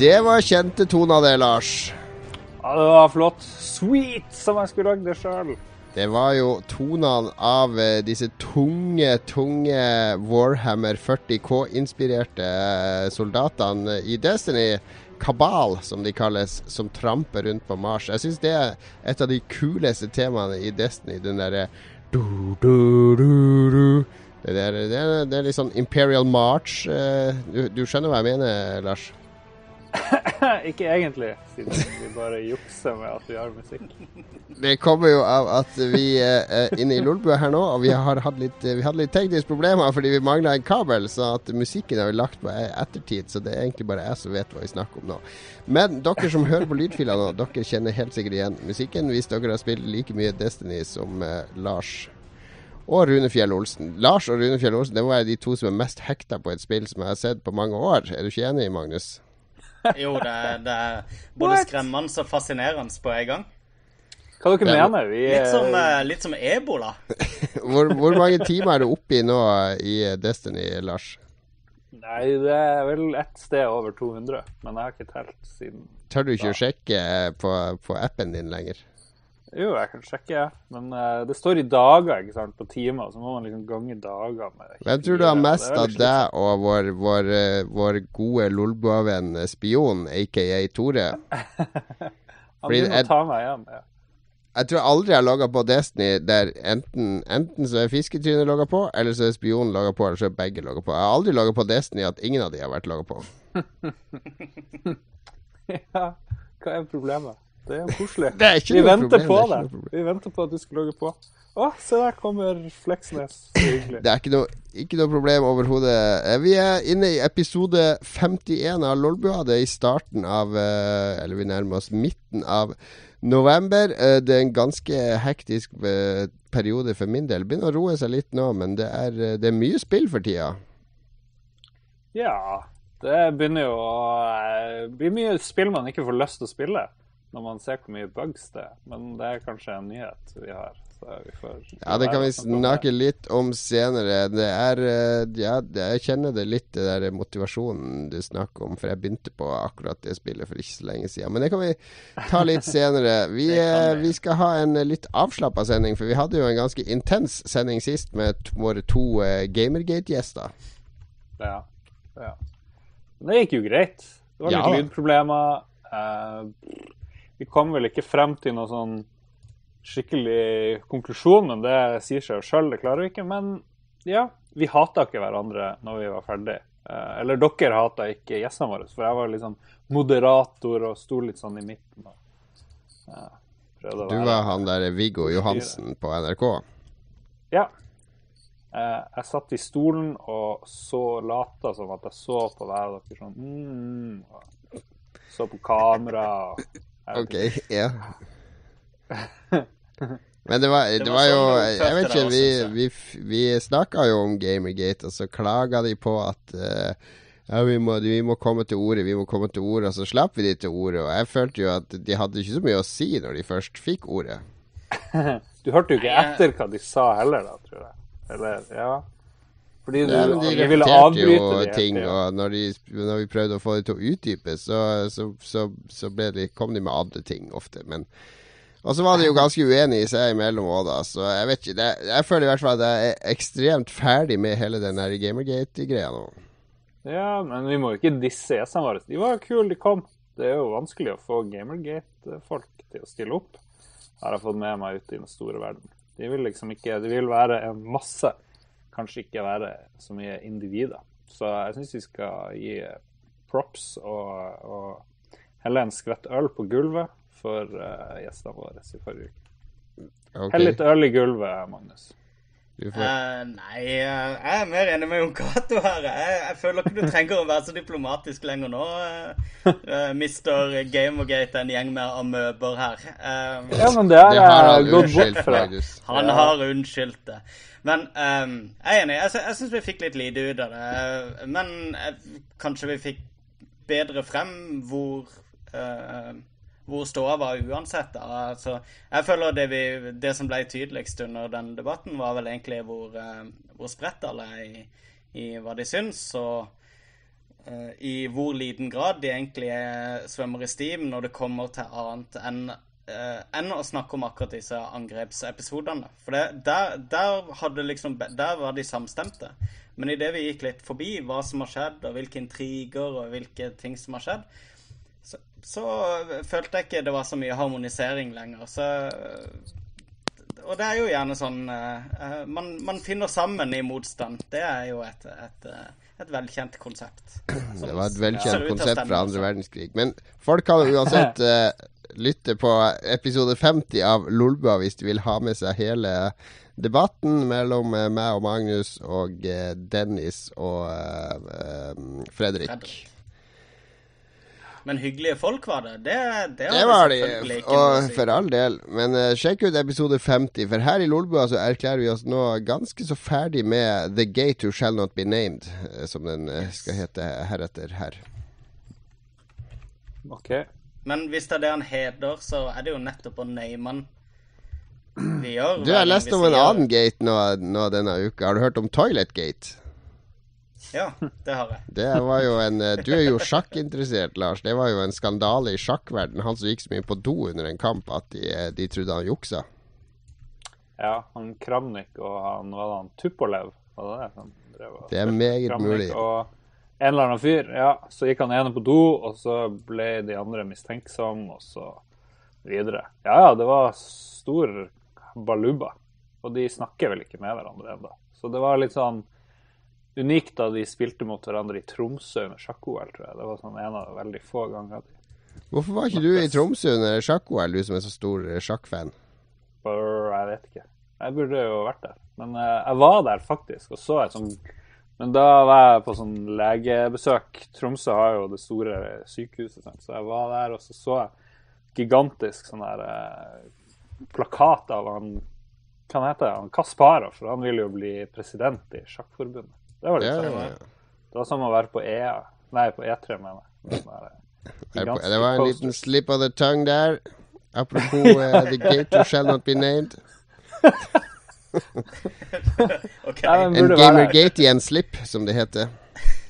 Det var kjente toner, det, Lars. Ja, det var flott. Sweet, som jeg skulle lagd det sjøl. Det var jo tonene av eh, disse tunge, tunge Warhammer 40K-inspirerte eh, soldatene i Destiny. Kabal, som de kalles, som tramper rundt på Mars. Jeg syns det er et av de kuleste temaene i Destiny. Den derre du. Det, det, er, litt sånn Imperial March. eh, Du, du skjønner hva jeg mener, Lars? Ikke egentlig, siden vi bare jukser med at vi har musikk. Det kommer jo av at vi eh, er inne i Lolbua her nå, og vi har hatt litt, vi hadde litt tekniske problemer fordi vi mangla en kabel. Så at musikken har vi lagt på ettertid, så det er egentlig bare jeg som vet hva vi snakker om nå. Men dere som hører på lydfila nå, dere kjenner helt sikkert igjen musikken hvis dere har spilt like mye Destiny som eh, Lars og Rune Fjell Olsen. Lars og Rune Fjell Olsen det må være de to som er mest hekta på et spill som jeg har sett på mange år. Er du ikke enig, Magnus? Jo, det er, det er både What? skremmende og fascinerende på en gang. Hva dere Det er- mener? Vi Litt som, eh, eh, litt som ebola. Hvor, hvor mange timer er du oppe i nå i Destiny, Lars? Nei, det er vel ett sted over 200, men jeg har ikke telt siden Tør du ikke å sjekke eh, på, på appen din lenger? Jo, jeg kan sjekke, men uh, det står i dager, ikke sant, på timer, så må man liksom gange dager med Hvem tror du har mest av deg og vår, vår, eh, vår gode Lolbua-venn eh, Spion, aka Tore? Han begynner å ta meg igjen. Ja. Jeg tror aldri jeg har logga på Destiny der enten, enten så er Fisketrynet logga på, eller så er Spionen logga på, eller så er begge logga på. Jeg har aldri logga på Destiny at ingen av de har vært logga på. ja, hva er problemet? Det er jo koselig. Det er Vi venter problem, på det er. Vi venter på at du skal logge på. Å, se der kommer Fleksnes. Så hyggelig. Det er ikke noe, ikke noe problem overhodet. Eh, Vi er inne i episode 51 av Lolbua. Det er i starten av eh, Eller vi nærmer oss midten av november. Eh, Det er en ganske hektisk periode for min del. Begynner å roe seg litt nå, men det er, det er mye spill for tida. Ja, det begynner jo å bli mye spill man ikke får lyst til å spille når man ser hvor mye bugs det er. Men det er kanskje en nyhet vi har. Så vi får Ja, det kan vi snakke litt om senere. Det er eh, Ja, jeg kjenner det litt, det der motivasjonen du snakker om. For jeg begynte på akkurat det spillet for ikke så lenge siden. Men det kan vi ta litt senere. Vi, eh, vi. vi skal ha en litt avslappa sending, for vi hadde jo en ganske intens sending sist med våre to eh, Gamergate-gjester. Ja. ja. Men det gikk jo greit. Det var litt Ja. lydproblemer. Eh, vi kom vel ikke frem til noen sånn skikkelig konklusjon, men det sier seg jo sjøl, det klarer vi ikke. Men ja, vi hata ikke hverandre når vi var ferdig. Eh, eller dere hata ikke gjestene våre, for jeg var liksom moderator og sto litt sånn i midten. Eh, Du var han der Viggo Johansen på NRK. Ja. Eh, jeg satt i stolen og så lata som at jeg så på hver av dere sånn mm, Så på kamera og OK, ja. Men det var, det var var jo sånn Jeg vet ikke, vi, vi, vi snakka jo om Gamergate, og så klaga de på at uh, ja, vi må, vi må komme til ordet, vi må komme til ordet, og så slapp vi de til ordet. Og jeg følte jo at de hadde ikke så mye å si når de først fikk ordet. Du hørte jo ikke etter hva de sa heller, da, tror jeg. Eller, ja. Fordi du, Ja, men de repeterte jo de ting, ja. og når, de, når vi prøvde å få det til å utdype, så, så, så, så de, kom de med andre ting ofte. Men og så var de jo ganske uenige seg imellom òg, da. Så jeg vet ikke. Det, jeg føler i hvert fall at jeg er ekstremt ferdig med hele den her Gamergate-greia nå. Ja, men vi må jo ikke disse gjestene våre. De var kule, de kom. Det er jo vanskelig å få Gamergate-folk til å stille opp, har jeg fått med meg ut i den store verden. De vil liksom ikke De vil være en masse, kanskje ikke være så mye individer. Så jeg syns vi skal gi props og, og helle en skvett øl på gulvet for uh, gjestene våre i forrige uke. Okay. Hell litt øl i gulvet, Magnus. Eh, nei, eh, jeg er mer enig med Jon Cato her. Jeg, jeg føler ikke du trenger å være så diplomatisk lenger nå, uh, mister Gamergate, en gjeng med amøber her. Uh, Ja, men det jeg gått bort fra. Han Ja. har unnskyldt det. Men um, jeg er enig. Jeg, jeg syns vi fikk litt lite ut av det. Men kanskje vi fikk bedre frem hvor eh, hvor ståa var uansett. Da. Altså, jeg føler det, vi, det som ble tydeligst under den debatten, var vel egentlig hvor, eh, hvor spredt alle er i, i hva de syns. Og, uh, i hvor liten grad de egentlig er, svømmer i stim når det kommer til annet enn eh, enn å snakke om akkurat disse angrepsepisodene. For det, der, der, liksom, der var de samstemte. Men idet vi gikk litt forbi hva som har skjedd, og hvilke intriger og hvilke ting som har skjedd, så, så følte jeg ikke det var så mye harmonisering lenger. Så og det er jo gjerne sånn uh, man, man, finner sammen i motstand. Det er jo et, et, et velkjent konsept. Det var et velkjent konsept fra andre verdenskrig. Men folk kan uansett uh, lytte på episode 50 av Lolbua hvis de vil ha med seg hele debatten mellom uh, meg og Magnus og Dennis og Fredrik. Fredrik. Men hyggelige folk var det. Det, det, det var de, og si. for all del. Men uh, sjekk ut episode 50, for her i Lolbua så erklærer vi oss nå ganske så ferdig med The Gate Who Shall Not Be Named, uh, som den uh, skal hete heretter her. Ok. Men hvis det er det han heter, så er det jo nettopp å name han vi gjør. Du, har lest om en annen gate nå, nå denne uka. Har du hørt om Toilet Gate? Ja, det har jeg. Det var jo en, eh, du er jo sjakkinteressert, Lars. Det var jo en skandale i sjakkverden Han som gikk så mye på do under en kamp at de, eh, de trodde han juksa. Ja, han Kramnik og han, var det han Tupolev, var det det? det er meget Kramnik mulig. Og en eller annen fyr. Ja, så gikk han ene på do, og så ble de andre mistenksomme, og så videre. Ja ja, det var stor baluba. Og de snakker vel ikke med hverandre ennå. Så det var litt sånn unikt da de spilte mot hverandre i Tromsø under sjakk-OL, tror jeg. Det var sånn en av veldig få ganger. Hvorfor var ikke du i Tromsø under sjakk-OL, du som er så stor eh, sjakkfan? Jeg vet ikke. Jeg burde jo vært der. Men uh, jeg var der faktisk, og så et sånn Men da var jeg på sånn legebesøk. Tromsø har jo det store sykehuset, så jeg var der, og så så jeg gigantisk sånn der uh, plakat av han hva heter han Kasparov, for han vil jo bli president i sjakkforbundet. Det var litt ja, ja, ja. Det var som å være på EA. Nei, på E3, mener jeg. Det var en liten slip of the tongue der. Apropos uh, The Gator shall not be named. okay. En Gamergate i en slip, som det heter.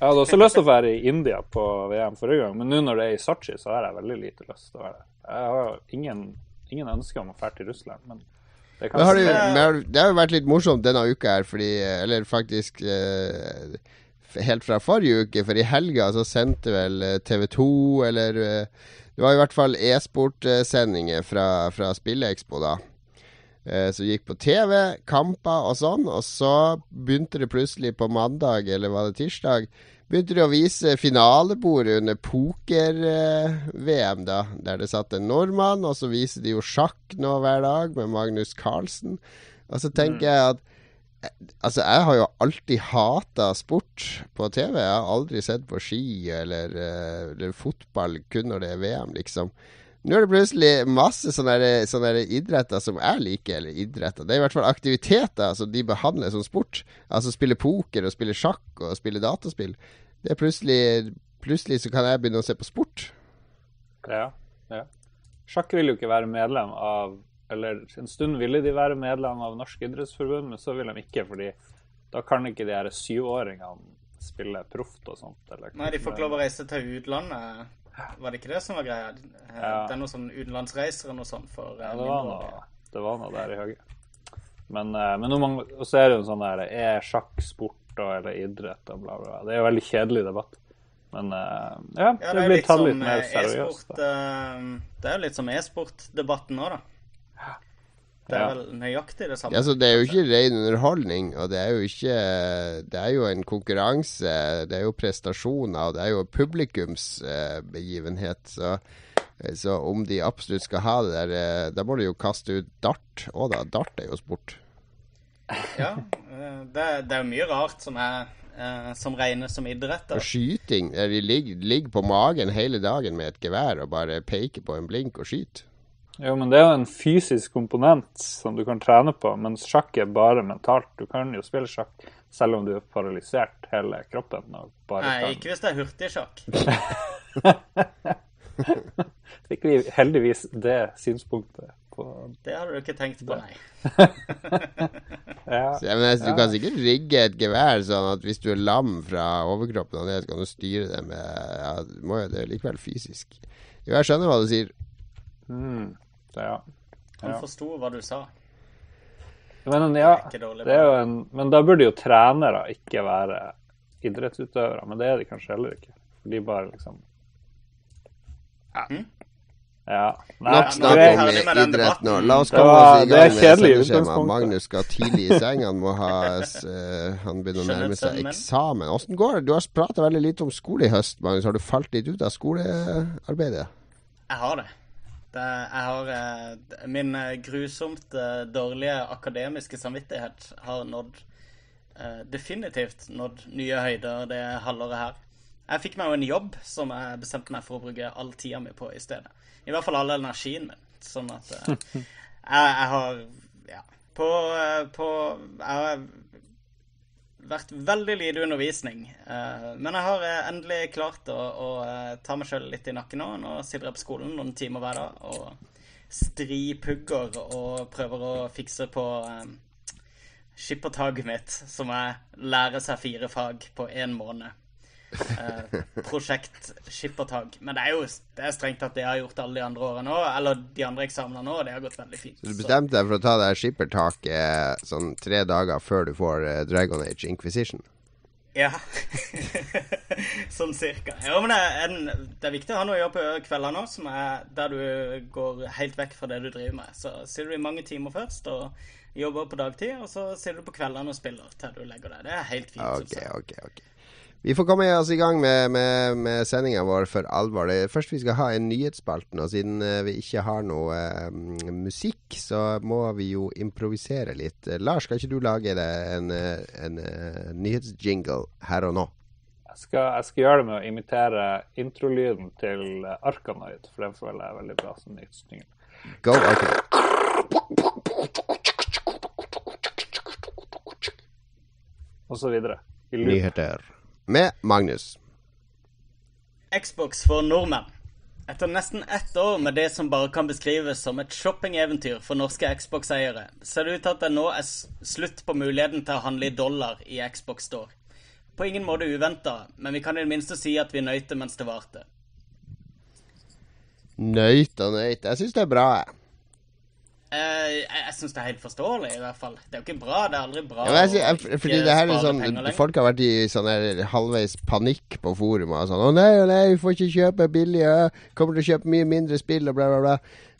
Jeg hadde også lyst til å være i India på VM forrige gang, men nå når det er i Sotsji, så har jeg veldig lite lyst til å være der. Jeg har ingen, ingen ønske om å dra til Russland, men det, har det, det, har jo vært litt morsomt denne uka her, fordi Eller faktisk eh, helt fra forrige uke, for i helga så sendte vel eh, TV 2 eller eh, Det var i hvert fall e-sportsendinger fra, fra Spillekspo, da. Eh, som gikk på TV, kamper og sånn. Og så begynte det plutselig på mandag, eller var det tirsdag, begynte de å vise finalebordet under poker-VM, da. Der det satt en nordmann, og så viser de jo sjakk nå hver dag med Magnus Carlsen. Og så tenker jeg at Altså, jeg har jo alltid hata sport på TV. Jeg har aldri sett på ski eller, eh, eller fotball kun når det er VM, liksom. Nå er det plutselig masse sånne, sånne idretter som jeg liker, eller idretter. Det er i hvert fall aktiviteter som de behandler som sport. Altså spille poker og spille sjakk og spille dataspill. Det er plutselig Plutselig så kan jeg begynne å se på sport. Ja. ja. Sjakk vil jo ikke være medlem av Eller en stund ville de være medlem av Norsk idrettsforbund, men så vil de ikke, fordi da kan ikke de her syvåringene spille proft og sånt. Nei, de får ikke lov å reise til utlandet. Var det ikke det som var greia? Ja. Det er noe sånn utenlandsreiser og noe sånt for ja, det var noe, det var noe der i høyre. Men, eh, men mange, så er det jo sånn der Er sjakk sport eller idrett og bla, bla. Det er jo veldig kjedelig debatt. Men ja, ja, det, blir tatt litt mer eh, seriøst. Uh, det er jo litt som e-sportdebatten nå, da. Det er vel nøyaktig det samme. Ja, så det er jo ikke ren underholdning, og det er jo ikke Det er jo en konkurranse, det er jo prestasjoner, og det er jo publikumsbegivenhet. Uh, så, så, om de absolutt skal ha det der, uh, da må de jo kaste ut dart Å da. Dart er jo sport. Ja, det, det er jo mye rart som er som regnes som idrett. Og skyting. De ligger, ligger, på magen hele dagen med et gevær og bare peker på en blink og skyter. Jo, men det er jo en fysisk komponent som du kan trene på, mens sjakk er bare mentalt. Du kan jo spille sjakk selv om du er paralysert hele kroppen. Nei, kan... ikke hvis det er hurtigsjakk. Fikk vi heldigvis det synspunktet på Det hadde du ikke tenkt på, nei. Ja. men jeg du kan sikkert rigge et gevær sånn at hvis du er lam fra overkroppen og ned, så kan du styre det med ja, jo det er likevel fysisk. Jo, jeg skjønner hva du sier. Mm. Så, ja. Han Ja. forsto hva du sa. Men, ja, Det er det er jo en, men da burde jo trenere ikke være idrettsutøvere. Men det er de kanskje heller ikke. De bare liksom Ja. Mm. ja. Nei, Nok snakk om med idrett nå. La oss Det komme var- oss i gang med sendeskjemaet. Magnus skal tidlig i seng. Han må ha eh, Han begynner å nærme seg eksamen. Åssen går det? Du har prata veldig lite om skole i høst, Magnus. Har du falt litt ut av skolearbeidet? Jeg har det. Det jeg har eh, Min eh, grusomt eh, dårlige akademiske samvittighet har nådd eh, Definitivt nådd nye høyder det halvåret her. Jeg fikk meg jo en jobb som jeg bestemte meg for å bruke all tida mi på i stedet. I hvert fall all energien min. Sånn at eh, jeg, jeg har Ja. På, eh, på Jeg vært veldig lite undervisning. eh, men jeg har eh, endelig klart å, å eh, ta meg sjøl litt i nakken nå. Nå sitter jeg på skolen noen timer hver dag og stripugger og prøver å fikse på skippertaket mitt, som er lære seg fire fag på én måned. Eh, prosjekt skippertak. Men det er jo det er strengt tatt det jeg har gjort alle de andre årene òg, eller de andre eksamenene òg, det har gått veldig fint. Så Du bestemte deg for å ta deg skippertak skippertaket sånn tre dager før du får eh, Dragon Age Inquisition. Ja. sånn cirka. Ja, men det er, en, det er viktig å ha noe å gjøre på kveldene òg, som er der du går helt vekk fra det du driver med. Så sitter du i mange timer først og jobber på dagtid, og så sitter du på kveldene og spiller til du legger deg. Det er helt fint. synes Ok, jeg. Vi får komme oss i gang med, med, med sendinga vår for alvor. Først vi skal ha en nyhetsspalten, og siden eh, vi ikke har noe eh, musikk, så må vi jo improvisere litt. Eh, Lars, skal ikke du lage deg en, en, en, eh, nyhetsjingle her og nå? Jeg skal, jeg skal gjøre det med å imitere introlyden til eh, Arkanoid, for den føler jeg er veldig bra som nyhetsjingle. Go, okay. Og så videre. Nyheter med Magnus. Xbox for nordmenn. Etter nesten ett år med det som bare kan beskrives som et shoppingeventyr for norske Xbox-eiere, ser det ut til at det nå er slutt på muligheten til å handle i dollar i Xbox Store. På ingen måte uventa, men vi kan i det minste si at vi nøyte mens det varte. Nøyt og nøyt. Jeg syns det er bra, jeg. Eh, jeg jeg syns det er helt forståelig, i hvert fall. Det er jo ikke bra. Det er aldri bra Ja, jeg, jeg, fordi det her er sånn. Folk har vært i sånn halvveis panikk på forumet. Sånn 'Å nei, nei, vi får ikke kjøpe billig. øh, Kommer til å kjøpe mye mindre spill', og bla, bla, bla.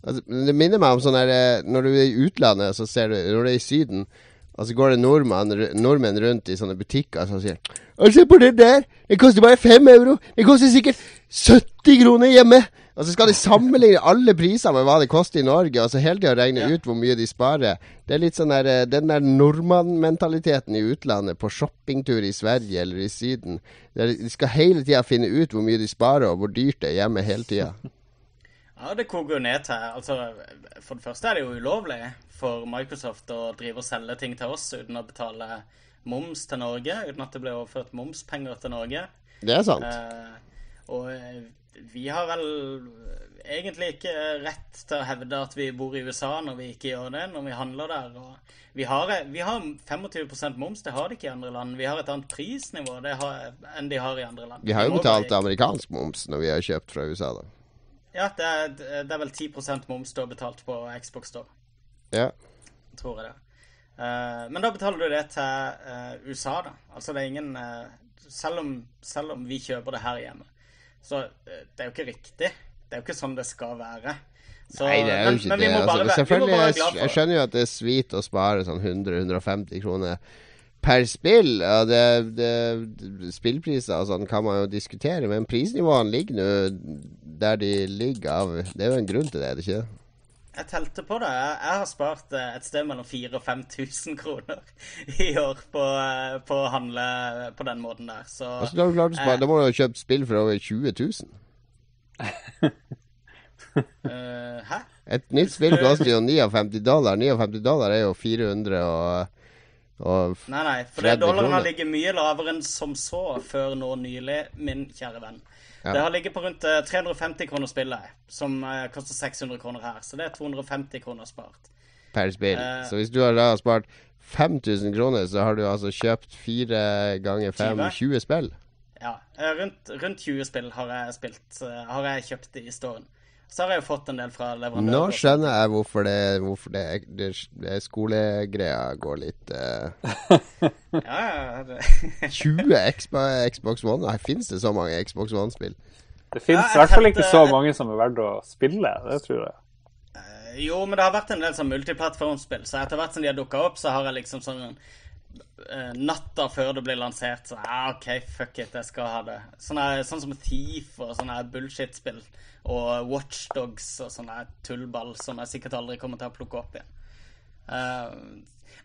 Altså, det minner meg om sånn her eh, Når du er i utlandet, så ser du Når du er i Syden, og så går det nordmenn, nordmenn rundt i sånne butikker som sier 'Å, se på det der! Det koster bare fem euro! Det koster sikkert 70 kroner hjemme!' Og så skal de sammenligne alle priser med hva det koster i Norge, og så hele tida regne Ja. ut hvor mye de sparer. Det er litt sånn der, eh, den der nordmannmentaliteten i utlandet, på shoppingtur i Sverige eller i Syden. De skal hele tida finne ut hvor mye de sparer, og hvor dyrt det er hjemme hele tida. Ja, det koker jo ned til Altså, for det første er det jo ulovlig for Microsoft å drive og selge ting til oss uten å betale moms til Norge, uten at det blir overført momspenger til Norge. Det er sant. Eh, og eh, vi har vel egentlig ikke rett til å hevde at vi bor i USA når vi ikke gjør det, når vi handler der. Vi, har, vi har 25% moms, det har de ikke i andre land. Vi har et annet prisnivå det har, enn de har i andre land. Vi har jo betalt amerikansk moms når vi har kjøpt fra USA, da. Ja, det er, det er vel 10% moms har betalt på Xbox Store. Ja. tror jeg det. Uh, men da betaler du det til uh, USA, da. Altså det er ingen uh, selv, om, selv om vi kjøper det her hjemme, så eh, det er jo ikke riktig. Det er jo ikke sånn det skal være. Så, Nei, det er jo ikke men det. Men bare, Altså, selvfølgelig, jeg, jeg skjønner jo at det er svit å spare sånn 100-150 kroner per spill. Ja, det, det, spillpriser og sånn kan man jo diskutere, men prisnivåene ligger nå der de ligger av Det er jo en grunn til det, er det ikke det? Jeg telte på det. Jeg, jeg har spart eh, et sted mellom 4000 og 5000 kroner i år på, eh, på å handle på den måten der. Så Altså, da, klart Eh. da må du ha kjøpt spill for over 20 000. eh, Hæ? Et nytt spill koster jo 59 dollar. 59 dollar er jo 400 og, Nei, nei, for det 30 dollaren har ligget mye lavere enn som så før nå nylig, min kjære venn. Ja. Det har ligget på rundt eh, 350 kroner spillet, som eh, koster 600 kroner her. Så det er 250 kroner spart. per spill. Uh, Så hvis du har da spart 5000 kroner, så har du altså kjøpt fire ganger fem 20? 20 spill. Ja. eh, Rundt, rundt 20 spill har jeg spilt. eh, Har jeg kjøpt i storen. Så har jeg jo fått en del fra leverandører. Nå skjønner jeg hvorfor det, hvorfor det, det, det skolegreia går litt uh... Ja, ja, det. 20 Xbox, One? Nei, Fins det så mange Xbox One-spill? Det fins Ja, i hvert fall ikke så mange som er verdt å spille. Det tror jeg. Eh, Jo, men det har vært en del sånn multiplattformspill, så etter hvert som de har dukka opp, så har jeg liksom sånn Natta før det blir lansert, så ja, OK, fuck it, jeg skal ha det. Sånne, sånn som Thief og sånne bullshit-spill. Og Watchdogs og sånne tullball som jeg sikkert aldri kommer til å plukke opp igjen. Uh,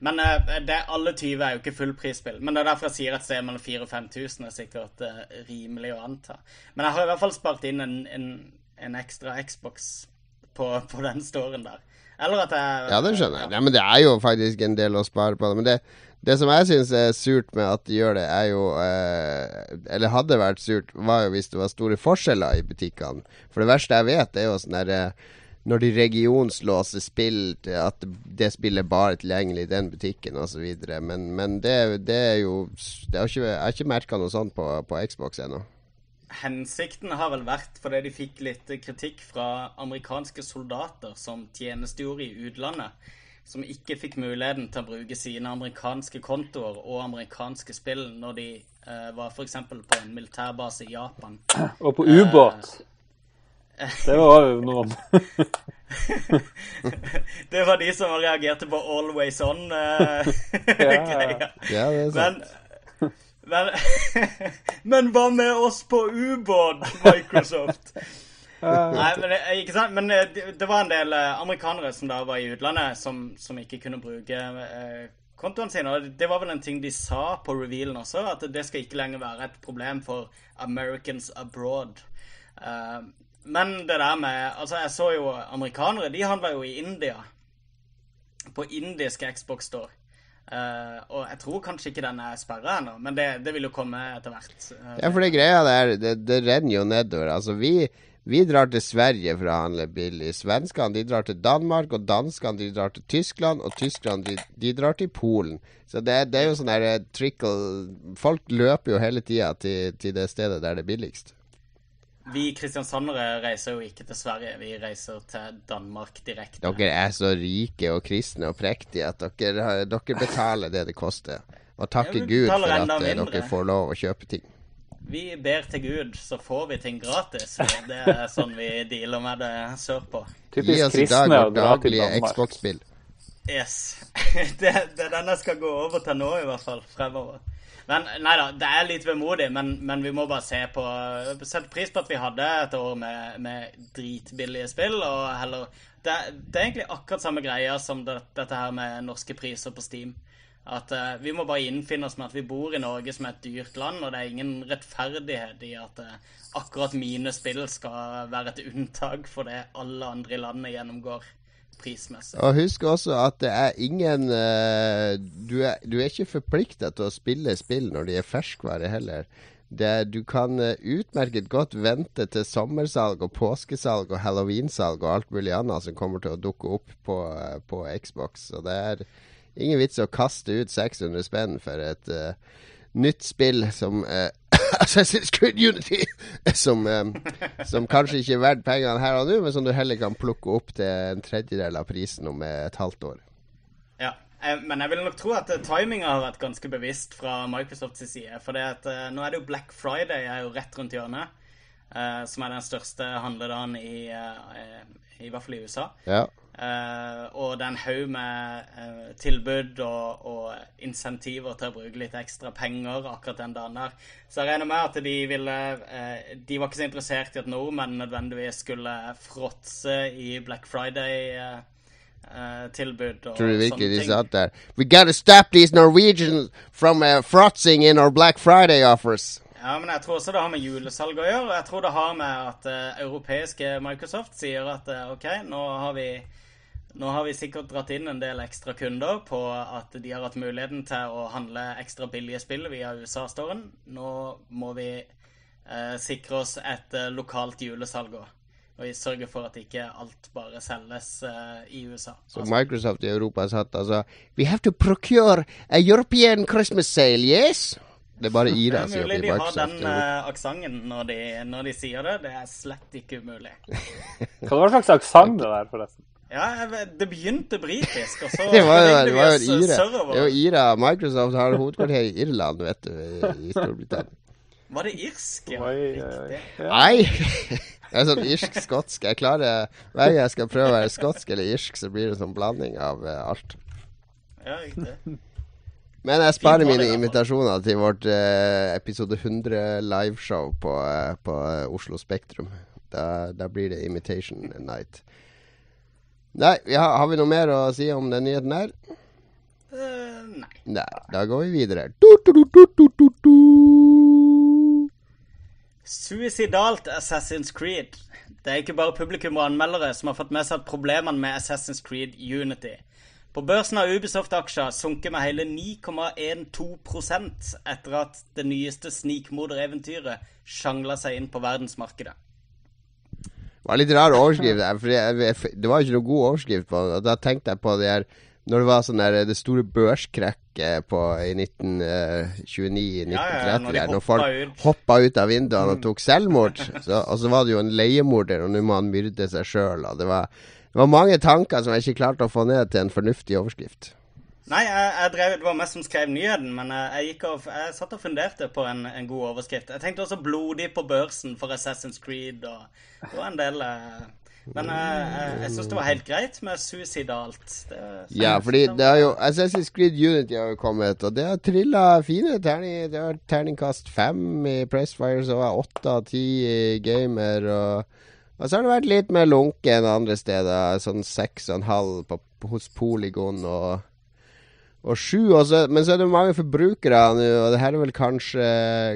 men uh, det, alle 20 er jo ikke fullprisspill. Men det er derfor jeg sier et sted mellom 4000 og 5000 er sikkert uh, rimelig å anta. Men jeg har i hvert fall spart inn en, en, en ekstra Xbox på, på den storen der. Eller at jeg Ja, det skjønner jeg. Ja, men det er jo faktisk en del å spare på det. Men det, det som jeg syns er surt med at de gjør det, er jo eh, Eller hadde vært surt, var jo hvis det var store forskjeller i butikkene. For det verste jeg vet, er jo sånn derre når de regionslåser spill, at det spillet bare er tilgjengelig i den butikken osv. Men, men det, det er jo det er ikke, Jeg har ikke merka noe sånt på, på Xbox ennå. Hensikten har vel vært fordi de fikk litt kritikk fra amerikanske soldater som tjenestegjorde i utlandet, som ikke fikk muligheten til å bruke sine amerikanske kontoer og amerikanske spill når de uh, var f.eks. på en militærbase i Japan. Og på ubåt. Det var jo noen. Det var de som reagerte på Always On-greia. Ja, det er sant. Men, men, men hva med oss på ubåt, Microsoft? Nei, men det, ikke sant? Men eh, det, det var en del eh, amerikanere som da var i utlandet, som, som ikke kunne bruke eh, kontoene sine. Og det var vel en ting de sa på revealen også, at det skal ikke lenger være et problem for Americans abroad. Eh, men det der med Altså, jeg så jo amerikanere, de handla jo i India. På indisk Xbox Store. Uh, og jeg tror kanskje ikke den er sperra ennå, men det, det vil jo komme etter hvert. Uh, Ja, for det greia der, det, det renner jo nedover. Altså, vi, vi drar til Sverige for å handle billig. Svenskene de drar til Danmark, og danskene de drar til Tyskland, og tyskerne de, de drar til Polen. Så det, det er jo sånn der eh, trickle Folk løper jo hele tida til, til det stedet der det er billigst. Vi kristiansandere reiser jo ikke til Sverige, vi reiser til Danmark direkte. Dere er så rike og kristne og prektige at dere, dere betaler det det koster. Og takker Gud for at eh, mindre. dere får lov å kjøpe ting. Vi ber til Gud, så får vi ting gratis. Det er sånn vi dealer med det sørpå. Gi oss i dag vårt daglige Xbox-spill. Yes. Det, det er den jeg skal gå over til nå, i hvert fall. Fremover. Men nei da, det er litt vemodig, men, men vi må bare se på Sette pris på at vi hadde et år med, med dritbillige spill, og heller det, det er egentlig akkurat samme greia som det, dette her med norske priser på Steam. At uh, Vi må bare innfinne oss med at vi bor i Norge som et dyrt land, og det er ingen rettferdighet i at uh, akkurat mine spill skal være et unntak for det alle andre i landet gjennomgår prismessig. Og husk også at det er ingen uh, du, er, du er ikke forplikta til å spille spill når de er ferskvare heller. Det, du kan utmerket godt vente til sommersalg og påskesalg og halloweensalg og alt mulig annet som kommer til å dukke opp på, på Xbox. Så det er ingen vits å kaste ut 600 spenn for et uh, nytt spill som uh, Assassin's Creed Unity, som, eh, som kanskje ikke er verdt pengene her og nå, men som du heller kan plukke opp til en tredjedel av prisen om et halvt år. Ja, eh, men jeg vil nok tro at timinga har vært ganske bevisst fra Microsofts side. For det at, eh, nå er det jo Black Friday er jo rett rundt hjørnet. eh, som er den største handledagen i, i hvert fall i USA. Ja. Eh, og det er en haug med uh, tilbud og, og insentiver til å bruke litt ekstra penger akkurat den dagen der. Så jeg regner med at de ville uh, De var ikke så interessert i at nordmenn nødvendigvis skulle fråtse i Black Friday-tilbud og Tror du virkelig sånne de ting. satt der We gotta stop these Norwegians from uh, frotzing in our Black Friday offers. Ja, men jeg tror også det har med julesalg å gjøre. Jeg tror det har med at europeiske Microsoft sier at OK, nå har vi nå har vi sikkert dratt inn en del ekstra kunder på at de har hatt muligheten til å handle ekstra billige spill via USA-storen. Nå må vi eh, sikre oss et eh, lokalt julesalg òg. og sørge for at ikke alt bare selges eh, i USA. Så altså. Microsoft i Europa har satt altså We have to procure a European Christmas sale, yes? Det er bare Ida som jobber i Microsoft. Det er mulig de har den uh, aksenten når, når, de sier det. Det er slett ikke umulig. Hva slags aksent det der, forresten? Ja, det begynte britisk, og så det var jo, det var jo Ira. Det var Ira. Microsoft har hovedkvarter i Irland, vet du, i Storbritannia. Var det irsk? Ja. Nei! Jeg er sånn irsk-skotsk. Jeg klarer Hver gang jeg skal prøve å være skotsk eller irsk, så blir det en sånn blanding av uh, alt. Ja, riktig. Men jeg sparer mine invitasjoner til vårt eh, episode 100 liveshow på, eh, på Oslo Spektrum. Da, da, blir det Imitation Night. Nei, har, har, vi noe mer å si om den nyheten her? nei. Nei. Da går vi videre. Du, du, du, Suicidalt Assassin's Creed. Det er ikke bare publikum og anmeldere som har fått med seg problemene med Assassin's Creed Unity. På børsen har Ubisoft-aksjer sunket med hele 9,12% etter at det nyeste snikmordereventyret sjangla seg inn på verdensmarkedet. Det var litt rar overskrift der, for det var ikke noe god overskrift på det. Da tenkte jeg på det her når det var sånn der, det store børskrekket på, i 1929-1930, ja, ja, når, når folk ut. hoppa ut av vinduene og tok selvmord. Så, og så var det jo en leiemorder, og nå må han myrde seg sjøl. Det, det, var mange tanker som jeg ikke klarte å få ned til en fornuftig overskrift. Nei, jeg, jeg drev, det var meg som skrev nyheten, men jeg, jeg, og, jeg satt og funderte på en, en, god overskrift. Jeg tenkte også 'blodig på børsen' for Assassin's Creed, og det en del eh, men jeg, jeg, jeg syns det var helt greit med suicidalt. Det, ja, fordi det er jo Assassin's Creed Unity har jo kommet, og det har trilla fine terning. Det har terningkast fem i Pressfire, så var åtte av ti i Gamer. Og, og, så har det vært litt mer lunken andre steder, sånn seks og en halv hos Polygon og og sju, men så er det mange forbrukere nå, og det her er vel kanskje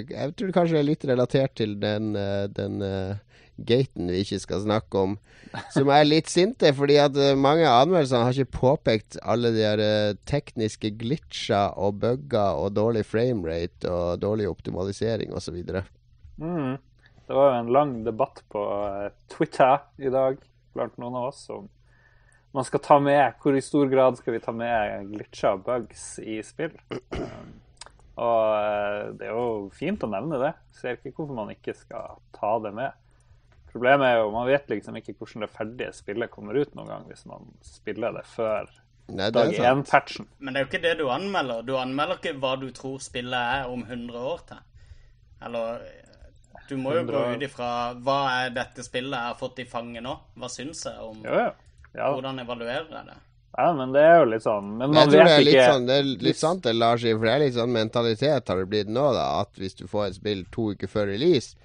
Jeg tror det kanskje er litt relatert til den, eh, den uh, gaten vi ikke skal snakke om som er litt sinte, fordi at eh, mange av anmeldelsene har ikke påpekt alle de her tekniske glitcher og bugger og dårlig framerate og dårlig optimalisering osv. Mm. Det var jo en lang debatt på Twitter i dag blant noen av oss om man skal ta med Hvor i stor grad skal vi ta med glitcher og bugs i spill? Um, og det er jo fint å nevne det. Ser ikke hvorfor man ikke skal ta det med. Problemet er jo man vet liksom ikke hvordan det ferdige spillet kommer ut noen gang hvis man spiller det før Nei, det dag én-patchen. Men det er jo ikke det du anmelder. Du anmelder ikke hva du tror spillet er om 100 år til. Eller Du må jo 100... gå ut ifra hva er dette spillet jeg har fått i fanget nå? Hva syns jeg om jo, ja. Ja. Hvordan evaluerer jeg det? Ja, men det er jo litt sånn Men man vet det ikke sånn, Det er litt sant det, Lars, for det er litt sånn mentalitet har det blitt nå, da. At hvis du får et spill to uker før release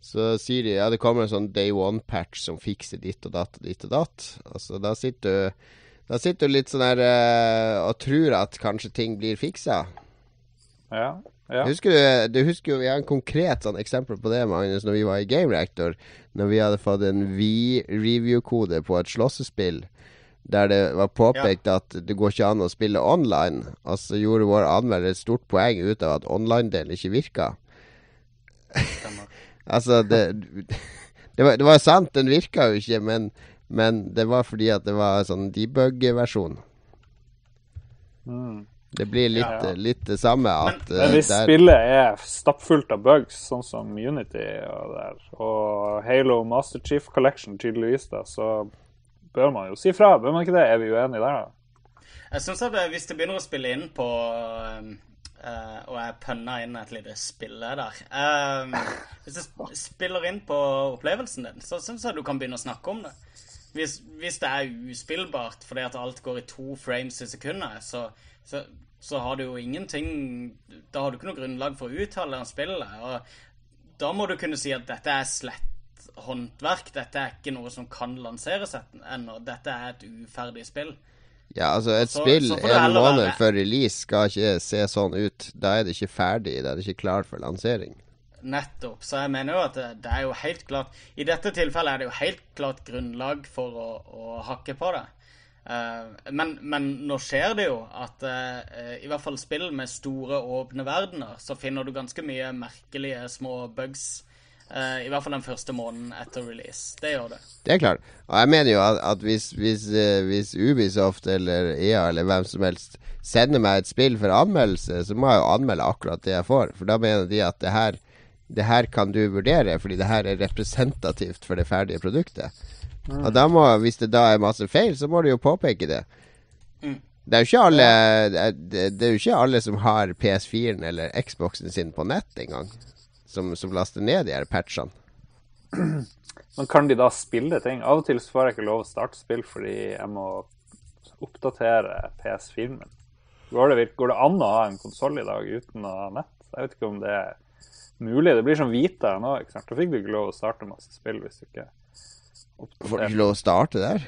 så sier de ja, det kommer en sånn day one-patch som fikser ditt og datt og ditt og datt. Altså, da sitter du da sitter du litt sånn der uh, og tror at kanskje ting blir fiksa. Ja, ja. Husker du, du husker jo, Vi har en konkret sånn eksempel på det, Magnus, når vi var i Game Reactor. Når vi hadde fått en V-review-kode på et slåssespill der det var påpekt ja. at det går ikke an å spille online. Altså gjorde vår anmelder et stort poeng ut av at online-delen ikke virka. Altså, det, det, var, det var sant, den virka jo ikke, men, men, det var fordi at det var sånn debug-versjon. Mm. Det blir litt, ja, ja. litt, det samme at Men, men hvis der... spillet er stappfullt av bugs, sånn som Unity og, der, og Halo Master Chief Collection tydeligvis, da, så bør man jo si fra. Bør man ikke det? Er vi uenige der, da? Jeg syns at hvis det begynner å spille inn på Uh, og jeg pønna inn et lite spille der. Um, hvis du spiller inn på opplevelsen din, så syns jeg du kan begynne å snakke om det. Hvis, hvis, det er uspillbart fordi at alt går i to frames i sekundet, så, så, så, har du jo ingenting Da har du ikke noe grunnlag for å uttale om spillet. Og da må du kunne si at dette er slett håndverk. Dette er ikke noe som kan lanseres ennå. Dette er et uferdig spill. Ja, altså et så, spill så en måned være. før release skal ikke se sånn ut. Da er det ikke ferdig, da er det ikke klart for lansering. Nettopp. Så jeg mener jo at det, det, er jo helt klart I dette tilfellet er det jo helt klart grunnlag for å, å hakke på det. Uh, men, men, nå skjer det jo at uh, i hvert fall spill med store, åpne verdener, så finner du ganske mye merkelige små bugs Uh, I hvert fall den første måneden etter release. Det gjør det. Det er klart. Og jeg mener jo at, at hvis, hvis, hvis, Ubisoft eller EA eller hvem som helst sender meg et spill for anmeldelse, så må jeg jo anmelde akkurat det jeg får. For da mener de at det her, det her kan du vurdere, fordi det her er representativt for det ferdige produktet. Mm. Og da må, hvis det da er masse feil, så må du jo påpeke det. Mm. Det er, jo ikke alle, det, det er jo ikke alle som har PS4-en eller Xboxen sin på nett engang som, som laster ned de her patchene. Men kan de da spille ting? Av og til så får jeg ikke lov å starte spill fordi jeg må oppdatere PS4-en min. Går det, går det, an å ha en konsoll i dag uten å ha nett? Jeg vet ikke om det er mulig. Det blir som Vita nå. ikke sant? Da fikk du ikke lov å starte masse spill hvis du ikke. Får du ikke lov å starte der?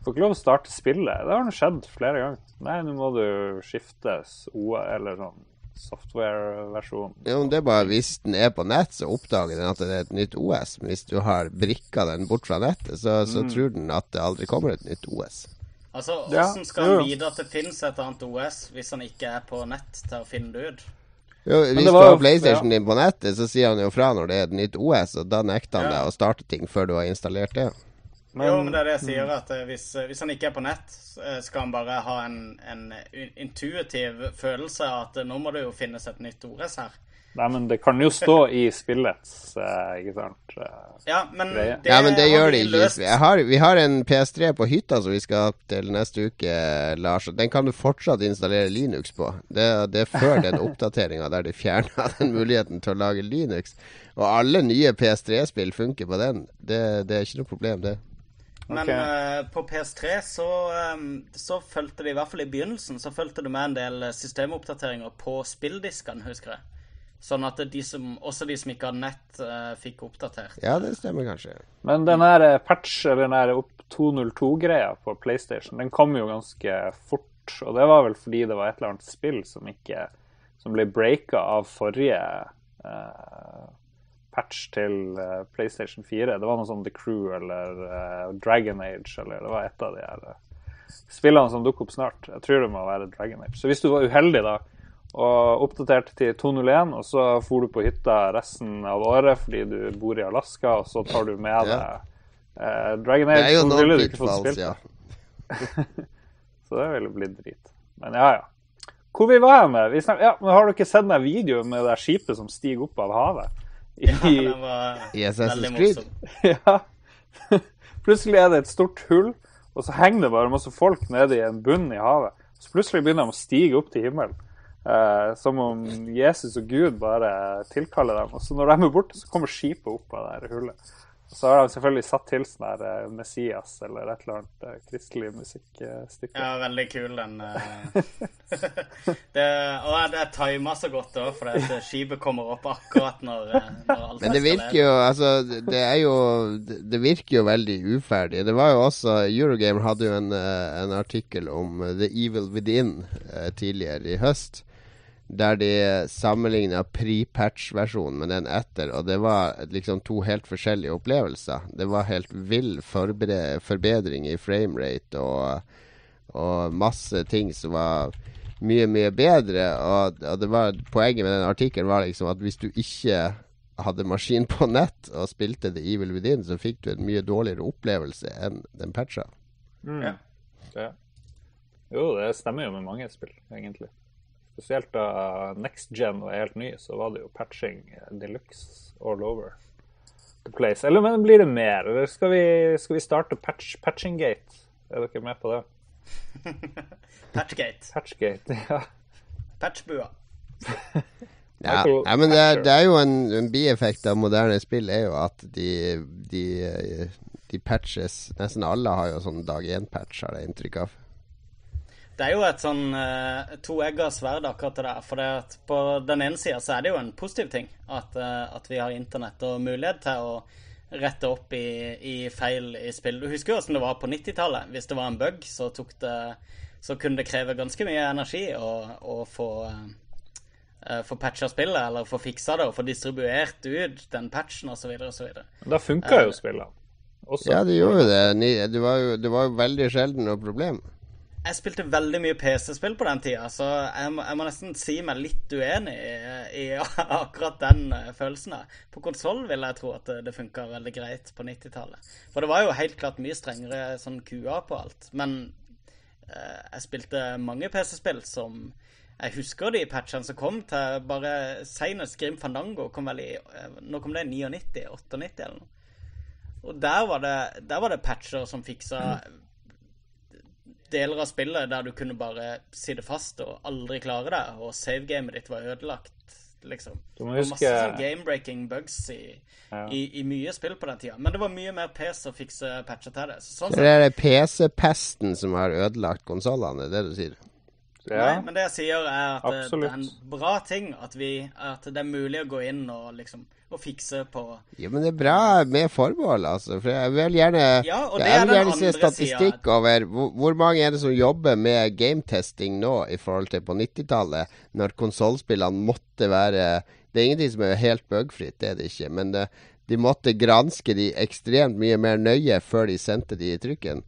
Får ikke lov å starte spillet. Det har nå skjedd flere ganger. Nei, nå må du skifte OA eller sånn software-versjon. Jo, det er bare Hvis den er på nett, så oppdager den at det er et nytt OS. Men hvis du har brikka den bort fra nettet, så, så mm. tror den at det aldri kommer et nytt OS. Altså, Hvordan skal han vite at det finnes et annet OS hvis han ikke er på nett til å finne det ut? Jo, hvis du har PlayStation ja. din på nettet, så sier han jo fra når det er et nytt OS, og da nekter han ja. deg å starte ting før du har installert det. Men, jo, men det er det jeg sier, at eh, hvis, eh, hvis, han ikke er på nett, eh, skal han bare ha en, en intuitiv følelse av at nå må det jo finnes et nytt OS her. Nei, men det kan jo stå i spillets ikke sant Ja, men det, ja, men det gjør det ikke. Har, vi har en PS3 på hytta som vi skal til neste uke, Lars. Og den kan du fortsatt installere Linux på. Det, det er før den oppdateringa der de fjerna den muligheten til å lage Linux. Og alle nye PS3-spill funker på den. Det, det er ikke noe problem, det. Men okay. uh, på PS3 så, um, så fulgte det i hvert fall i begynnelsen så fulgte det med en del systemoppdateringer på spilldiskene, husker jeg. Sånn at de som, også de som ikke hadde nett, uh, fikk oppdatert. Ja, det stemmer kanskje. Men den her eh, patch, eller den her 202-greia på PlayStation, den kom jo ganske fort. Og det var vel fordi det var et eller annet spill som ikke Som ble breaka av forrige uh, patch til uh, PlayStation 4. Det var noe sånn The Crew eller uh, Dragon Age, eller det var et av de her uh, spillene som dukker opp snart. Jeg tror det må være Dragon Age. Så hvis du var uheldig da og oppdaterte til 201, og så for du på hytta resten av året fordi du bor i Alaska, og så tar du med deg Dragon Age, ville du ikke fått spilt ja. så det ville blitt drit. Men ja, ja. Hvor vi var hen? Ja, men har du ikke sett den videoen med det skipet som stiger opp av havet? I, ja, den var i Assassin's Creed. ja. Plutselig er det et stort hull, og så henger det bare masse folk nede i en bunn i havet. Så plutselig begynner de å stige opp til himmelen. Eh, som om Jesus og Gud bare tilkaller dem. Og så når de er borte, så kommer skipet opp av det her hullet. Og Så har de selvfølgelig satt til sånn her eh, Messias eller et eller annet eh, kristelig musikkstykke. Ja, veldig kul den. Uh, det, og det er tima så godt òg, for det, skipet kommer opp akkurat når, når alt Men det virker jo altså Det er jo Det virker jo veldig uferdig. Det var jo også Eurogamer hadde jo en, en artikkel om The Evil Within tidligere i høst der de sammenligna pre-patch-versjonen med den etter, og det var liksom to helt forskjellige opplevelser. Det var helt vill forbedring i framerate og, og masse ting som var mye, mye bedre. Og, og var, poenget med den artikkelen var liksom at hvis du ikke hadde maskin på nett og spilte The Evil Within, så fikk du en mye dårligere opplevelse enn den patcha. Mm. Ja. ja. Jo, det stemmer jo med mange spill, egentlig spesielt da Next Gen var helt ny, så var det jo patching deluxe de luxe all over the place. Eller men blir det mer? Eller skal vi, skal vi starte patch, Patchinggate? Er dere med på det? Patchgate. Patchgate, ja. Patchbua. ja, ja, men det er, det er jo en, en, bieffekt av moderne spill er jo at de, de, de patches Nesten alle har jo sånn dag én-patch, har jeg inntrykk av. Det er jo et sånn uh, toegga sverd, akkurat det der. For det at på den ene sida så er det jo en positiv ting at, uh, at, vi har internett og mulighet til å rette opp i, i feil i spill. Du husker jo åssen det var på 90-tallet. Hvis det var en bug, så, det, så kunne det kreve ganske mye energi å, å få uh, få patcha spillet, eller få fiksa det og få distribuert ut den patchen osv. osv. Da funka jo spillet. Også. Ja, det gjorde det. Det var jo, det var jo veldig sjelden noe problem. Jeg spilte veldig mye PC-spill på den tida, så jeg må, jeg må, nesten si meg litt uenig i, i akkurat den følelsen. følelsen. På konsoll vil jeg tro at det funka veldig greit på 90-tallet. For det var jo helt klart mye strengere sånn QA på alt. Men eh, jeg spilte mange PC-spill som Jeg husker de patchene som kom til bare Seinest Grim Fandango kom vel i Nå kom det i 99? 98 eller noe? Og der var det, der var det patcher som fiksa deler av spillet der du kunne bare sitte fast og aldri klare det, og savegamet ditt var ødelagt, liksom. Du må huske... huske Masse game-breaking bugs i, ja. i, i, mye spill på den tida. Men det var mye mer PC å fikse patcher til det. Så sånn det er PC-pesten som har ødelagt konsollene, det du sier? Ja. Nei, men det jeg sier, er at Absolutt. det er en bra ting at, vi, at det er mulig å gå inn og liksom og fikse på Jo, men det er bra med formål, altså. For jeg vil gjerne, ja, jeg vil gjerne se statistikk siden. over hvor, hvor, mange er det som jobber med gametesting nå i forhold til på 90-tallet, når konsollspillene måtte være Det er ingenting som er helt bugfritt, det er det ikke. Men det, de måtte granske de ekstremt mye mer nøye før de sendte de i trykken.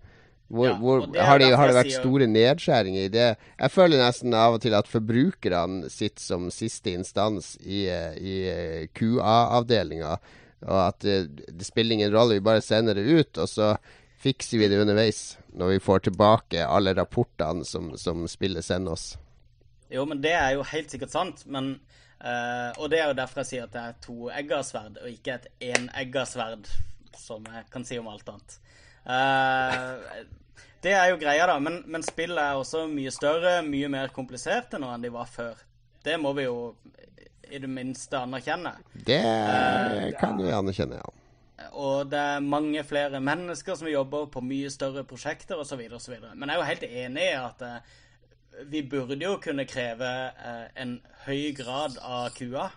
Hvor, ja, hvor, har, de, har, det vært store nedskjæringer i det? Jeg føler nesten av og til at forbrukerne sitter som siste instans i, i QA-avdelinga. Og at det, det, spiller ingen rolle, vi bare sender det ut, og så fikser vi det underveis. Når vi får tilbake alle rapportene som, som spillet sender oss. Jo, men det er jo helt sikkert sant. Men, uh, og det er jo derfor jeg sier at det er to eggersverd, og ikke et eneggersverd, som jeg kan si om alt annet. Uh, det er jo greia, da. Men, men spillet er også mye større, mye mer kompliserte nå enn de var før. Det må vi jo i det minste anerkjenne. Det uh, kan vi anerkjenne, ja. Og det er mange flere mennesker som jobber på mye større prosjekter osv. osv. Men jeg er jo helt enig i at uh, vi burde jo kunne kreve uh, en høy grad av kua.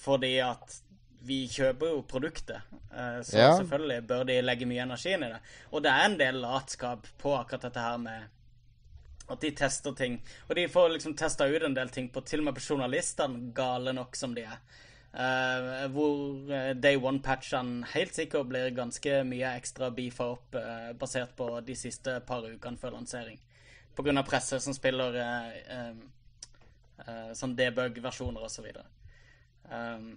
Fordi at vi kjøper jo produktet, eh, så ja. selvfølgelig bør de legge mye energi inn i det. Og det er en del latskap på akkurat dette her med at de tester ting. Og de får liksom testa ut en del ting på til og med på journalistene, gale nok som de er. Uh, hvor eh, Day One-patchene helt sikkert blir ganske mye ekstra beefa opp uh, basert på de siste par ukene før lansering. Av presse som spiller uh, sånn debug-versjoner osv. Um,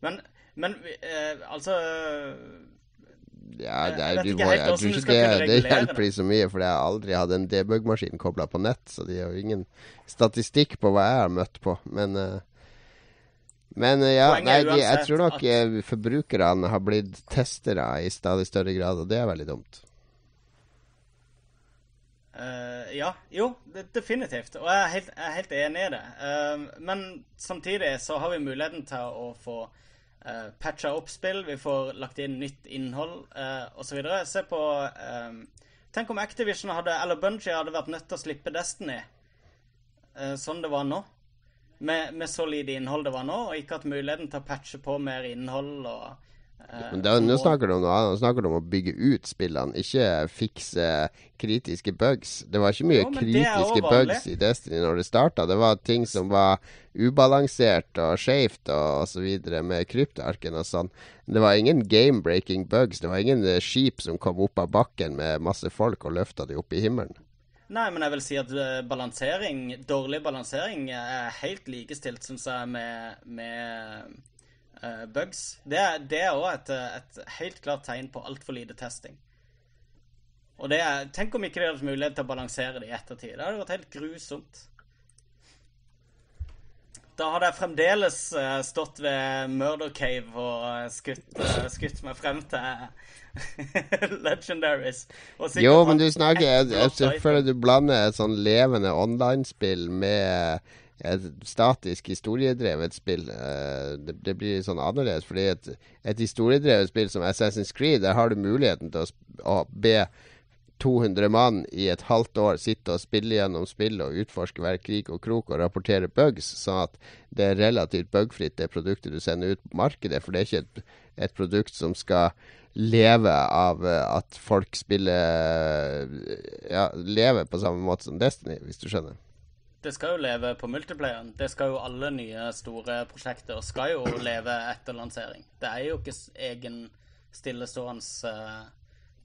men, men eh, altså ja, det er, må, jeg tror ikke det, det hjelper de så mye, for jeg har aldri hatt en debug-maskin kobla på nett, så de har jo ingen statistikk på hva jeg har møtt på. Men, uh, men uh, ja, nei, de, jeg tror nok at... forbrukerne har blitt testere i stadig større grad, og det er veldig dumt. Uh, ja, jo, definitivt. Og jeg er helt, jeg er helt enig i det. men samtidig så har vi muligheten til å få uh, patcha opp spill, vi får lagt inn nytt innhold uh, osv. Se på um, Tenk om Activision hadde, eller Bungie hadde vært nødt til å slippe Destiny uh, sånn det var nå. Med, med så lite innhold det var nå, og ikke hatt muligheten til å patche på mer innhold og men da, nå snakker du om noe annet. Nå snakker du om å bygge ut spillene, ikke fikse kritiske bugs. Det var ikke mye jo, kritiske bugs i Destiny når det starta. Det var ting som var ubalansert og skeivt og osv. med kryptarken og sånn. Det var ingen game-breaking bugs. Det var ingen eh, skip som kom opp av bakken med masse folk og løfta de opp i himmelen. Nei, men jeg vil si at eh, balansering, dårlig balansering er helt likestilt, syns jeg, med, med uh, bugs. Det, er òg et, et, helt klart tegn på altfor lite testing. Og det er, Tenk om ikke de hadde mulighet til å balansere det i ettertid. Det hadde vært helt grusomt. Da hadde jeg fremdeles uh, stått ved Murder Cave og skutt, uh, skutt, meg frem til Legendaries. jo, men du snakker jeg, jeg føler du blander et sånn levende online-spill med et statisk historiedrevet spill. Uh, det, det, blir sånn annerledes. Fordi et, et, historiedrevet spill som Assassin's Creed, der har du muligheten til å, å, be 200 mann i et halvt år sitte og spille gjennom spillet og utforske hver krik og krok og rapportere bugs, sånn at det er relativt bugfritt, det produktet du sender ut på markedet. For det er ikke et, et produkt som skal leve av uh, at folk spiller Ja, lever på samme måte som Destiny, hvis du skjønner det skal jo leve på multiplayeren. Det skal jo alle nye store prosjekter skal jo leve etter lansering. Det er jo ikke egen stillestående uh,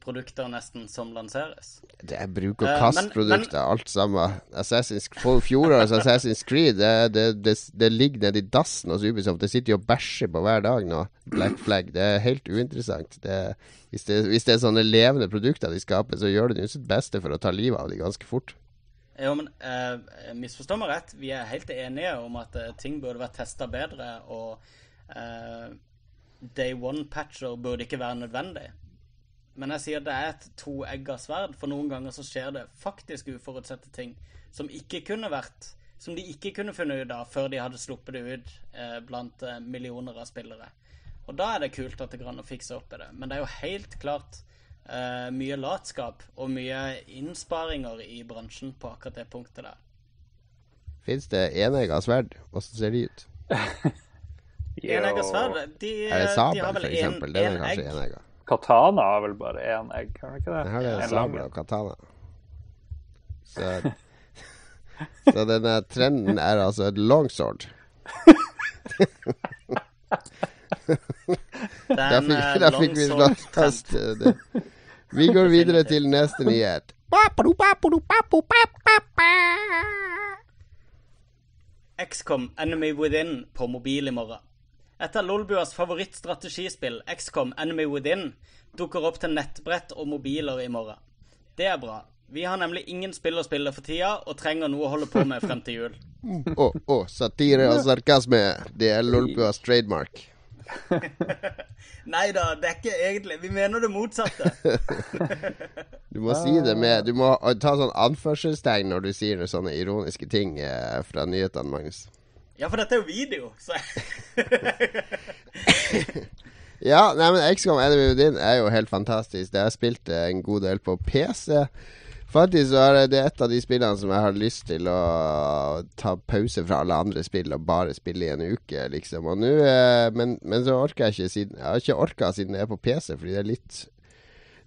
produkter nesten som lanseres. Det er bruk og Eh, kast-produkter, alt sammen. Assassin's, fjorårets Assassin's Creed, det, det, det, det ligger nede i dassen hos Ubisoft. Det sitter jo og bæsjer på hver dag nå. Black Flag. Det er helt uinteressant. Det, hvis, det, hvis det er sånne levende produkter de skaper, så gjør jo sitt beste for å ta livet av de ganske fort. Jo, men eh, misforstå meg rett. Vi er helt enige om at eh, ting burde vært testa bedre, og eh, day one-patcher burde ikke være nødvendig. Men jeg sier det er et toegga sverd, for noen ganger så skjer det faktisk uforutsette ting som ikke kunne vært Som de ikke kunne funnet ut av før de hadde sluppet det ut eh, blant eh, millioner av spillere. Og da er det kult at det går an å fikse opp i det. Men det er jo helt klart eh, mye latskap og mye innsparinger i bransjen på akkurat det punktet der. Fins det enegga sverd? Åssen ser de ut? Enegga sverd, de, Er det de har har for vel eksempel? Den er kanskje enegga. Katana har vel bare én egg, har den ikke det? Her har det En sabel og katana. Så, så denne trenden er altså et longsword. Da fikk, eh, da fikk vi slått fast det. Vi går videre til neste nyhet. XCOM Enemy Within på mobil i morgen. Et av Lolbuas favorittstrategispill, XCOM Enemy Within, dukker opp til nettbrett og mobiler i morgen. Det er bra. Vi har nemlig ingen spill å spille for tida, og trenger noe å holde på med frem til jul. Å, å, satire og sarkasme. Det er Lolbuas trademark. Nei da, det er ikke egentlig Vi mener det motsatte. Du må si det med Du må ta sånn anførselstegn når du sier sånne ironiske ting eh, fra nyhetene, Magnus. Ja, for dette er jo video, så Ja, nei, men XCOM Enemy Within er jo helt fantastisk. Det har jeg spilt eh, en god del på PC. Faktisk så er det et av de spillene som jeg har lyst til å ta pause fra alle andre spill og bare spille i en uke, liksom. Og nå, eh, men, men så orker jeg ikke siden Jeg har ikke orka siden jeg er på PC, fordi det er litt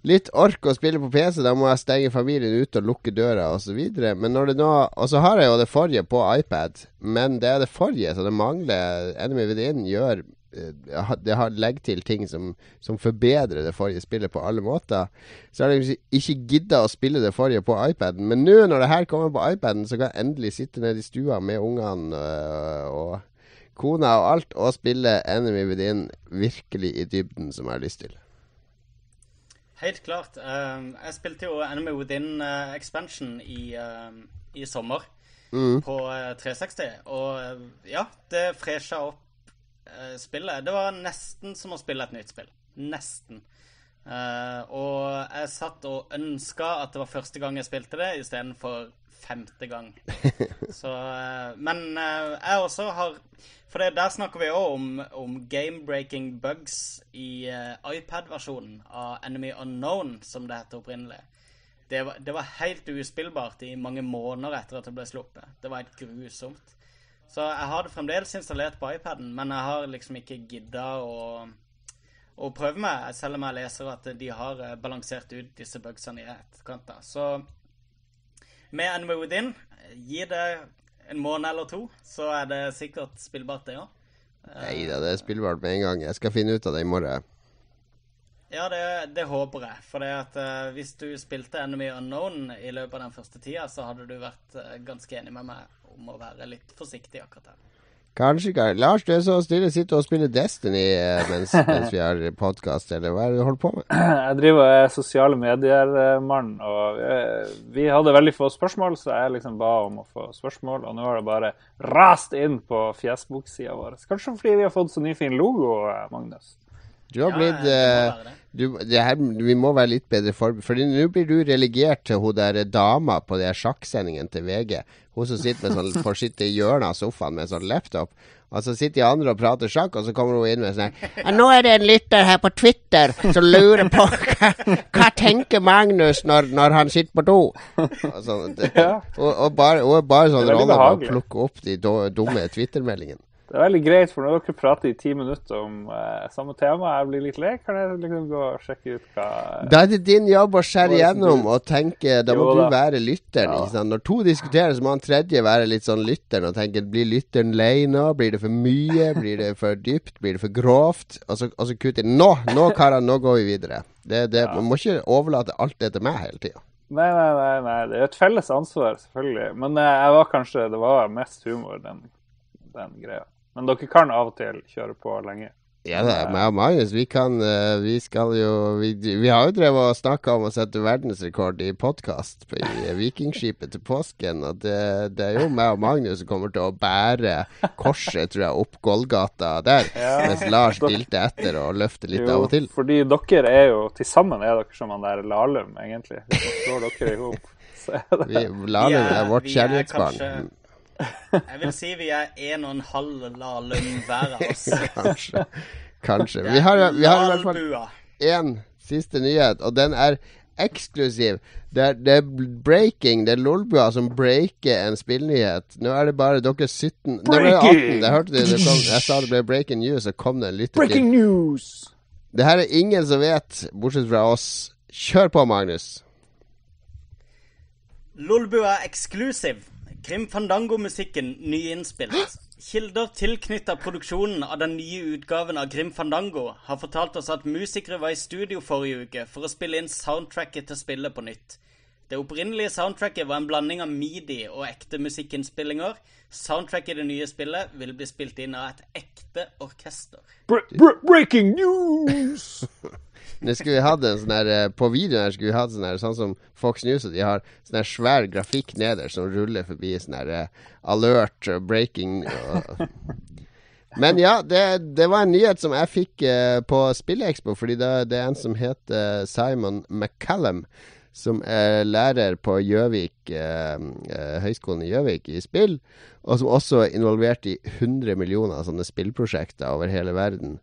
Litt ork å spille på PC, da må jeg stenge familien ute og lukke døra osv. Men når Og så har jeg jo det forrige på iPad, men det er det forrige, så det mangler Enemy Within gjør det har legger til ting som, som forbedrer det forrige spillet på alle måter. Så har jeg liksom ikke gidda å spille det forrige på iPaden. Men nå når det her kommer på iPaden, så kan jeg endelig sitte nede i stua med ungene øh, og kona og alt, og spille Enemy Within virkelig i dybden, som jeg har lyst til. Helt klart. Um, jeg spilte jo Enemy Within uh, Expansion i, um, i sommer på uh, 360. Og ja, det fresha opp uh, spillet. Det var nesten som å spille et nytt spill. Nesten. Uh, og jeg satt og ønska at det var første gang jeg spilte det, istedenfor femte gang. Så, uh, men uh, jeg også har For det, der snakker vi òg om, om game-breaking bugs i iPad-versjonen av Enemy Unknown, som det heter opprinnelig. Det var, det var helt uspillbart i mange måneder etter at det ble sluppet. Det var helt grusomt. Så jeg har det fremdeles installert på iPaden, men jeg har liksom ikke gidda å, å prøve meg, selv om jeg leser at de har eh, balansert ut disse bugsene i etterkant. da. Så med Enemy Within, gi det en måned eller to, så er det sikkert spillbart, det òg. Nei da, det er spillbart med en gang. Jeg skal finne ut av det i morgen. Ja, det, det håper jeg. For det at uh, hvis du spilte Enemy Unknown i løpet av den første tida, så hadde du vært uh, ganske enig med meg om å være litt forsiktig akkurat her. Kanskje, kanskje. Lars, du er så stille. Sitter og spiller Destiny eh, mens, mens vi har podkast, eller hva er det du holder på med? Jeg driver og er sosiale medier-mann, og vi hadde veldig få spørsmål, så jeg liksom ba om å få spørsmål, og nå har det bare rast inn på Facebook-sida vår. Kanskje fordi vi har fått så ny fin logo, Magnus? Du har Ja, blitt eh, du, det her, Vi må være litt bedre forberedt. For nå blir du relegert til hun der dama på de sjakksendingen sjakksendingene til VG. Hun som sitter med sånn, får sitte i hjørnet av sofaen med sånn laptop. Og så sitter de andre og prater sjakk, og så kommer hun inn med sånn her, Nå er det en lytter her på Twitter som lurer på hva, hva tenker Magnus når, når han sitter på do? Og, sånn, det, og, og bare, hun er bare sånn rolle med å plukke opp de dumme Twitter-meldingene. Det er veldig greit, for når dere prater i ti minutter om eh, samme tema, jeg blir litt lei, kan jeg liksom gå og sjekke ut hva Da er det din jobb å skjære igjennom og tenke Da må Jo du da. være lytteren. Ja. Ikke sant? Når to diskuterer, så må han tredje være litt sånn lytteren og tenke Blir lytteren lei nå? Blir det for mye? Blir det for dypt? Blir det for grovt? Og så, og så kutter. Nå! Nå, karer, nå går vi videre. Det, det, Man må ikke overlate alt det til meg hele tida. Nei, nei, nei, nei. Det er et felles ansvar, selvfølgelig. Men eh, jeg var kanskje Det var mest humor, den, den greia. Men dere kan av og til kjøre på lenge. Ja meg og Magnus, vi kan eh, Vi skal jo Vi, vi har jo drevet og snakka om å sette verdensrekord i podkast i Vikingskipet til påsken. Og det, det er jo meg og Magnus som kommer til å bære korset, tror jeg, opp Golgata der. Ja. Mens Lars dilter etter og løfter litt av og til. fordi dere er jo Til sammen er dere som han der Lahlum, egentlig. Hvis man slår dere i hop, så er det Vi, Lahlum er- vårt kjærlighetsbarn. Jeg vil si vi er en og en halv Lahlum hver av oss. Kanskje. Kanskje. Vi har, vi har i hvert fall én siste nyhet, og den er eksklusiv. Det er, det er breaking. Det er Lolbua som breaker en spillnyhet. Nå er det bare dere 17 Nå ble 18. Det hørte det, det kom, jeg sa det ble breaking news, og kom det en lytter til. news! Det her er ingen som vet, bortsett fra oss. Kjør på, Magnus. Lolbua Exclusive. Grim Fandango-musikken nyinnspilt. Kilder tilknytta produksjonen av den nye utgaven av Grim Fandango har fortalt oss at musikere var i studio forrige uke for å spille inn soundtracket til spillet på nytt. Det opprinnelige soundtracket var en blanding av midi og ekte musikkinnspillinger. Soundtracket i det nye spillet vil bli spilt inn av et ekte orkester. Bre breaking news! Nå skulle vi hatt en sånn her eh, På videoen her skulle vi hatt sånn her Sånn som Fox News, de har sånn her svær grafikk nederst som ruller forbi sånn her eh, alert, og breaking og Men ja, det, det var en nyhet som jeg fikk eh, på Spillekspo, fordi det, det er en som heter Simon McCallum, som er lærer på Gjøvik, eh, Høgskolen i Gjøvik i spill, og som også er involvert i 100 millioner sånne spillprosjekter over hele verden.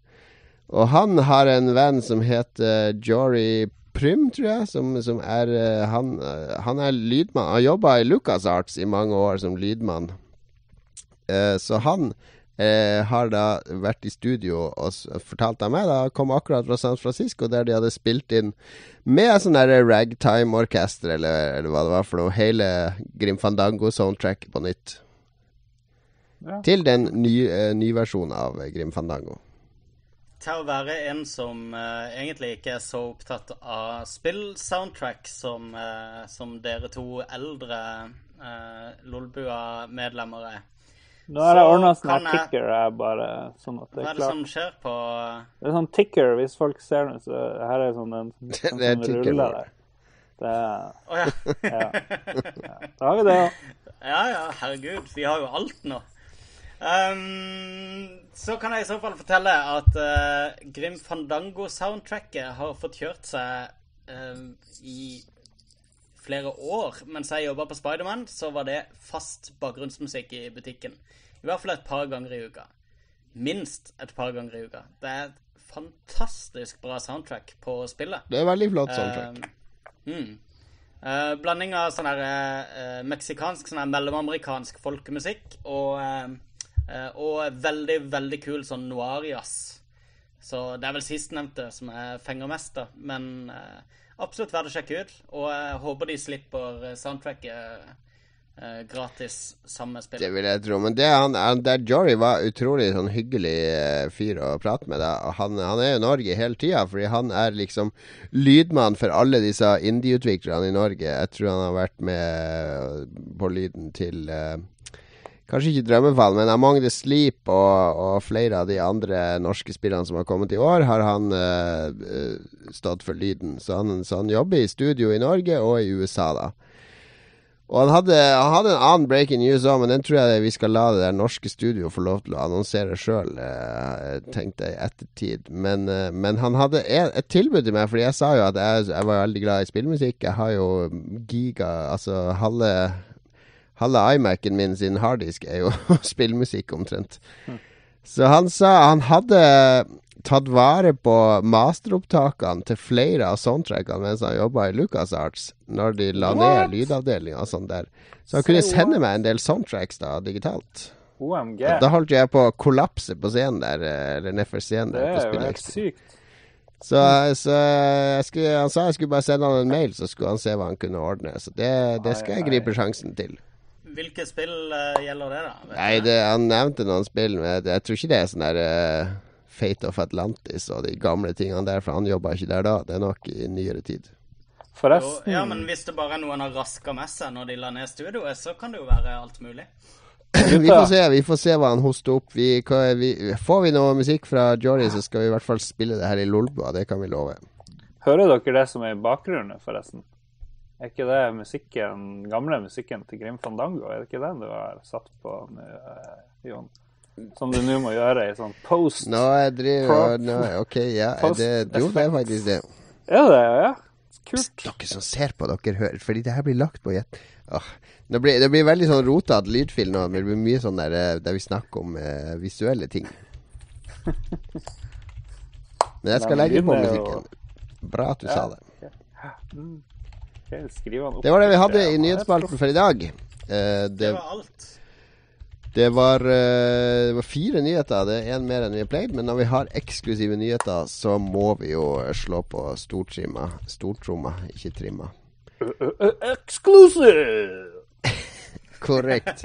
Og han har en venn som heter Jory Prym, tror jeg, som, som er eh, han, eh, han er lydmann. Han jobba i LucasArts i mange år som lydmann. Eh, så han eh, har da vært i studio og fortalt av meg da kom akkurat fra San Francisco, der de hadde spilt inn med sånn der ragtime-orkester, eller, eller hva det var for noe, hele Grim Fandango-soundtrack på nytt. Ja. Til den nye eh, nyversjonen av eh, Grim Fandango. Til å være en som uh, egentlig ikke er så opptatt av spill-soundtrack som, uh, som dere to eldre uh, Lolbua-medlemmer er. Nå er det ordna sånn ticker, jeg bare, sånn at det er klart. Hva er er det som skjer på Det er sånn ticker, hvis folk ser den, så her er sånn en sånn, Det er sånn ticker rulle nå. der. Det er, oh, ja. ja. ja. Da har vi det òg. ja ja, herregud. Vi har jo alt nå. Ehm, så kan jeg i så fall fortelle at uh, Grim Fandango-soundtracket har fått kjørt seg eh, i flere år. Mens jeg jobba på Spiderman, så var det fast bakgrunnsmusikk i butikken. I hvert fall et par ganger i uka. Minst et par ganger i uka. Det er et fantastisk bra soundtrack på spillet. Det er veldig flott soundtrack. Uh, mm. Uh, blanding av sånn her eh, meksikansk, sånn her mellomamerikansk folkemusikk og, og veldig, veldig kul sånn noir-jazz. Så det er vel sistnevnte som jeg fenger mest, da. Men eh, absolutt verdt å sjekke ut. Og jeg håper de slipper eh, soundtracket eh, gratis sammen med Det vil jeg tro. Men det, han, han, der Jory var utrolig sånn hyggelig eh, fyr å prate med. Han, han er i Norge hele tida, fordi han er liksom lydmann for alle disse indie-utviklerne i Norge. Jeg tror han har vært med på lyden til eh, Kanskje ikke Drømmefall, men Among the Sleep og, og flere av de andre norske spillene som har kommet i år, har han eh, stått for lyden. Så han, så han jobber i studio i Norge og i USA, da. Og han hadde, han hadde en annen breaking news òg, men den tror jeg vi skal la det der norske studio få lov til å annonsere sjøl, eh, tenkte jeg i ettertid. Men, men han hadde et tilbud til meg, fordi jeg sa jo at jeg, jeg var veldig glad i spillmusikk. Jeg har jo giga Altså halve Halve iMac-en min sin harddisk er jo spillmusikk, omtrent. Så han sa han hadde tatt vare på masteropptakene til flere av soundtrackene mens han jobba i LucasArts, når de la What? ned lydavdelinga og sånn der. Så han kunne sende meg en del soundtracks da, digitalt. OMG. Da holdt jeg på å kollapse på scenen der, eller nedfor scenen. Det der er jo helt sykt. Så, så skulle, han sa jeg skulle bare sende han en mail, så skulle han se hva han kunne ordne. Så det, det skal jeg gripe sjansen til. Hvilke spill uh, gjelder det, da? Nei, det, han nevnte noen spill, men jeg, jeg tror ikke det er sånn der uh, Fate of Atlantis og de gamle tingene der, for han jobba ikke der da. Det er nok i nyere tid. Jo, Forresten, ja, men hvis det bare er noen har raska med seg når de la ned studioet, så kan det jo være alt mulig. Vi får se vi får se hva han hoster opp. Vi, hva- vi, får vi noe musikk fra Jory, så skal vi i hvert fall spille det her i Lolbua. Det kan vi love. hører dere det som er i bakgrunnen, forresten? Er ikke det musikken, gamle musikken til Grim Fandango? Er det ikke den du har satt på nå, eh, Jon? Som du nå må gjøre i sånn post Nå jeg driver nå, OK, ja. Det, jo, det er faktisk det. Er det ja? Kult. Dere som ser på, dere hører Fordi det her blir lagt på gjett. Åh, det, blir, det blir veldig sånn rotete lydfil nå. Det blir mye sånn der, eh, der vi snakker om eh, visuelle ting. Men jeg skal legge på musikken. Bra at du Ja. sa det. Opp. Det var det vi hadde i nyhetsspalten for i dag. Eh, Det det, var alt. det, var, eh, det var fire nyheter. Det er én mer enn vi har pleid. Men når vi har eksklusive nyheter, så må vi jo slå på stortrimma. Stortromma, ikke trimma. Exclusive! Korrekt.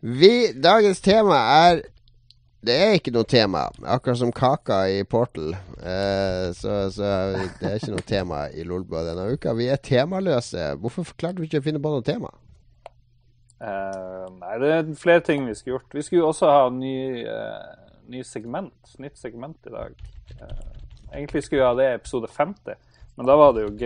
Vi, dagens tema er Det er ikke noe tema, akkurat som kaka i Portal. Eh, så, så det er ikke noe tema i Lolbua denne uka. Vi er temaløse. Hvorfor klarte vi ikke å finne på noe tema? Eh, nei, det er flere ting vi skulle gjort. Vi skulle også ha ny, eh, ny segment. Nytt segment i dag. Eh, egentlig skulle vi ha det i episode 50, men da var det jo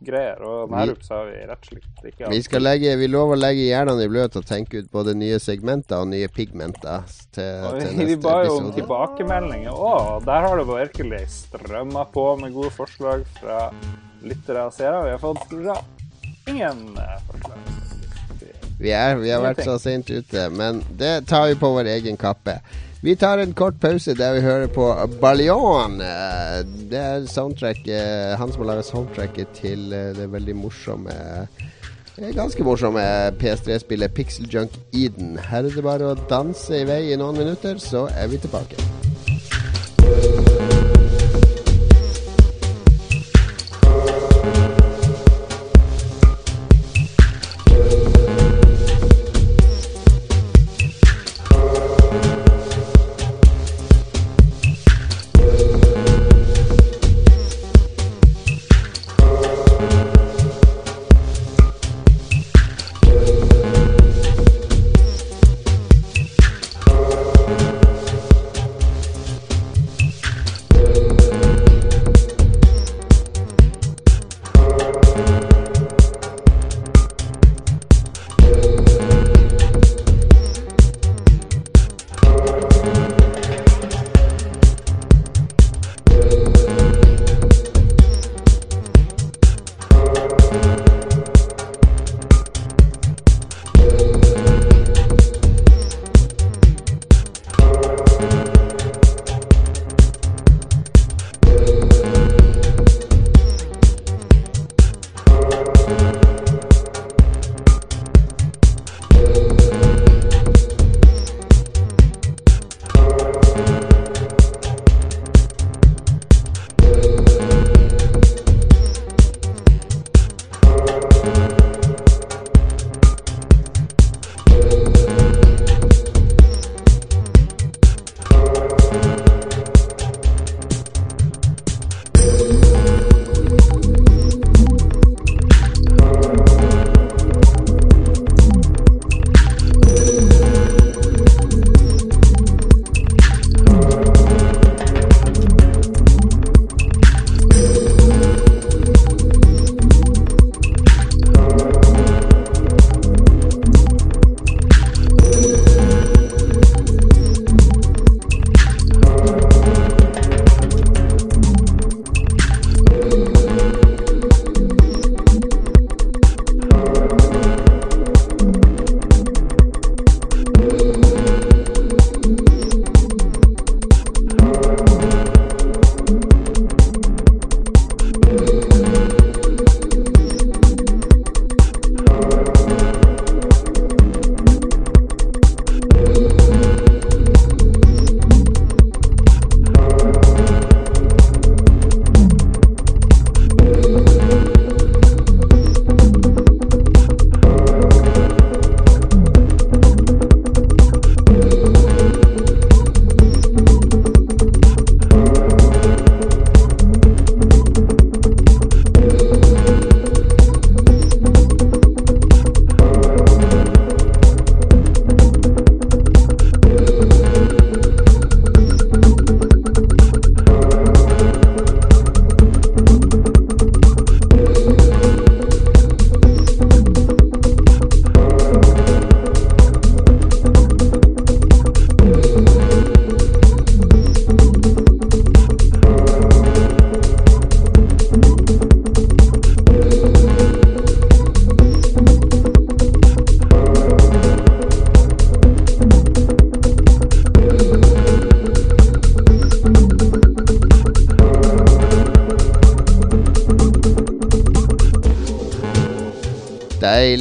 Gamergate-greier. Og Vi- så har vi rett og slett ikke Vi, skal legge, vi lover å legge hjernene i bløt og tenke ut både nye segmenter og nye pigmenter til, Og til vi, vi neste ba jo om episode. tilbakemeldinger òg. Der har det virkelig strømma på med gode forslag fra lyttere og seere. Vi har fått bra ingen eh, forslag. Vi, er, vi har vært så sent ute, men det tar vi på vår egen kappe. Vi tar en kort pause der vi hører på Ballion. Eh, Det er soundtrack eh, han som har laga soundtracket til eh, det veldig morsomme Ganske morsomme PS3-spillet Pixel Junk Eden. Her er det bare å danse i vei i noen minutter, så er vi tilbake.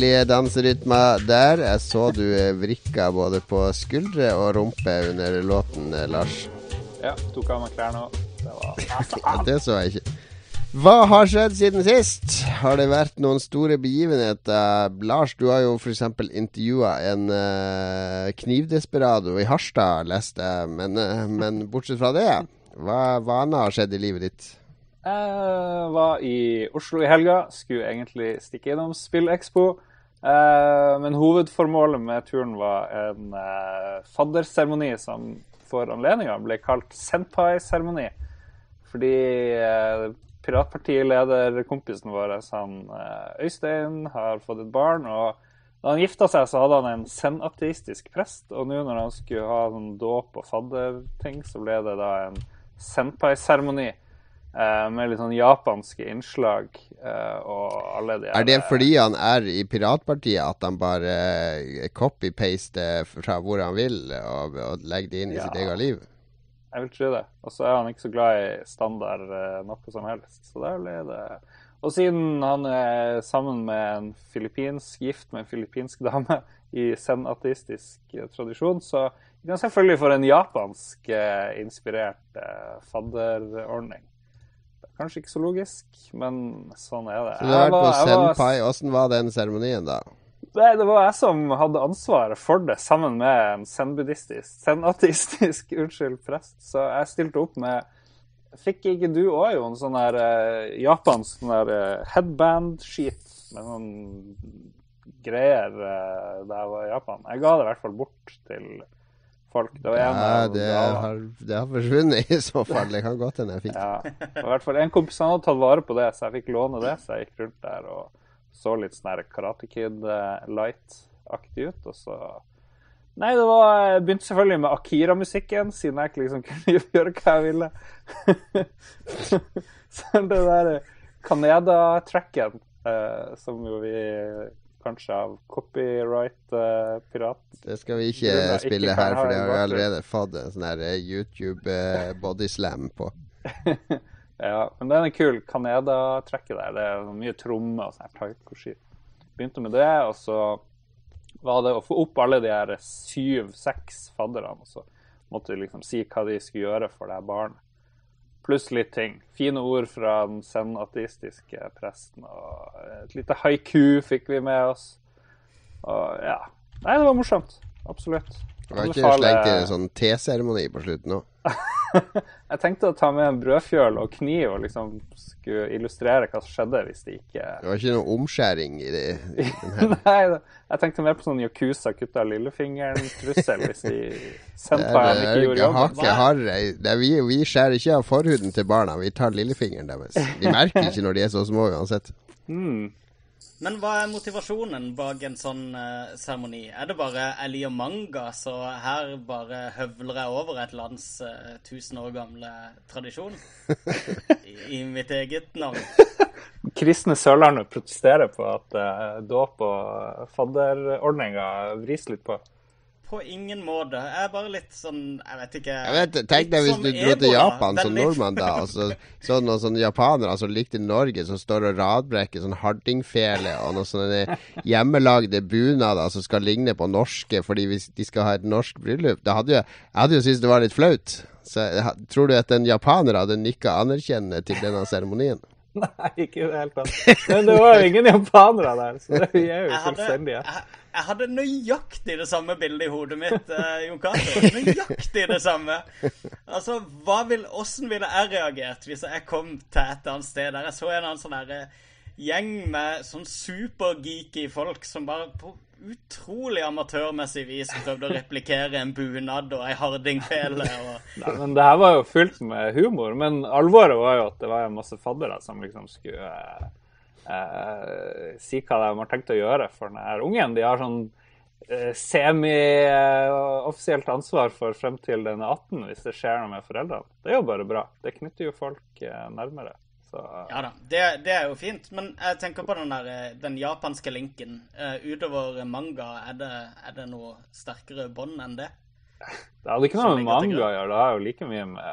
Deilige danserytmer der. Jeg så du eh, vrikka både på skuldre og rumpe under låten, eh, Lars. Ja, tok av meg klærne òg. Det var det så jeg ikke. Hva har skjedd siden sist? Har det vært noen store begivenheter? Lars, du har jo f.eks. intervjua en uh, knivdesperado i Harstad, leste jeg. Men, uh, men bortsett fra det, hva, hva annet har skjedd i livet ditt? Jeg var i Oslo i helga. Skulle egentlig stikke innom SpillExpo. Eh, men hovedformålet med turen var en eh, fadderseremoni som for anledninga ble kalt Senpai-seremoni. Fordi eh, piratpartileder, kompisen vår, han Øystein, har fått et barn. og da han gifta seg, så hadde han en zen-ateistisk prest. Og nå når han skulle ha sånn dåp og fadderting, så ble det da en senpai-seremoni. Eh, med litt sånn japanske innslag de Er det fordi han er i piratpartiet at han bare eh, copy-paster fra hvor han vil, og, og legger det inn i Ja. sitt eget liv? Jeg vil tro det. Og så er han ikke så glad i standard eh, noe som helst. Så der ble det Og siden han er sammen med en filippinsk gift med en filippinsk dame i zen-ateistisk eh, tradisjon, så gikk han selvfølgelig for en japansk eh, inspirert eh, fadderordning. Kanskje ikke så logisk, men sånn er det. Så du har vært på Senpai. Åssen var den seremonien, da? Nei, det var jeg som hadde ansvaret for det, sammen med en zen-buddhistisk, zen-ateistisk, unnskyld, prest. Så jeg stilte opp med Fikk ikke du òg Jon, en sånn her uh, japansk sånn der uh, headband-skit med sånn greier uh, da jeg var i Japan? Jeg ga det i hvert fall bort til folk. Det var en Ja, det har, det har forsvunnet i så fall. Det kan godt hende jeg fikk Ja, i hvert fall en kompis han hadde tatt vare på det, så jeg fikk låne det. Så jeg gikk rundt der og så litt sånn Karate Kid eh, light-aktig ut. Og så Nei, det var Jeg begynte selvfølgelig med Akira-musikken, siden jeg ikke liksom kunne gjøre hva jeg ville. så det der Kaneda-tracken, eh, som jo vi kanskje av copyright-pirat Det skal vi ikke Grunner spille ikke her, for det har vi allerede fått en sånn her eh, YouTube eh, bodyslam på. Ja, men den er kul. Kaneda-trekket der. Det er mye tromme og sånn her taiko-ski. Begynte med det, og så var det å få opp alle de her syv-seks fadderne. Og så måtte de liksom si hva de skulle gjøre for det her barnet. Pluss litt ting. Fine ord fra den zen-ateistiske presten. Og et lite haiku fikk vi med oss. Og ja. Nei, det var morsomt. Absolutt. Det har ikke slengt inn en sånn teseremoni på slutten òg. Jeg tenkte å ta med en brødfjøl og kniv og liksom skulle illustrere hva som skjedde hvis de ikke Det var ikke noe omskjæring i det. i. Nei, jeg tenkte mer på sånn Yakuza kutta lillefingeren-trussel hvis de er, ikke gjorde jobben. Det vi, vi skjærer ikke av forhuden til barna, vi tar lillefingeren deres. De merker ikke når de er så små uansett. Mm. Men hva er motivasjonen bak en sånn seremoni? seremoni? er det bare jeg liker manga, så her bare høvler jeg over et lands uh, tusen år gamle tradisjon? I, I mitt eget navn. Kristne Sørlandet protesterer på at uh, dåp og fadderordninga vris litt på. På ingen måte. Jeg er bare litt sånn Jeg vet ikke. Jeg vet, tenk deg hvis du dro til Japan som nordmann, da, og så, så noen sånne japanere som likte Norge, som står og radbrekker sånn hardingfele og noen sånne hjemmelagde bunader som skal ligne på norske fordi hvis de skal ha et norsk bryllup. Da hadde jo, jeg hadde jo syntes det var litt flaut. Så tror du at en japaner hadde nikka anerkjennende til denne seremonien? Nei, ikke i det hele tatt. Men det var jo ingen japanere der, så vi er jo Jeg hadde, jeg, jeg hadde nøyaktig det samme bildet i hodet mitt, eh, Jon Cato. Nøyaktig det samme. Altså, vil, Hvordan ville jeg reagert hvis jeg kom til et annet sted der jeg så en annen sånn derre gjeng med sånn supergeeky folk som bare på utrolig amatørmessig vis prøvde å replikere en bunad og ei hardingfele og Nei, men det her var jo fylt med humor. Men alvoret var jo at det var masse faddere som liksom skulle eh, eh, si hva de har tenkt å gjøre for denne ungen. De har sånn eh, semi-offisielt ansvar for frem til den er 18 hvis det skjer noe med foreldrene. Det er jo bare bra. Det knytter jo folk eh, nærmere. Så Ja da, det, det er jo fint. Men jeg tenker på den der eh, den japanske linken. Eh, utover manga, er det, er det noe sterkere bånd enn det? Det hadde ikke noe med manga å gjøre. Det har jo like mye med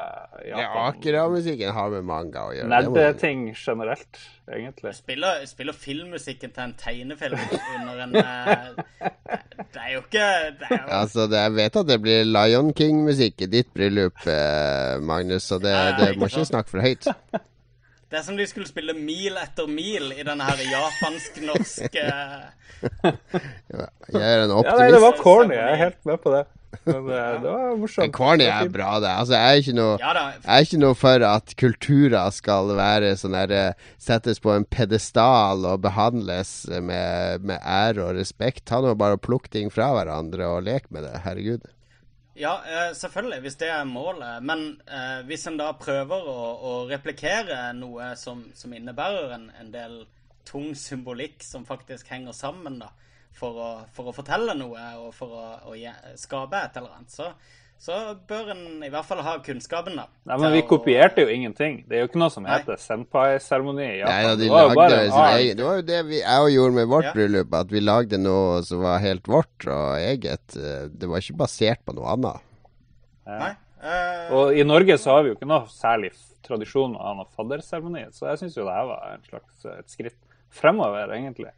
Japan Ja, Akira-musikken har med manga å gjøre. Nerdeting generelt, egentlig. Spiller, spiller filmmusikken til en tegnefilm under en eh, Det er jo ikke det er jo, Altså, det, Jeg vet at det blir Lion King-musikk i ditt bryllup, eh, Magnus, så det, det må ikke snakke for høyt. Det er som de skulle spille mil etter mil i denne her japansk-norske Ja, Jeg er en optimist. Ja, nei, det var corny. Jeg er helt med på det. Men eh, det var morsomt. Men corny er bra, det. Altså, jeg er ikke noe Ja. Jeg er ikke noe for at kulturer skal være sånn der eh, Settes på en pedestal og behandles med, med ære og respekt. Ta nå bare og Plukk ting fra hverandre og lek med det. Herregud. Ja, eh, selvfølgelig, hvis det er målet. Men eh, hvis en da prøver å, å replikere noe som, som innebærer en, en del tung symbolikk som faktisk henger sammen, da, for å, for å fortelle noe og for å, å skape et eller annet, så, så bør en i hvert fall ha kunnskapen, da. Nei, men vi å- kopierte jo ingenting. Det er jo ikke noe som heter senpai-seremoni Ja, de det var lagde Det var jo det vi, jeg gjorde med vårt Ja. bryllup, at vi lagde noe som var helt vårt og eget. Det var ikke basert på noe annet. Nei. Uh, Og i Norge så har vi jo ikke noe særlig tradisjon av ha noe fadderseremoni, så jeg syns jo det her var en slags eh, et skritt fremover, egentlig.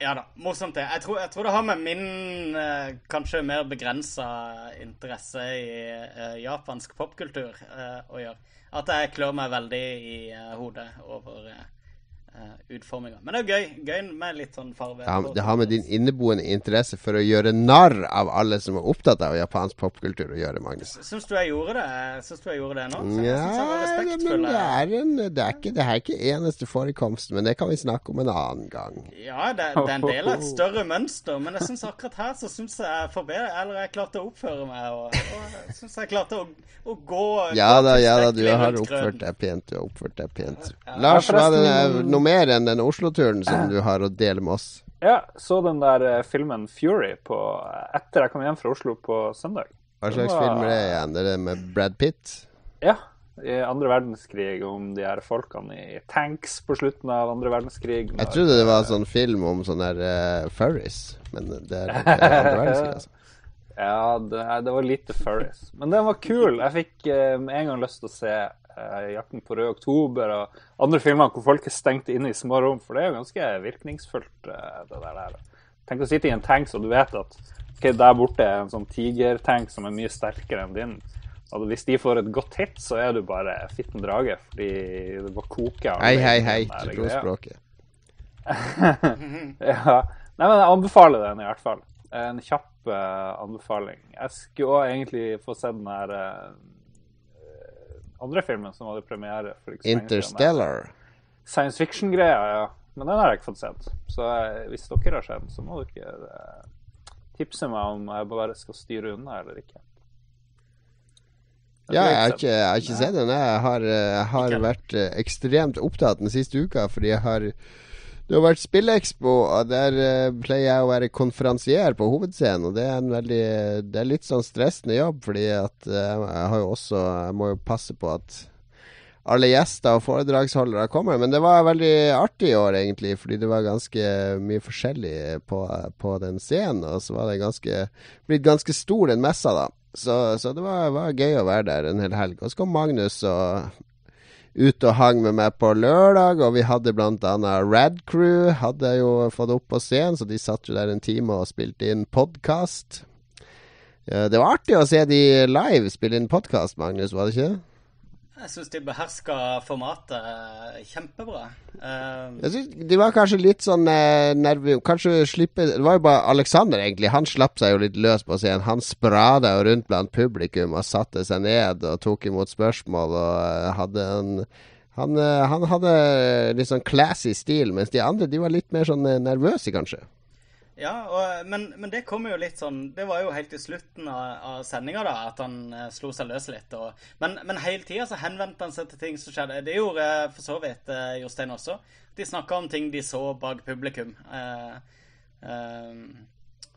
Ja da, morsomt det. Jeg tror, jeg tror det har med min eh, kanskje mer begrensa interesse i eh, japansk popkultur eh, å gjøre. At jeg klør meg veldig i eh, hodet over eh, utforminga. Men det er gøy. Gøy med litt sånn farve. Det har, det har med din inneboende interesse for å gjøre narr av alle som er opptatt av japansk popkultur å gjøre, Magnus. Syns du jeg gjorde det? Syns du jeg gjorde det nå? Ja, men det er, en, det, er ikke, det er ikke eneste forekomst, men det kan vi snakke om en annen gang. Ja, det, det er en del av et større mønster, men jeg syns akkurat her så syns jeg jeg forbedrer Eller jeg klarte å oppføre meg, og, og jeg syns jeg klarte å, å gå Ja da, ja da, du har oppført deg pent. Du har oppført deg pent. Ja. Lars, Ja, hva er det forresten- noe mer enn den Oslo-turen som du har å dele med oss? Ja, så den der eh, filmen Fury på, etter jeg kom hjem fra Oslo på søndag. Hva slags var- film er det igjen? Er det med Brad Pitt? Ja. I andre verdenskrig, om de her folkene i tanks på slutten av andre verdenskrig. Jeg trodde det var sånn film om sånne uh, furries, men det er det er andre verdenskrig, altså. Ja, det, det var lite furries. Men den var kul. Jeg fikk med uh, en gang lyst til å se eh, 'Jakten på rød oktober' og andre filmer hvor folk er stengt inne i små rom, for det er jo ganske virkningsfullt, eh, det der. der. Tenk å sitte i en tank så du vet at okay, der borte er en sånn tigertank som er mye sterkere enn din. Og hvis de får et godt hit, så er du bare fitten drage, fordi det bare koker. Hei, hei, hei der greia. Ja. Nei, men jeg anbefaler den i hvert fall. En kjapp uh, anbefaling. Jeg skulle òg egentlig få se den her eh, andre filmen som hadde premiere. Interstellar. Science fiction-greia, ja. Men den har jeg ikke fått sett. Så hvis dere har sett den, så må dere eh, tipse meg om jeg bare skal styre unna eller ikke. Ja, jeg har ikke, jeg har ikke sett den. Jeg har, eh, jeg har vært eh, ekstremt opptatt den siste uka fordi jeg har det har vært Spillekspo, og der eh, pleier jeg å være konferansier på hovedscenen. Og det er en veldig Det er litt sånn stressende jobb, fordi at eh, jeg har jo også Jeg må jo passe på at alle gjester og foredragsholdere kommer. Men det var veldig artig i år, egentlig, fordi det var ganske mye forskjellig på, på den scenen. Og så var det ganske blitt ganske stor, den messa, da. Så, så det var, var gøy å være der en hel helg. Og så kom Magnus og ut og hang med meg på lørdag, og vi hadde annet Rad Crew hadde jeg jo fått opp på scenen, så de satt jo der en time og spilte inn podkast. Det var artig å se de live spille inn podkast, Magnus, var det ikke? Jeg syns de beherska formatet eh, kjempebra. Eh, Jeg synes De var kanskje litt sånn eh, nervøse Kanskje slippe Det var jo bare Alexander, egentlig. Han slapp seg jo litt løs på scenen. Han sprada rundt blant publikum og satte seg ned og tok imot spørsmål og eh, hadde en han, han hadde litt sånn classy stil, mens de andre de var litt mer sånn nervøse, kanskje. Ja, og, men, men det kom jo litt sånn Det var jo helt i slutten av, av sendinga, at han eh, slo seg løs litt. Og, men, men hele tida så henvendte han seg til ting som skjedde. Det gjorde eh, for så vidt eh, Jostein også. De snakka om ting de så bak publikum. Eh, eh,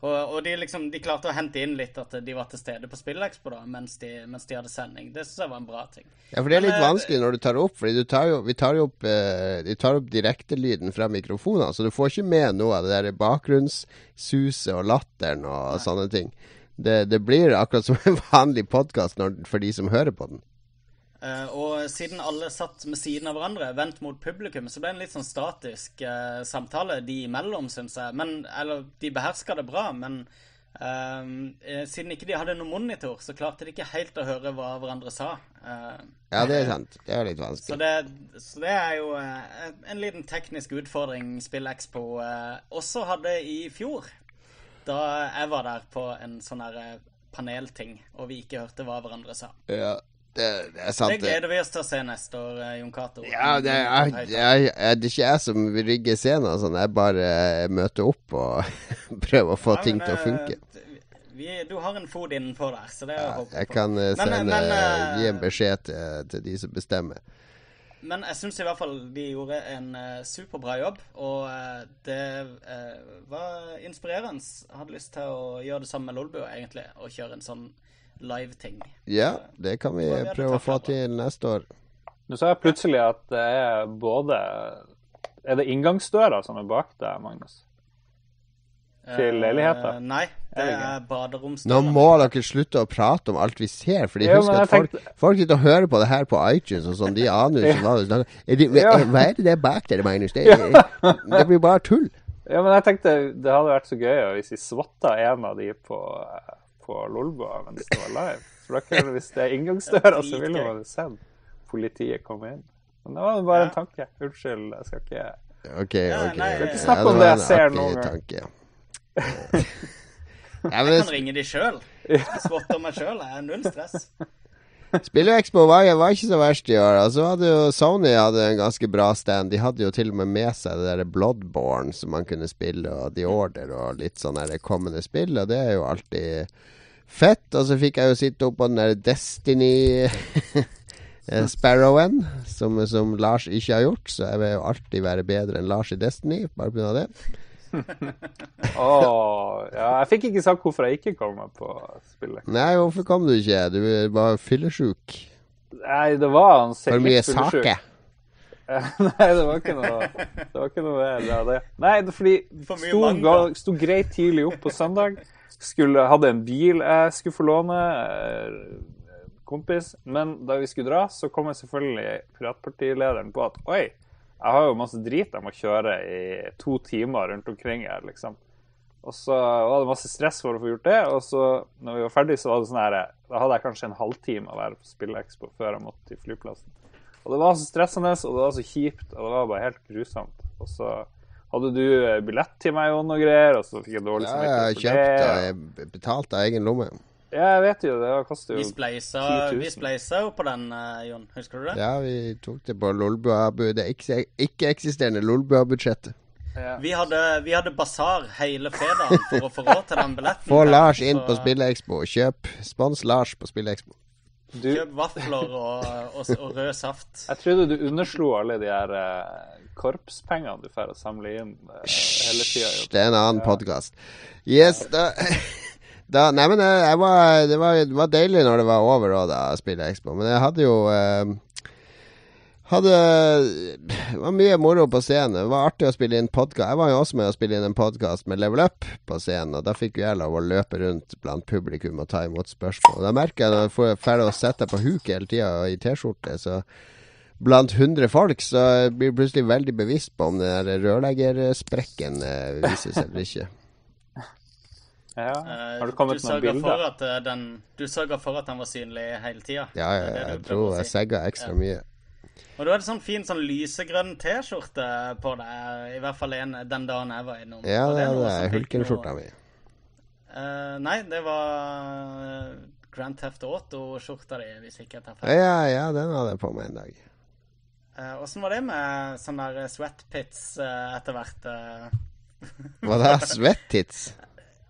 og, og de liksom De klarte å hente inn litt at de var til stede på Spillekspo da, mens de, mens de hadde sending. Det syns jeg var en bra ting. Ja, for det er litt Men, eh, vanskelig når du tar opp, du tar jo, vi tar jo opp, eh, tar opp direktelyden fra mikrofonene, så du får ikke med noe av det der bakgrunnssuset og latteren og sånne ting. Det, det blir akkurat som en vanlig podkast for de som hører på den. Uh, og siden alle satt med siden av hverandre, vendt mot publikum, så ble det en litt sånn statisk uh, samtale de imellom, syns jeg. Men, eller de beherska det bra, men uh, siden ikke de hadde noen monitor, så klarte de ikke helt å høre hva hverandre sa. ja, det er sant. Det er litt vanskelig. Så det, så det er jo en liten teknisk utfordring SpillExpo også hadde i fjor. Da jeg var der på en sånn her panelting, og vi ikke hørte hva hverandre sa. Ja, det, det, er sant. Det gleder vi oss til å se neste år, eh, Jon Cato. Ja, det er, jeg, jeg, det er ikke jeg som rigger scenen. Sånn. Jeg bare møter opp og prøver å få ja, ting til å funke. Eh, vi, du har en fot innenfor der, så det er håper Jeg kan uh, sende, men, men, gi en beskjed til, til de som bestemmer. Men jeg syns i hvert fall de gjorde en uh, superbra jobb, og uh, det uh, var inspirerende. Jeg hadde lyst til å gjøre det samme med Lolbua, egentlig, og kjøre en sånn live-ting. Ja, det kan vi prøve å få til neste år. Nå sa jeg plutselig at det er både Er det inngangsdøra som er bak deg, Magnus? Til leiligheta? Uh, nei, det er baderomsdøra. Nå må dere slutte å prate om alt vi ser. For ja, husk at folk, tenkte... folk sitter og hører på det her på iTunes og sånn. De aner jo ikke hva det snakker Hva er det der bak dere, Magnus? Det, det, blir bare tull. Ja, men jeg tenkte det hadde vært så gøy hvis vi swatta en av de på på Lolbua mens det var live. For da Hvis det er inngangsdøra, så ville man sett politiet komme inn. Men det var bare en tanke. Unnskyld, jeg skal ikke OK, OK. Nei, ikke om det jeg ser noen tanke jeg kan ringe de sjøl. Spotte meg sjøl. Jeg er null stress. Spilleexpo var, var, ikke så verst i år. Altså hadde jo Sony hadde en ganske bra stand. De hadde jo til og med med seg det der Bloodborne som man kunne spille, og The Order og litt sånn kommende spill, og det er jo alltid Fett. Og så fikk jeg jo sitte oppå den der Destiny eh, Sparrowen, som, som, Lars ikke har gjort. Så jeg vil jo alltid være bedre enn Lars i Destiny, bare pga. det. oh, ja, jeg fikk ikke sagt hvorfor jeg ikke kom meg på spillet. Nei, hvorfor kom du ikke? Du var fyllesyk. Nei, det var han For mye saker. Nei, det var ikke noe Det var ikke noe det. Nei, det fordi sto, sto greit tidlig opp på søndag. Skulle, hadde en bil jeg skulle få låne, eh, kompis. Men da vi skulle dra, så kom jeg selvfølgelig piratpartilederen på at oi, jeg har jo masse drit jeg må kjøre i to timer rundt omkring her, liksom. Og så var det masse stress for å få gjort det. Og så, når vi var ferdig, så var det sånn her Da hadde jeg kanskje en halvtime å være på Spillekspo før jeg måtte til flyplassen. Og det var så stressende, og det var så kjipt, og det var bare helt grusomt. Og så hadde du eh, billett til meg og noe greier, og så fikk jeg dårlig samvittighet ja, jeg kjøpte, jeg betalte av egen lomme. Ja, jeg vet jo det. koster jo 10 000. Vi spleisa jo på den, uh, Jon. Husker du det? Ja, vi tok det på Lolbua, det ikke-eksisterende Lolbua-budsjettet. Ja. Vi, hadde, vi hadde basar hele fredagen for å få råd til den billetten. Få Lars inn på Spillekspo. Kjøp. Spons Lars på Spillekspo. Du... Kjøp vafler og, og, og, rød saft. Jeg trodde du underslo alle de her uh, korpspengene du får å samle inn uh, hele tida. Det er en annen podkast. Yes, da, da, Nei, men eh, jeg var, det, var, det, var, deilig når det var over òg, da, å spille Expo. Men jeg hadde jo uh, hadde Det var mye moro på scenen. Det var artig å spille inn podkast. Jeg var jo også med å spille inn en podkast med Level Up på scenen, og da fikk jeg lov å løpe rundt blant publikum og ta imot spørsmål. Da merker jeg når jeg får ferdig å sette på huk hele tida i T-skjorte, så blant 100 folk, så blir jeg plutselig veldig bevisst på om den der rørleggersprekken viser vises eller ikke. Ja. Eh, Har du kommet med noen bilder? At eh, den, du sørga for at den var synlig hele tida? Ja, ja, jeg tror jeg segga ekstra ja. mye. Og du hadde sånn fin sånn lysegrønn T-skjorte på deg, i hvert fall en, den dagen jeg var innom. Ja, det, det er hulkenskjorta mi. Uh, nei, det var Grand Theft Auto-skjorta di, hvis ikke jeg tar feil. Ja, ja, den hadde jeg på meg en dag. Åssen uh, var det med sånne der sweatpits uh, etter hvert? Hva da? Sweatpits?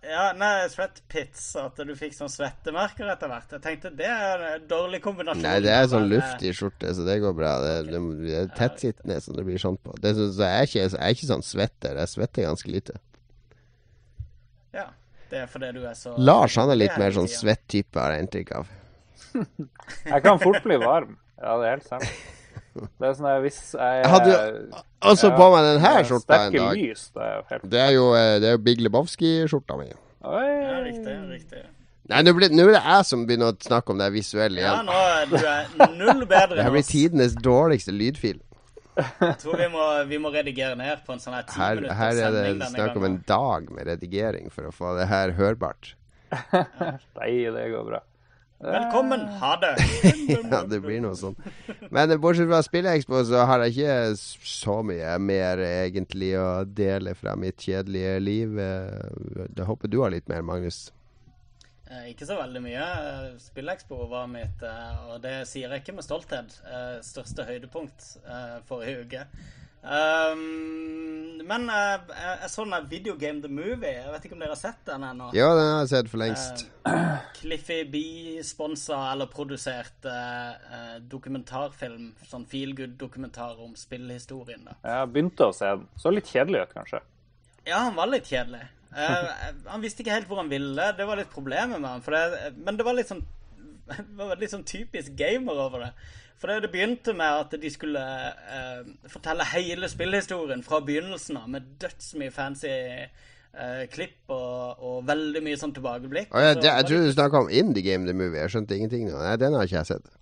Ja, nei, sweatpits. At du fikk sånn svettemerker etter hvert. Jeg tenkte det er en dårlig kombinasjon. Nei, det er sånn luftig skjorte, så det går bra. Det, det, det er tettsittende som det blir sånn på. Det, så jeg, er ikke, jeg er ikke sånn svetter. Jeg svetter ganske lite. Ja. Det er fordi du er så Lars han er litt mer sånn svett-type, har jeg inntrykk av. jeg kan fort bli varm. Ja, det er helt sant. Det er sånn hvis jeg, hadde ja, på meg den her skjorta en dag. Lys, det, er helt... det, er jo, eh, det er jo Big Lebowski-skjorta mi. Ja, riktig, riktig. Nei, nå blir- nå er det jeg som begynner å snakke om det visuelle Ja, nå er du null bedre Det her Det blir tidenes dårligste lydfil. Jeg tror vi må, vi må redigere ned på en sånn her ti Her, minutters her er det snakk om en dag med redigering for å få det her hørbart. Nei, det går bra. Velkommen, ha det. Ja, det blir noe sånn. Men eh, bortsett fra SpillExpo, så har jeg ikke så mye mer egentlig å dele fra mitt kjedelige liv. Eh, Jeg håper du har litt mer, Magnus. Eh, Ikke så veldig mye. SpillExpo var mitt, eh, og det sier jeg ikke med stolthet, eh, største høydepunkt eh, forrige uke. Um, men uh, jeg jeg så den der Video Game The Movie. Jeg vet ikke om dere har sett den ennå? Ja, den har jeg sett for lengst. Cliffy B sponsa eller produsert uh, dokumentarfilm. Sånn feel good-dokumentar om spillhistorien. da. Jeg begynte å se den. Så litt kjedelig ut, kanskje. Ja, han var litt kjedelig. Eh, han visste ikke helt hvor han ville. Det var litt problemet med han. For det, men det var litt sånn det var litt sånn typisk gamer over det. For det, det begynte med at de skulle eh, fortelle hele spillhistorien fra begynnelsen av, med dødsmye fancy eh, klipp og, og veldig mye sånn tilbakeblikk. Å, ja, det, jeg trodde du snakka om Indie Game The Movie. Jeg skjønte ingenting nå. Nei, den har ikke jeg sett.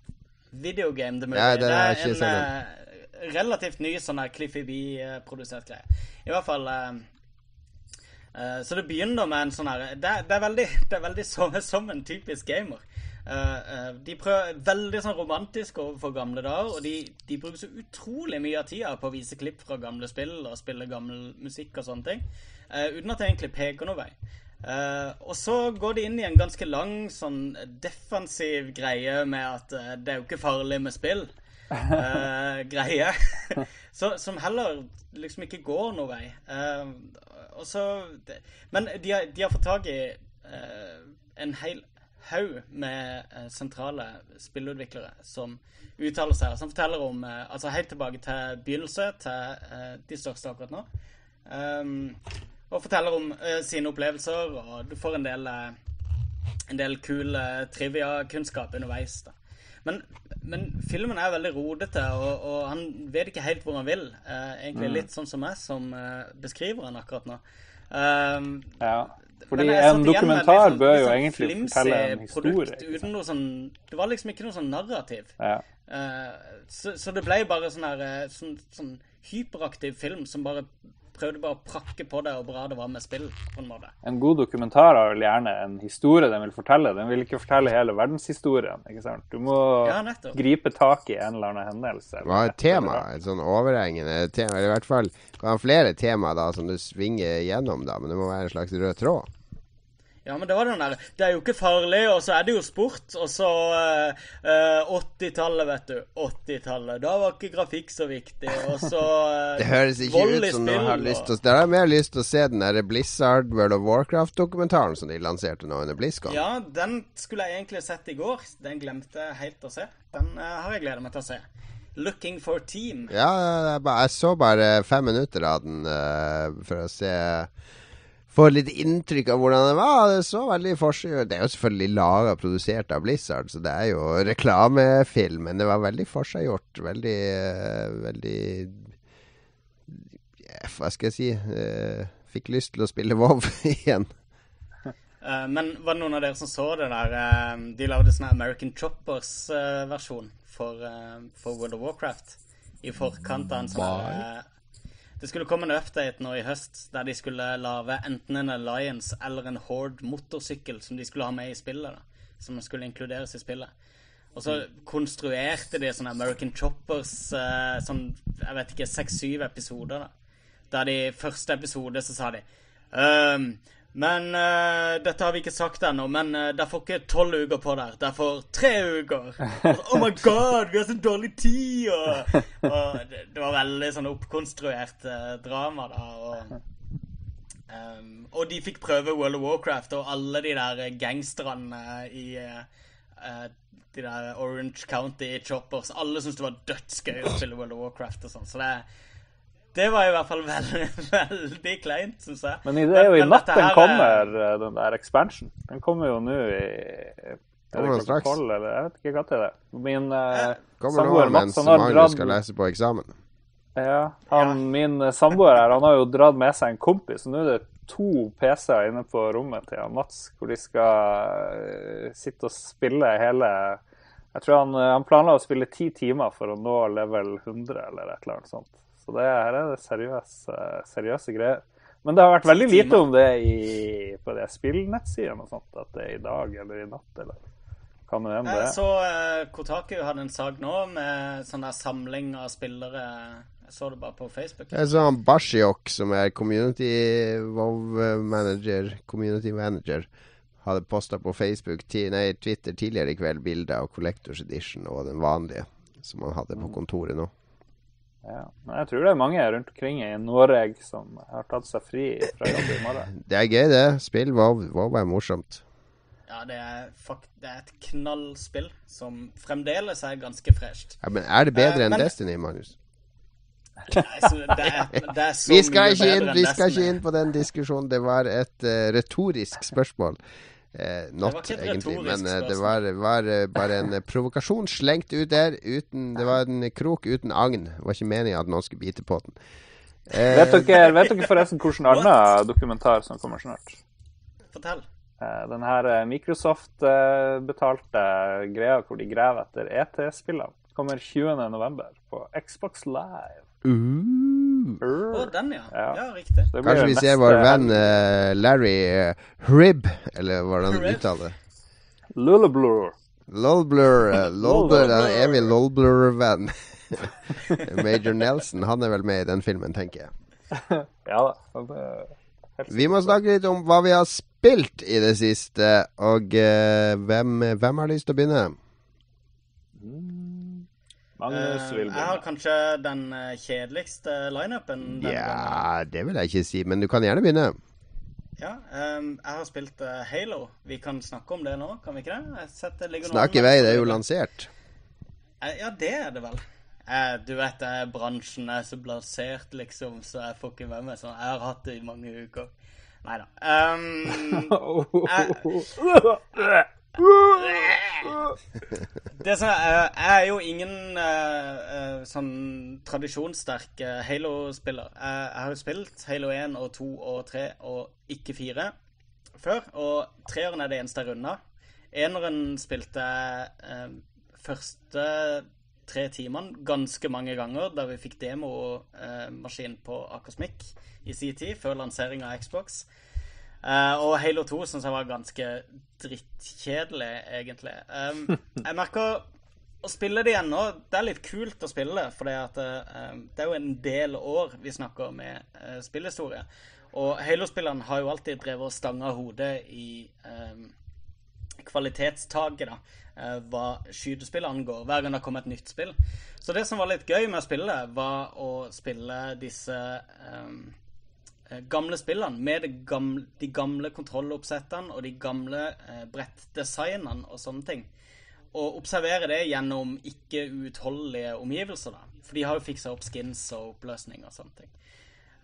Videogame The Movie. Ja, det er en eh, relativt ny sånn her Cliffy B-produsert greie. I hvert fall eh, eh, Så det begynner med en sånn her Det, det er veldig, det er veldig som, som en typisk gamer. Eh, de prøver veldig sånn romantisk overfor gamle dager, og de, de bruker så utrolig mye av tida på å vise klipp fra gamle spill og spille gammel musikk og sånne ting, uh, uten at det egentlig peker noen vei. Uh, og så går de inn i en ganske lang sånn defensiv greie med at det er jo ikke farlig med spill. greie. så, som heller liksom ikke går noen vei. Og så Men de har, de har fått tak i en hel haug med eh, sentrale spillutviklere som uttaler seg, som forteller om eh, Altså helt tilbake til begynnelse, til eh, de største akkurat nå. Um, og forteller om uh, sine opplevelser, og du får en del uh, en del kul uh, trivia-kunnskap underveis. da. Men, men filmen er veldig rodete, og, og han vet ikke helt hvor han vil. Uh, egentlig litt sånn som meg, som beskriver han akkurat nå. Um, Ja. Fordi en dokumentar sånn- bør jo egentlig fortelle en produkt historie. Uten noe sånn, det var liksom ikke noe sånn narrativ. Ja. Uh, så, så det ble bare sånn her eh, sånn, sånn hyperaktiv film som bare prøvde bare å prakke på det og bra det var med spill, på en måte. En god dokumentar har vel gjerne en historie den vil fortelle. Den vil ikke fortelle hele verdenshistorien. ikke sant? Du må Ja, gripe tak i en eller annen hendelse. Hva er et tema? Et sånn overhengende tema? Eller i hvert fall kan ha flere tema da som du svinger gjennom, da. Men det må være en slags rød tråd. Ja, men det var den der Det er jo ikke farlig, og så er det jo sport. Og så eh, eh, 80-tallet, vet du. 80-tallet. Da var ikke grafikk så viktig. Og så eh, Det høres ikke ut som noen har lyst til å Det har jeg mer lyst til å se den der Blizzard World of Warcraft-dokumentaren som de lanserte nå under BlizzCon. Ja, den skulle jeg egentlig sett i går. Den glemte jeg helt å se. Den eh, har jeg gleda meg til å se. Looking for Team. Ja, jeg, jeg så bare fem minutter av den eh, for å se Få litt inntrykk av hvordan det var. Det så veldig forseggjort Det er jo selvfølgelig laga og produsert av Blizzard, så det er jo reklamefilm, men det var veldig forseggjort. Veldig eh, Veldig Hva skal jeg si eh, Fikk lyst til å spille WoW igjen. Eh, men var det noen av dere som så det der De lagde sånn American Choppers-versjon for, for World of Warcraft i forkant av en sånn Det skulle komme en update nå i høst der de skulle lage enten en Alliance eller en Horde motorsykkel som de skulle ha med i spillet. da Som skulle inkluderes i spillet. Og så konstruerte de sånne American Choppers eh, sånn, jeg vet ikke, seks-syv episoder. da Der de første episode så sa de ehm, Men uh, dette har vi ikke sagt ennå, men uh, dere får ikke tolv uker på der. Dere får tre uker. Og oh my god, vi har så dårlig tid! Og, og det, det var veldig sånn oppkonstruert uh, drama, da. Og, um, og de fikk prøve World of Warcraft, og alle de der gangsterne i eh, eh, de der Orange County Choppers. Alle syntes det var dødsgøy å spille World of Warcraft og sånn. Så det, det var i hvert fall veldig, veldig kleint, syns jeg. Men det er jo i natt den er- kommer, eh, den der expansion. Den kommer jo nå i er det klokka straks? tolv, eller jeg vet ikke hva til det er. Min Kommer nå samboer mens Mats han har Magnus skal lese på eksamen. ja, han, Min eh, samboer her han har jo dratt med seg en kompis, og nå er det to PC-er inne på rommet til han Mats, hvor de skal eh, sitte og spille hele Jeg tror han, han planla å spille ti timer for å nå level 100 eller et eller annet sånt. Så det her er det seriøse, seriøse greier. Men det har vært veldig lite om det i, på de spillnettsidene og sånt. At det er i dag eller i natt eller hva nå enn det Jeg er. så uh, Kotaku hadde en sak nå med sånn der samling av spillere. Jeg så det bare på Facebook. Jeg så han Bashiok, som er community WoW manager, community manager, hadde posta på Facebook, nei, Twitter tidligere i kveld bilder av Collectors Edition og den vanlige, som han hadde på kontoret nå. Ja. Men jeg tror det er mange rundt omkring i Norge som har tatt seg fri fra jobb i morgen. Det er gøy, det. Spill WoW. var bare morsomt. Ja, det er, fakt det er et knallspill som fremdeles er ganske fresht. Ja, men er det bedre Eh, enn men- Destiny, Magnus? Nei, så det, er, det er så Vi skal mye ikke inn, vi skal ikke inn på den diskusjonen. Det var et uh, retorisk spørsmål. Eh, not, egentlig, men eh, det var, var eh, bare en eh, provokasjon slengt ut der. Uten, det var en krok uten agn. Det var ikke meningen at noen skulle bite på den. Eh, Vet dere, vet dere forresten hvilken annen dokumentar som kommer snart? Fortell. Eh, Den her Microsoft-betalte greia hvor de graver etter ET-spillene, kommer 20.11. på Xbox Live. Uh, Oh, den, ja. Ja. Ja, riktig. Kanskje vi ser vår venn eh, Larry uh, Hrib, eller hvordan han uttaler det. Lulleblur. Lolblur, eh, Lolblur, den evige Lolblur-venn. Major Nelson, han er vel med i den filmen, tenker jeg. Ja da. Vi må snakke litt om hva vi har spilt i det siste. Og eh, hvem, hvem har lyst til å begynne? Magnus vil begynne. jeg har kanskje den eh, kjedeligste lineupen gangen. Ja, det vil jeg ikke si, men du kan gjerne begynne. Ja, um, jeg har spilt uh, Halo. Vi kan snakke om det nå, kan vi ikke det? Jeg Snakk i vei, det er jo lansert. Eh, Ja, det er det vel. Eh, du vet, eh, bransjen er så blasert, liksom, så jeg får ikke med meg sånn. Jeg har hatt det i mange uker. Nei da. det som er, eh, er jo ingen uh, sånn tradisjonssterk Halo-spiller. Jeg, har jo spilt Halo 1 og 2 og 3 og ikke 4 før, og treeren er det eneste jeg runda. Eneren spilte jeg første tre timene ganske mange ganger da vi fikk demomaskin på Akosmik i sin tid, før lansering av Xbox. Eh, og Halo 2 syns jeg var ganske drittkjedelig, egentlig. Um, jeg merker å spille det igjen nå Det er litt kult å spille det, for det er jo en del år vi snakker med uh, spillhistorie. Og Halo-spillerne har jo alltid drevet og stanga hodet i um, kvalitetstaket, da, eh, hva skytespill angår, hver gang det kommer et nytt spill. Så det som var litt gøy med å spille, var å spille disse um, gamle spillene med gamle, de gamle kontrolloppsettene og de gamle eh, brettdesignene og sånne ting. Og observere det gjennom ikke uutholdelige omgivelser, da. For de har jo fiksa opp skins og oppløsning og sånne ting.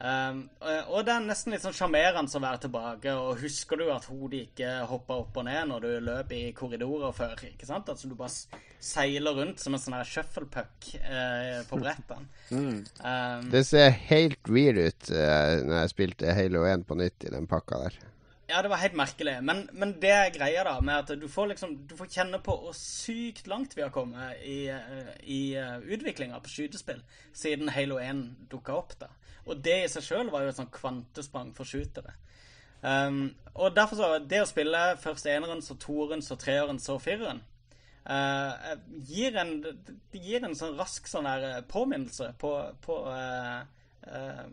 Um, og- det er nesten litt sånn sjarmerende å være tilbake. Og husker du at hodet ikke hoppa opp og ned når du løp i korridorer før? ikke sant? Altså Du bare seiler rundt som en sånn her shufflepuck uh, på brettene. Um, Det ser helt weird ut uh, når jeg spilte Halo 1 på nytt i den pakka der. Ja, det var helt merkelig. Men, men det er greia da, med at du får liksom Du får kjenne på hvor sykt langt vi har kommet i, i utviklinga på skytespill siden Halo 1 dukka opp. da. Og det i seg sjøl var jo et sånn kvantesprang for shootere. Um, og derfor så Det å spille først eneren, så toeren, så treeren, så fireren uh, gir en Det gir en sånn rask sånn her eh, påminnelse på, på uh, eh,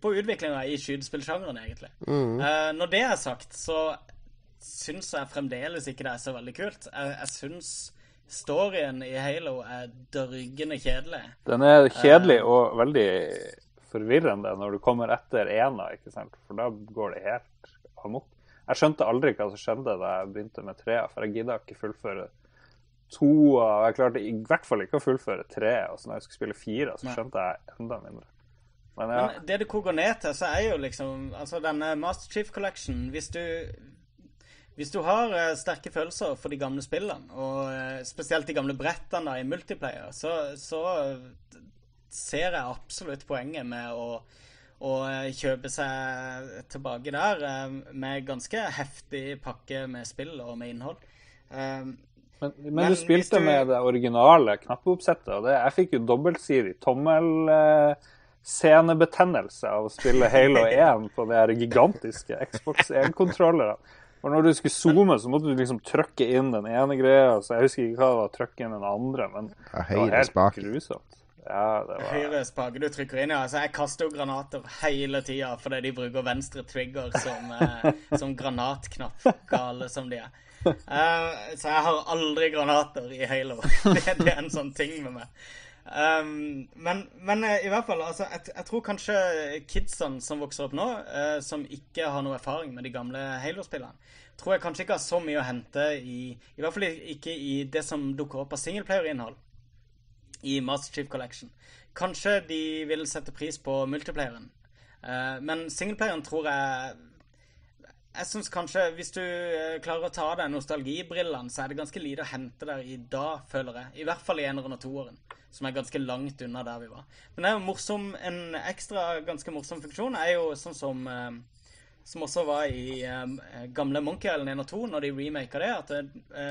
på utviklinga i skytespillsjangeren, egentlig. Eh, når det er sagt, så syns jeg fremdeles ikke det er så veldig kult. Jeg, jeg syns storyen i Halo er dørgende kjedelig. Den er kjedelig og veldig forvirrende når du kommer etter ena, ikke sant? For da går det helt amok. Jeg skjønte aldri hva som skjedde da jeg begynte med trea, for jeg gidda ikke fullføre toa. Og jeg klarte i hvert fall ikke å fullføre tre. Og så når jeg skulle spille fire, så skjønte jeg enda mindre. Men ja, Men det det koker ned til, så er jo liksom Altså, denne Master Chief Collection Hvis du hvis du har uh, sterke følelser for de gamle spillene, og uh, spesielt de gamle brettene da, i multiplayer, så, så ser jeg absolutt poenget med å, å eh, kjøpe seg tilbake der eh, med ganske heftig pakke med spill og med innhold. Eh, Men, men, Men du spilte du- med det originale knappeoppsettet, og det, jeg fikk jo dobbeltsidig tommelscenebetennelse av å spille Halo 1 på de her gigantiske Xbox 1-kontrollerne. Og når du skulle zoome, så måtte du liksom trykke inn den ene greia. Så jeg husker ikke hva det var, trykke inn den andre, men det var helt grusomt. Ja, det var Høyre spake du trykker inn, ja. Altså, jeg kaster jo granater hele tida fordi de bruker venstre trigger som, eh, som granatknapp, gale som de er. Uh, så jeg har aldri granater i Halo. det, det er en sånn ting med meg. Um, men, men eh, i hvert fall, altså, jeg, jeg tror kanskje kidsene som vokser opp nå, uh, som ikke har noe erfaring med de gamle Halo-spillene, tror jeg kanskje ikke har så mye å hente i I hvert fall ikke i det som dukker opp av singleplayer-innhold i Master Chief Collection. Kanskje de vil sette pris på multiplayeren. uh, men singleplayeren tror jeg Jeg syns kanskje hvis du eh, klarer å ta av deg nostalgibrillene, så er det ganske lite å hente der i dag, føler jeg. I hvert fall i eneren og toeren, som er ganske langt unna der vi var. Men det er jo morsom, en ekstra ganske morsom funksjon er jo sånn som eh, som også var i gamle Monkey Island 1 og 2, når de remaka det, at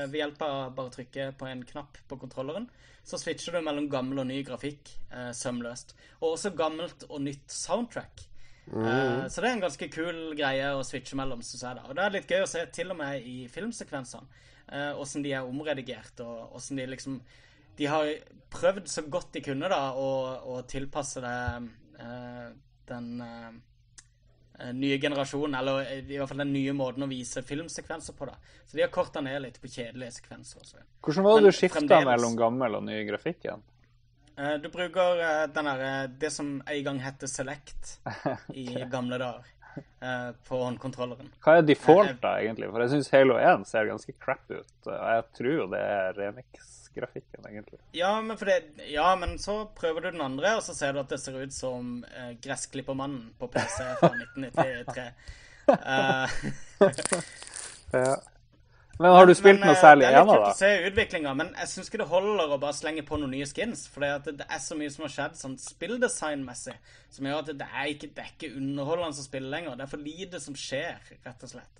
ved hjelp av bare å trykke på en knapp på kontrolleren, så switcher du mellom gammel og ny grafikk eh, sømløst. Og også gammelt og nytt soundtrack. Eh, så det er en ganske kul greie å switche mellom, syns jeg. da. Og det er litt gøy å se til og med i filmsekvensene eh, åssen de er omredigert, og åssen de liksom De har prøvd så godt de kunne da å, tilpasse det eh, den eh, eh, nye generasjonen, eller eh, i hvert fall den nye måten å vise filmsekvenser på. da. Så de har korta ned litt på kjedelige sekvenser. Også. Hvordan var det Men du skifta mellom gammel og ny grafikk igjen? Eh, Du bruker denne, eh, det som en gang het Select i gamle dager, eh, på håndkontrolleren. Hva er default, da, egentlig? For jeg syns Halo 1 ser ganske crap ut. Og jeg tror det er remix-grafikken, egentlig. Ja men, det, ja, men så prøver du den andre, og så ser du at det ser ut som eh, Gressklippermannen på PC fra 1993. uh, Ja. Men har du spilt Men, noe igjen, da? Det er litt kult å se utviklinga, men jeg syns ikke det holder å bare slenge på noen nye skins. For det, det er så mye som har skjedd sånn spilldesignmessig, som gjør at det er ikke, det er ikke underholdende å spille lenger. Det er for lite som skjer, rett og slett.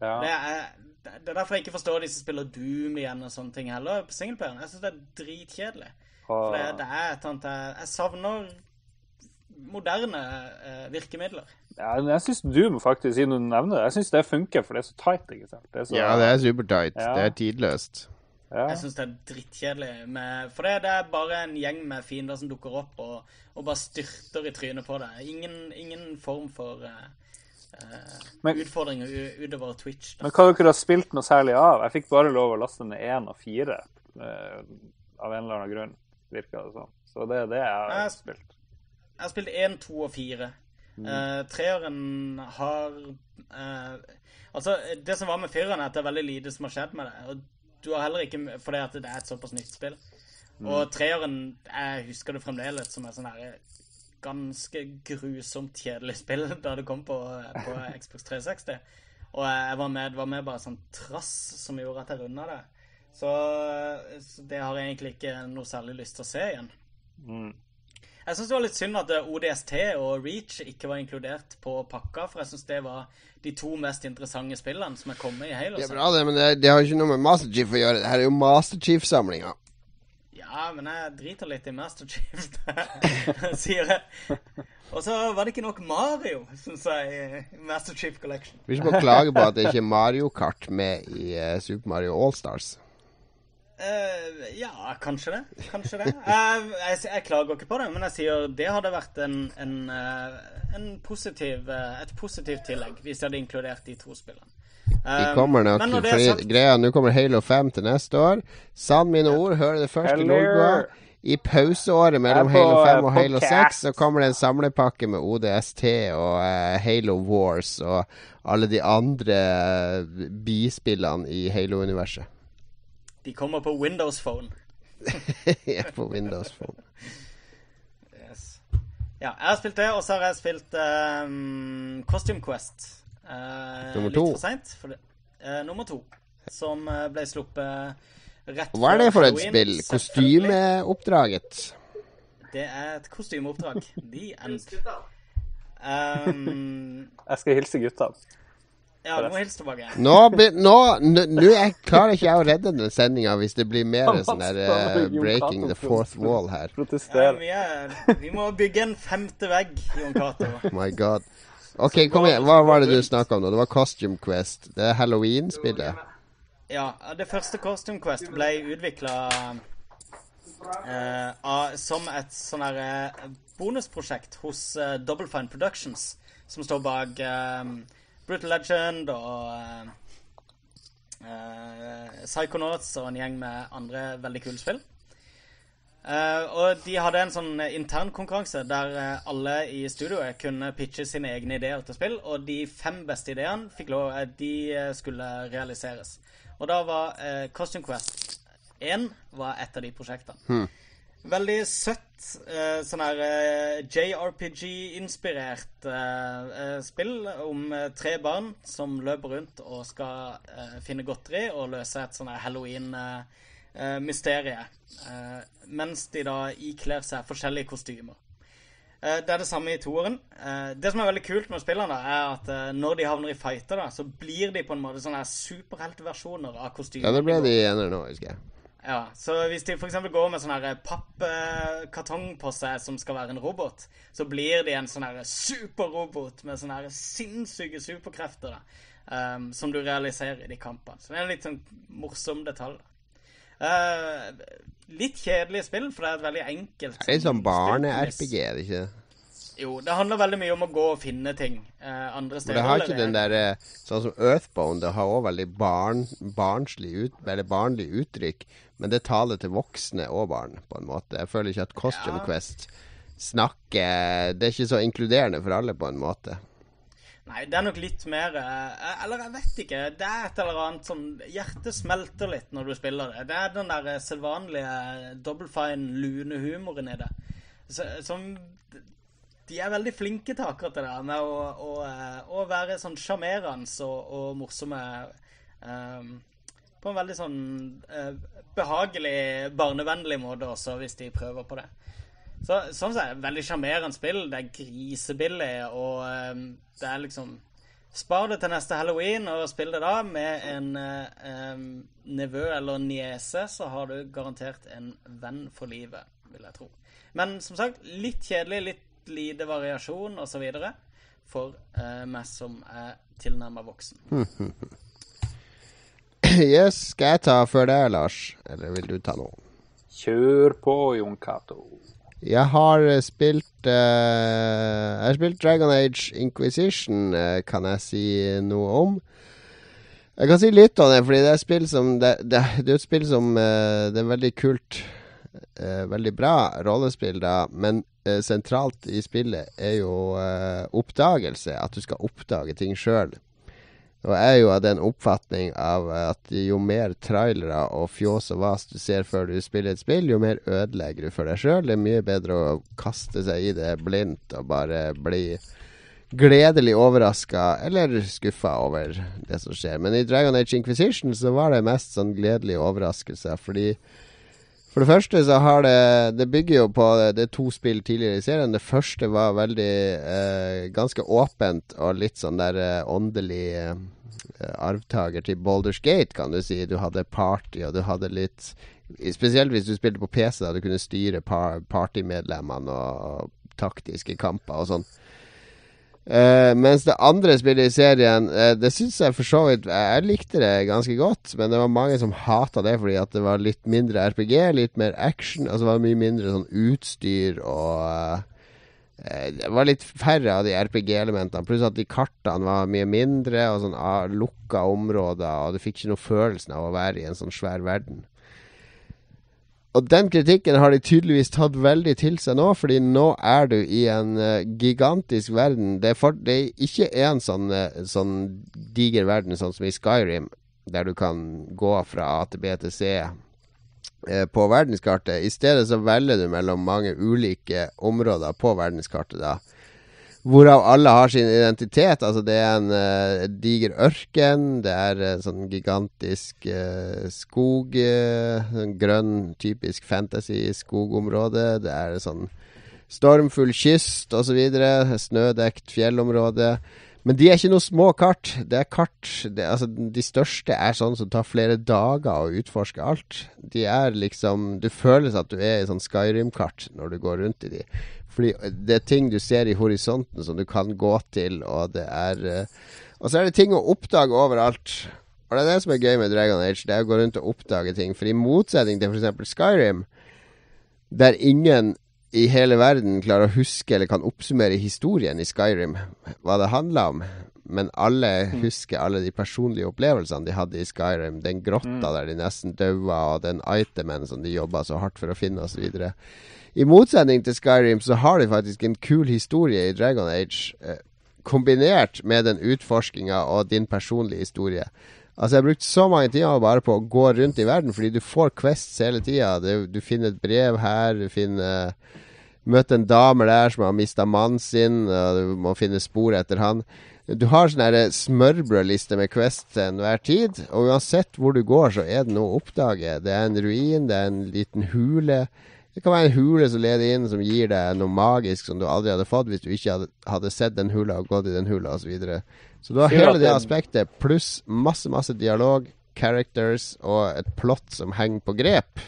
Det er, det er derfor jeg ikke forstår de som spiller Doom igjen og sånne ting heller på singleplayeren. Jeg syns det er dritkjedelig. For det, det er et annet jeg, jeg savner moderne eh, virkemidler. ja, men jeg syns Doom, faktisk, siden du nevner det, jeg synes det funker, for det er så tight, ikke sant? Det er så, Ja, det er supertight. Ja. Det er tidløst. ja. Jeg syns det er drittkjedelig. Med, for det, det er bare en gjeng med fiender som dukker opp og, og bare styrter i trynet på deg. Ingen, ingen form for eh, eh, Men- utfordringer utover Twitch. Da. Men hva dere har spilt noe særlig av? Jeg fikk bare lov å laste ned én og fire uh, av en eller annen grunn, virka det som. Så det er det jeg har Jeg- spilt. Jeg har spilt 1, 2 og 4. Uh, treeren har uh, Altså, det som var med fireren, er at det er veldig lite som har skjedd med det. Og du har heller ikke Fordi at det er et såpass nytt spill. Og treeren, jeg husker det fremdeles som er sånn her ganske grusomt kjedelig spill da det kom på, på Xbox 360. Og jeg var med, det var med bare sånn trass som gjorde at jeg runda det. Så, så det har jeg egentlig ikke noe særlig lyst til å se igjen. Mm. Jeg syns det var litt synd at eh, ODST og Reach ikke var inkludert på pakka, for jeg syns det var de to mest interessante spillene som er kommet i Halo. Det er bra, det, men det, det har jo ikke noe med Master Chief å gjøre. Det her er jo Master Chief-samlinga. Ja, men jeg driter litt i Master Chief, sier jeg. Og så var det ikke nok Mario, syns jeg, i Master Chief Collection. Vi må bare klage på at det ikke er Mario Kart med i uh, Super Mario Allstars. Uh, ja, kanskje det. Kanskje det. Jeg, jeg, jeg klager ikke på det, men jeg sier det hadde vært en, en, uh, en positiv, et positivt tillegg hvis jeg hadde inkludert de to spillene. De Eh, kommer nok um, fordi sagt- greia Nå kommer Halo 5 til neste år. Sann mine ord, hører det først i. I pauseåret mellom på, Halo 5 eh, og Halo cast. 6 så kommer det en samlepakke med ODST og uh, Halo Wars og alle de andre eh, bispillene i Halo-universet. De kommer på Windows Phone. Ja, på Windows Phone. Yes. Ja, jeg har spilt det, og så har jeg spilt um, Costume Quest. Eh, Nummer to. Litt for seint. For det, eh, nummer to. Som eh, ble sluppet rett Hva er det for et spill? Kostymeoppdraget? Det er et kostymeoppdrag. The end. Um, Jeg skal hilse gutta. ja, du må hilse tilbake. Nå, nå, nå, nå jeg klarer ikke jeg å redde den sendinga hvis det blir mer sånn der uh, breaking the fourth wall her. Ja, vi, er, vi må bygge en femte vegg, Jon Cato. My god. OK, kom igjen. Hva var det du snakka om nå? Det var Costume Quest. Det er Halloween-spillet. Ja, det første Costume Quest ble utvikla som et sånn her eh, bonusprosjekt hos eh, Double Fine Productions, som står bak eh, Brutal Legend og eh, eh, Psychonauts og en gjeng med andre veldig kule spill. Eh, og de hadde en sånn intern konkurranse der eh, alle i studioet kunne pitche sine egne ideer til spill, og de fem beste ideene fikk lov, eh, de eh, skulle realiseres. Og da var eh, Costume Quest 1 var et av de prosjektene. Veldig søtt, eh, sånn her eh, JRPG-inspirert eh, eh, spill om eh, tre barn som løper rundt og skal eh, finne godteri og løse et sånn her Halloween-mysterie. Eh, mens de da ikler seg forskjellige kostymer. Eh, Det er det samme i toeren. Eh, Det som er veldig kult med spillene, da, er at eh, når de havner i fighter, da, så blir de på en måte sånne superheltversjoner av kostymer. Ja, det ble de enere nå, husker jeg. Ja, Så hvis de f.eks. går med sånn pappkartong på seg som skal være en robot, så blir de en sånn superrobot med sånne sinnssyke superkrefter da, um, som du realiserer i de kampene. Så det er en litt sånn morsom detalj. Eh, litt kjedelig spill, for det er et veldig enkelt Det er litt sånn spill. barne-RPG, er det ikke? Jo, det handler veldig mye om å gå og finne ting uh, andre steder. steder. det har ikke den der eh, Sånn som Earthbone, det har òg veldig barn, barnslig ut, barnlig uttrykk. Men det taler til voksne og barn, på en måte. Jeg føler ikke at Costume Ja. Quest snakker Det er ikke så inkluderende for alle, på en måte. Nei, det er nok litt mer eh, Eller jeg vet ikke. Det er et eller annet sånn Hjertet smelter litt når du spiller det. Det er den der selvvanlige, sedvanlige double fine lunehumoren i det. Som De er veldig flinke til akkurat det der med å, å, eh, å være sånn sjarmerende og, og morsomme um, På en veldig sånn uh, behagelig, barnevennlig måte også, hvis de prøver på det. Så, sånn sett, veldig sjarmerende spill. Det er grisebillig, og um, det er liksom Spar det til neste halloween og spill det da med en uh, um, nevø eller niese, så har du garantert en venn for livet, vil jeg tro. Men som sagt, litt kjedelig, litt lite variasjon osv. for uh, meg som er tilnærma voksen. yes, skal jeg ta før deg, Lars? Eller vil du ta noe? Kjør på, Jon Cato. Jeg har eh, spilt uh, Jeg har spilt Dragon Age Inquisition, uh, kan jeg si noe om. Jeg kan si litt om det, fordi det er, spill som, det, det, det er et spill som uh, Det er veldig kult. veldig bra rollespill, da, men sentralt i spillet er jo oppdagelse. At du skal oppdage ting sjøl. Og jeg er jo av den oppfatning av at jo mer trailere og fjås og vas du ser før du spiller et spill, jo mer ødelegger du for deg sjøl. Det er mye bedre å kaste seg i det blindt og bare bli gledelig overraska eller skuffa over det som skjer. Men i Dragon Age Inquisition så var det mest sånn gledelige overraskelser, fordi for det første så har det Det bygger jo på Det er to spill tidligere i serien. Det første var veldig eh, ganske åpent og litt sånn der eh, åndelig eh, arvtaker til Boulders Gate, kan du si. Du hadde party, og du hadde litt Spesielt hvis du spilte på PC, da du kunne styre par partymedlemmene og, og taktiske kamper og sånn. Eh, mens det andre spillet i serien, uh, det syns jeg for så vidt jeg likte det ganske godt, men det var mange som hata det fordi at det var litt mindre RPG, litt mer action. Altså det var mye mindre sånn utstyr og uh, Det var litt færre av de RPG-elementene. Pluss at de kartene var mye mindre, og sånn ah, lukka områder, og du fikk ikke noe følelsen av å være i en sånn svær verden. Og den kritikken har de tydeligvis tatt veldig til seg nå, fordi nå er du i en eh, gigantisk verden. Det er, for, det er ikke en sånn, eh, sånn diger verden sånn som i Skyrim, der du kan gå fra A til B til C eh, på verdenskartet. I stedet så velger du mellom mange ulike områder på verdenskartet, da. Hvorav alle har sin identitet. Altså Det er en uh, diger ørken, det er en sånn gigantisk uh, skog, sånn grønn, typisk fantasy skogområde. Det er sånn stormfull kyst osv. Snødekt fjellområde. Men de er ikke noe små kart. Det er kart det, altså, De største er sånn som tar flere dager å utforske alt. De er liksom Du føles at du er i sånn Skyrim-kart når du går rundt i de. Fordi det er ting du ser i horisonten som du kan gå til, og det er uh, Og så er det ting å oppdage overalt. Og det er det som er gøy med Dragon Age. Det er å gå rundt og oppdage ting. For i motsetning til f.eks. Skyrim, der ingen i hele verden klarer å huske eller kan oppsummere historien i Skyrim, hva det handla om. Men alle mm. husker alle de personlige opplevelsene de hadde i Skyrim. Den grotta mm. der de nesten daua, og den itemen som de jobba så hardt for å finne, osv. I motsetning til Skyrim så har de faktisk en kul historie i Dragon Age, eh, kombinert med den utforskinga og din personlige historie. Altså Jeg har brukt så mange timer bare på å gå rundt i verden, fordi du får Quests hele tida. Du finner et brev her, du finner Møter en dame der som har mista mannen sin, og du må finne spor etter han. Du har sånn smørbrødliste med Quest til enhver tid, og uansett hvor du går, så er det noe å oppdage. Det er en ruin, det er en liten hule. Det kan være en hule som leder inn, som gir deg noe magisk som du aldri hadde fått hvis du ikke hadde, hadde sett den hula og gått i den hula osv. Så, videre. så du har hele det aspektet, pluss masse, masse dialog, characters og et plott som henger på grep.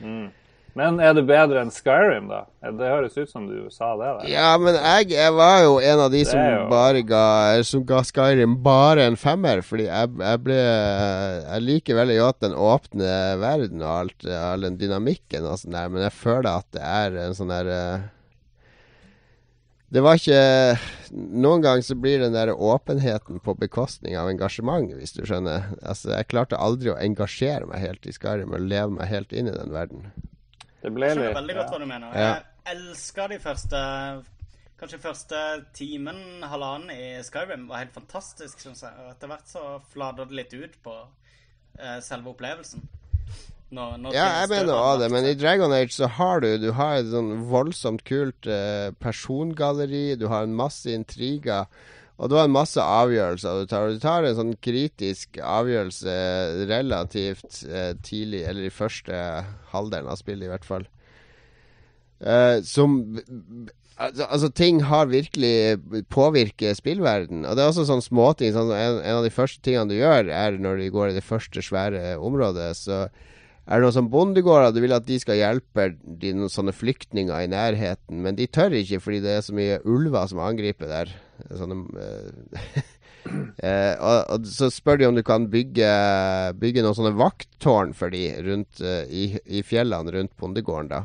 Mm. Men er det bedre enn Skyrim, da? Det høres ut som du sa det. Da. Ja, men jeg, jeg, var jo en av de som jo... bare ga Som ga Skyrim bare en femmer. Fordi jeg, jeg ble Jeg liker veldig godt den åpne verden og alt, all den dynamikken og sånn der, men jeg føler at det er en sånn der eh, det var ikke Noen ganger så blir den der åpenheten på bekostning av engasjement, hvis du skjønner. Altså, Jeg klarte aldri å engasjere meg helt i Skyrim og leve meg helt inn i den verden. Det ble litt Jeg skjønner veldig godt ja. hva du mener. Ja. Jeg elska de første Kanskje første timen, halvannen i Skyrim var helt fantastisk, syns jeg. Og etter hvert så flater det litt ut på eh, selve opplevelsen. Nå, nå ja, jeg mener òg det, men i Dragon Age så har du Du har et sånn voldsomt kult eh, persongalleri, du har en masse intriger. Og du har en masse avgjørelser du tar. Du tar en sånn kritisk avgjørelse relativt eh, tidlig, eller i første halvdelen av spillet i hvert fall. Eh, som altså, altså, ting har virkelig påvirket spillverden. Og det er også sånne småting. Sånn, en, en av de første tingene du gjør, er når du går i det første svære området. Så er det noen sånn bondegårder du vil at de skal hjelpe de noen sånne flyktninger i nærheten, men de tør ikke fordi det er så mye ulver som angriper der. Sånne, uh, uh, og, og, så spør de om du kan bygge, bygge noen sånne vakttårn for de rundt, uh, i, i, fjellene rundt bondegården. da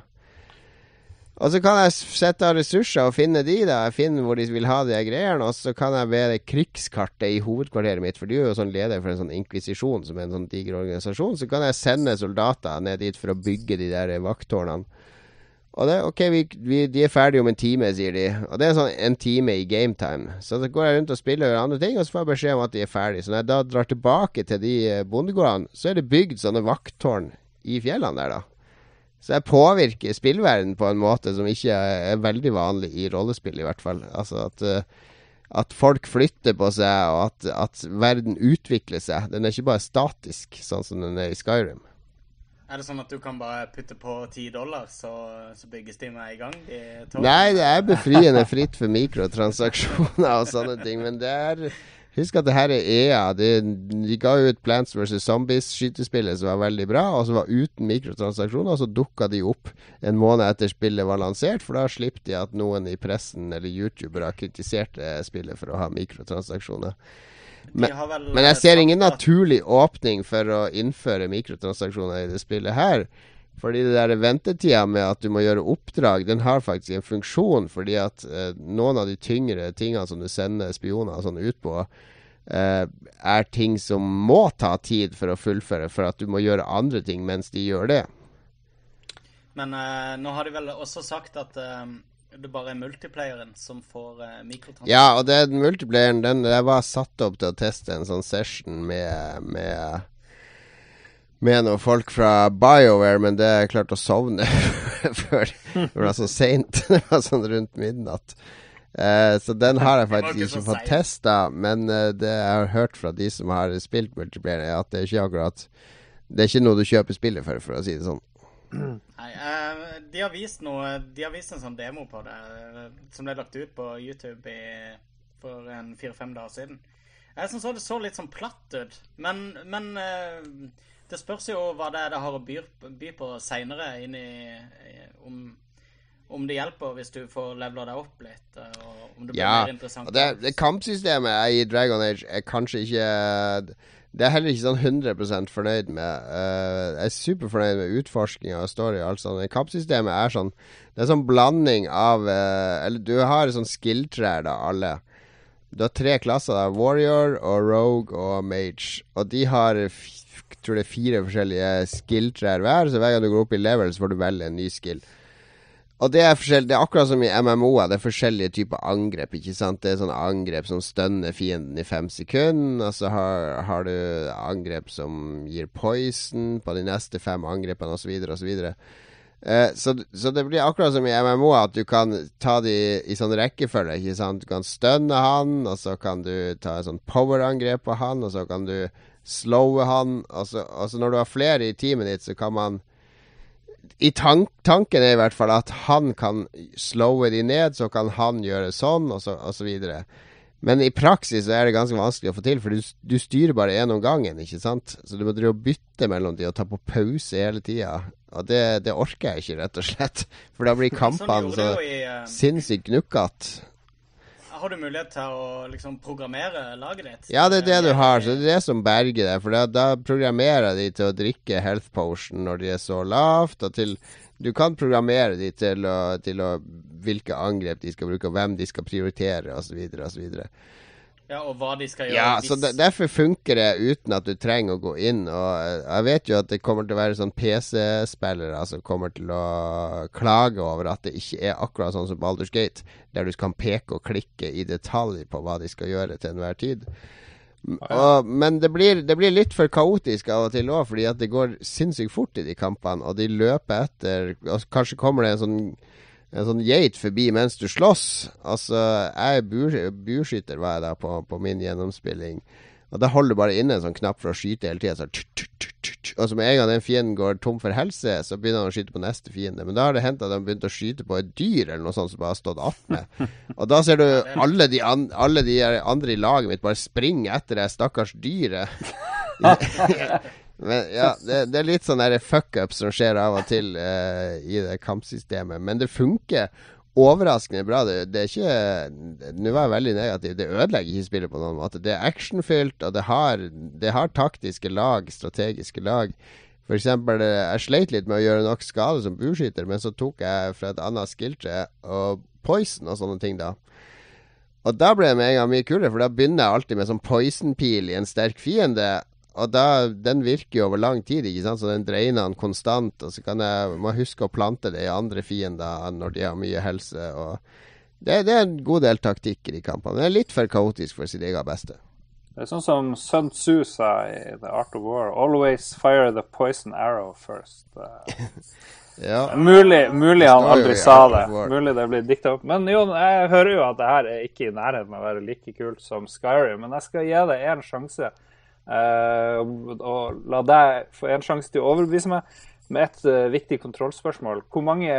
og så kan jeg sette av ressurser og finne de, da. Jeg finner hvor de vil ha de greiene. Og så kan jeg være krigskartet i hovedkvarteret mitt, for du er jo sånn leder for en sånn inkvisisjon, som er en sånn diger organisasjon. Så kan jeg sende soldater ned dit for å bygge de der vakttårnene. Og det, ok, vi, vi, de er ferdige om en time, sier de. Og det er sånn en time i gametime. Så da går jeg rundt og spiller og gjør andre ting, og så får jeg beskjed om at de er ferdige. Så når jeg da drar tilbake til de eh, bondegårdene, så er det bygd sånne vakttårn i fjellene der, da. Så jeg påvirker spillverden på en måte som ikke er veldig vanlig i rollespill, i hvert fall. Altså at, uh, at folk flytter på seg, og at, at, verden utvikler seg. Den er ikke bare statisk, sånn som den er i Skyrim. Er det sånn at du kan bare putte på ti dollar, så, så bygges de med i gang? I Nei, det er befriende fritt for mikrotransaksjoner og sånne ting, men det er Husk at det her er EA. De, de ga ut Plants vs. Zombies-skytespillet som var veldig bra, og som var uten mikrotransaksjoner. Og så dukka de opp en måned etter spillet var lansert, for da slipper de at noen i pressen eller YouTubere kritiserte spillet for å ha mikrotransaksjoner. Men, men, jeg ser ingen naturlig åpning for å innføre mikrotransaksjoner i det spillet her. Fordi det der ventetida med at du må gjøre oppdrag, den har faktisk en funksjon. Fordi at eh, noen av de tyngre tingene som du sender spioner sånn ut på, eh, er ting som må ta tid for å fullføre, for at du må gjøre andre ting mens de gjør det. Men eh, nå har de vel også sagt at eh, det bare er multiplayeren som får uh, mikrotransport. Ja, og den multiplayeren den, jeg var satt opp til å teste en sånn session med, med med noen folk fra BioWare, men det klarte å sovne før det var så seint. det var sånn rundt midnatt. Uh, så den har jeg faktisk ikke, ikke fått testa, men uh, det jeg har hørt fra de som har spilt multiplayer, er at det er ikke akkurat Det er ikke noe du kjøper spillet for, for å si det sånn. Nei, uh, de har vist noe De har vist en sånn demo på det som ble lagt ut på YouTube i, for en fire-fem dager siden. Jeg syns det så litt sånn platt ut. Men, men det spørs jo hva det er det har å by, by på seinere om, om det hjelper hvis du får levela deg opp litt. Og om det blir ja, mer interessant. Det, det kampsystemet i Dragon Age er kanskje ikke det er heller ikke sånn 100% fornøyd med. Uh, jeg er superfornøyd med utforskinga av story. Altså, kappsystemet er sånn Det er sånn blanding av uh, Eller du har sånn skill-trær, da, alle. Du har tre klasser. da Warrior og Rogue og Mage. Og de har tror det er fire forskjellige skill-trær hver. Så hver gang du går opp i level, så får du velge en ny skill. Og det er, det er akkurat som i MMO-er. Det er forskjellige typer angrep. ikke sant? Det er sånne angrep som stønner fienden i fem sekunder. Og så har, har, du angrep som gir poison på de neste fem angrepene, osv. osv. Eh, så, så det blir akkurat som i MMO, at du kan ta de i sånn rekkefølge. ikke sant? Du kan stønne han, og så kan du ta et sånn power-angrep på han, og så kan du slowe han. Og så, og så når du har flere i teamet ditt, så kan man i tank, tanken er i hvert fall at han kan slowe de ned, så kan han gjøre sånn, og så, og så videre. Men i praksis er det ganske vanskelig å få til, for du, du styrer bare én om gangen. ikke sant? Så du må drive og bytte mellom de og ta på pause hele tida. Og det, det, orker jeg ikke, rett og slett. For da blir sånn kampene så uh, sinnssykt gnukkete har du mulighet til å liksom programmere laget ditt? Ja, det er det du har. Så det er det som berger deg. For da, da programmerer de til å drikke health potion når de er så lavt. Og til Du kan programmere de til, å, til å, hvilke angrep de skal bruke, og hvem de skal prioritere, osv. osv. Ja, og hva de skal gjøre. Ja, så de, Derfor funker det uten at du trenger å gå inn. Og eh, Jeg vet jo at det kommer til å være sånn PC-spillere som kommer til å klage over at det ikke er akkurat sånn som Baldur's Gate, der du kan peke og klikke i detalj på hva de skal gjøre til enhver tid. Og, men det blir, det blir, litt for kaotisk av og til òg, fordi at det går sinnssykt fort i de kampene, og de løper etter og Kanskje kommer det en sånn en sånn geit forbi mens du slåss. Altså, jeg er bueskytter, var jeg da, på, på, min gjennomspilling. Og da holder du bare inne en sånn knapp for å skyte hele tida. Og så med en gang den fienden går tom for helse, så begynner han å skyte på neste fiende. Men da har det hendt at de begynte å skyte på et dyr eller noe sånt som bare har stått attmed. Og da ser du alle de, an, alle de andre i laget mitt bare springe etter det stakkars dyret. Men ja, det, det, er litt sånn fuckup som skjer av og til uh, i det kampsystemet. Men det funker overraskende bra. Det, det er ikke Nå var jeg veldig negativ. Det ødelegger ikke spillet på noen måte. Det er actionfylt, og det har, det har taktiske lag, strategiske lag. For eksempel, eh, jeg sleit litt med å gjøre nok skade som bueskytter, men så tok jeg fra et annet skilltre og poison og sånne ting, da. Og da ble det med en gang mye kulere, for da begynner jeg alltid med sånn poison-pil i en sterk fiende. Og da, den virker jo over lang tid, ikke sant? så den dreiner den konstant. Og så kan jeg må huske å plante det i andre fiender når de har mye helse. Det, det er en god del taktikk i de kampene. Men det er litt for kaotisk for sitt eget beste. Det er sånn som Sun Tzu sa i The Art of War. Always fire the poison arrow first. ja. mulig, mulig han aldri sa det. Mulig det blir dikta opp. Men jo, jeg hører jo at det her er ikke i nærheten av å være like kult som Skyrim. Men jeg skal gi det en sjanse. Uh, og la deg få en sjanse til å overbevise meg med et uh, viktig kontrollspørsmål. Hvor mange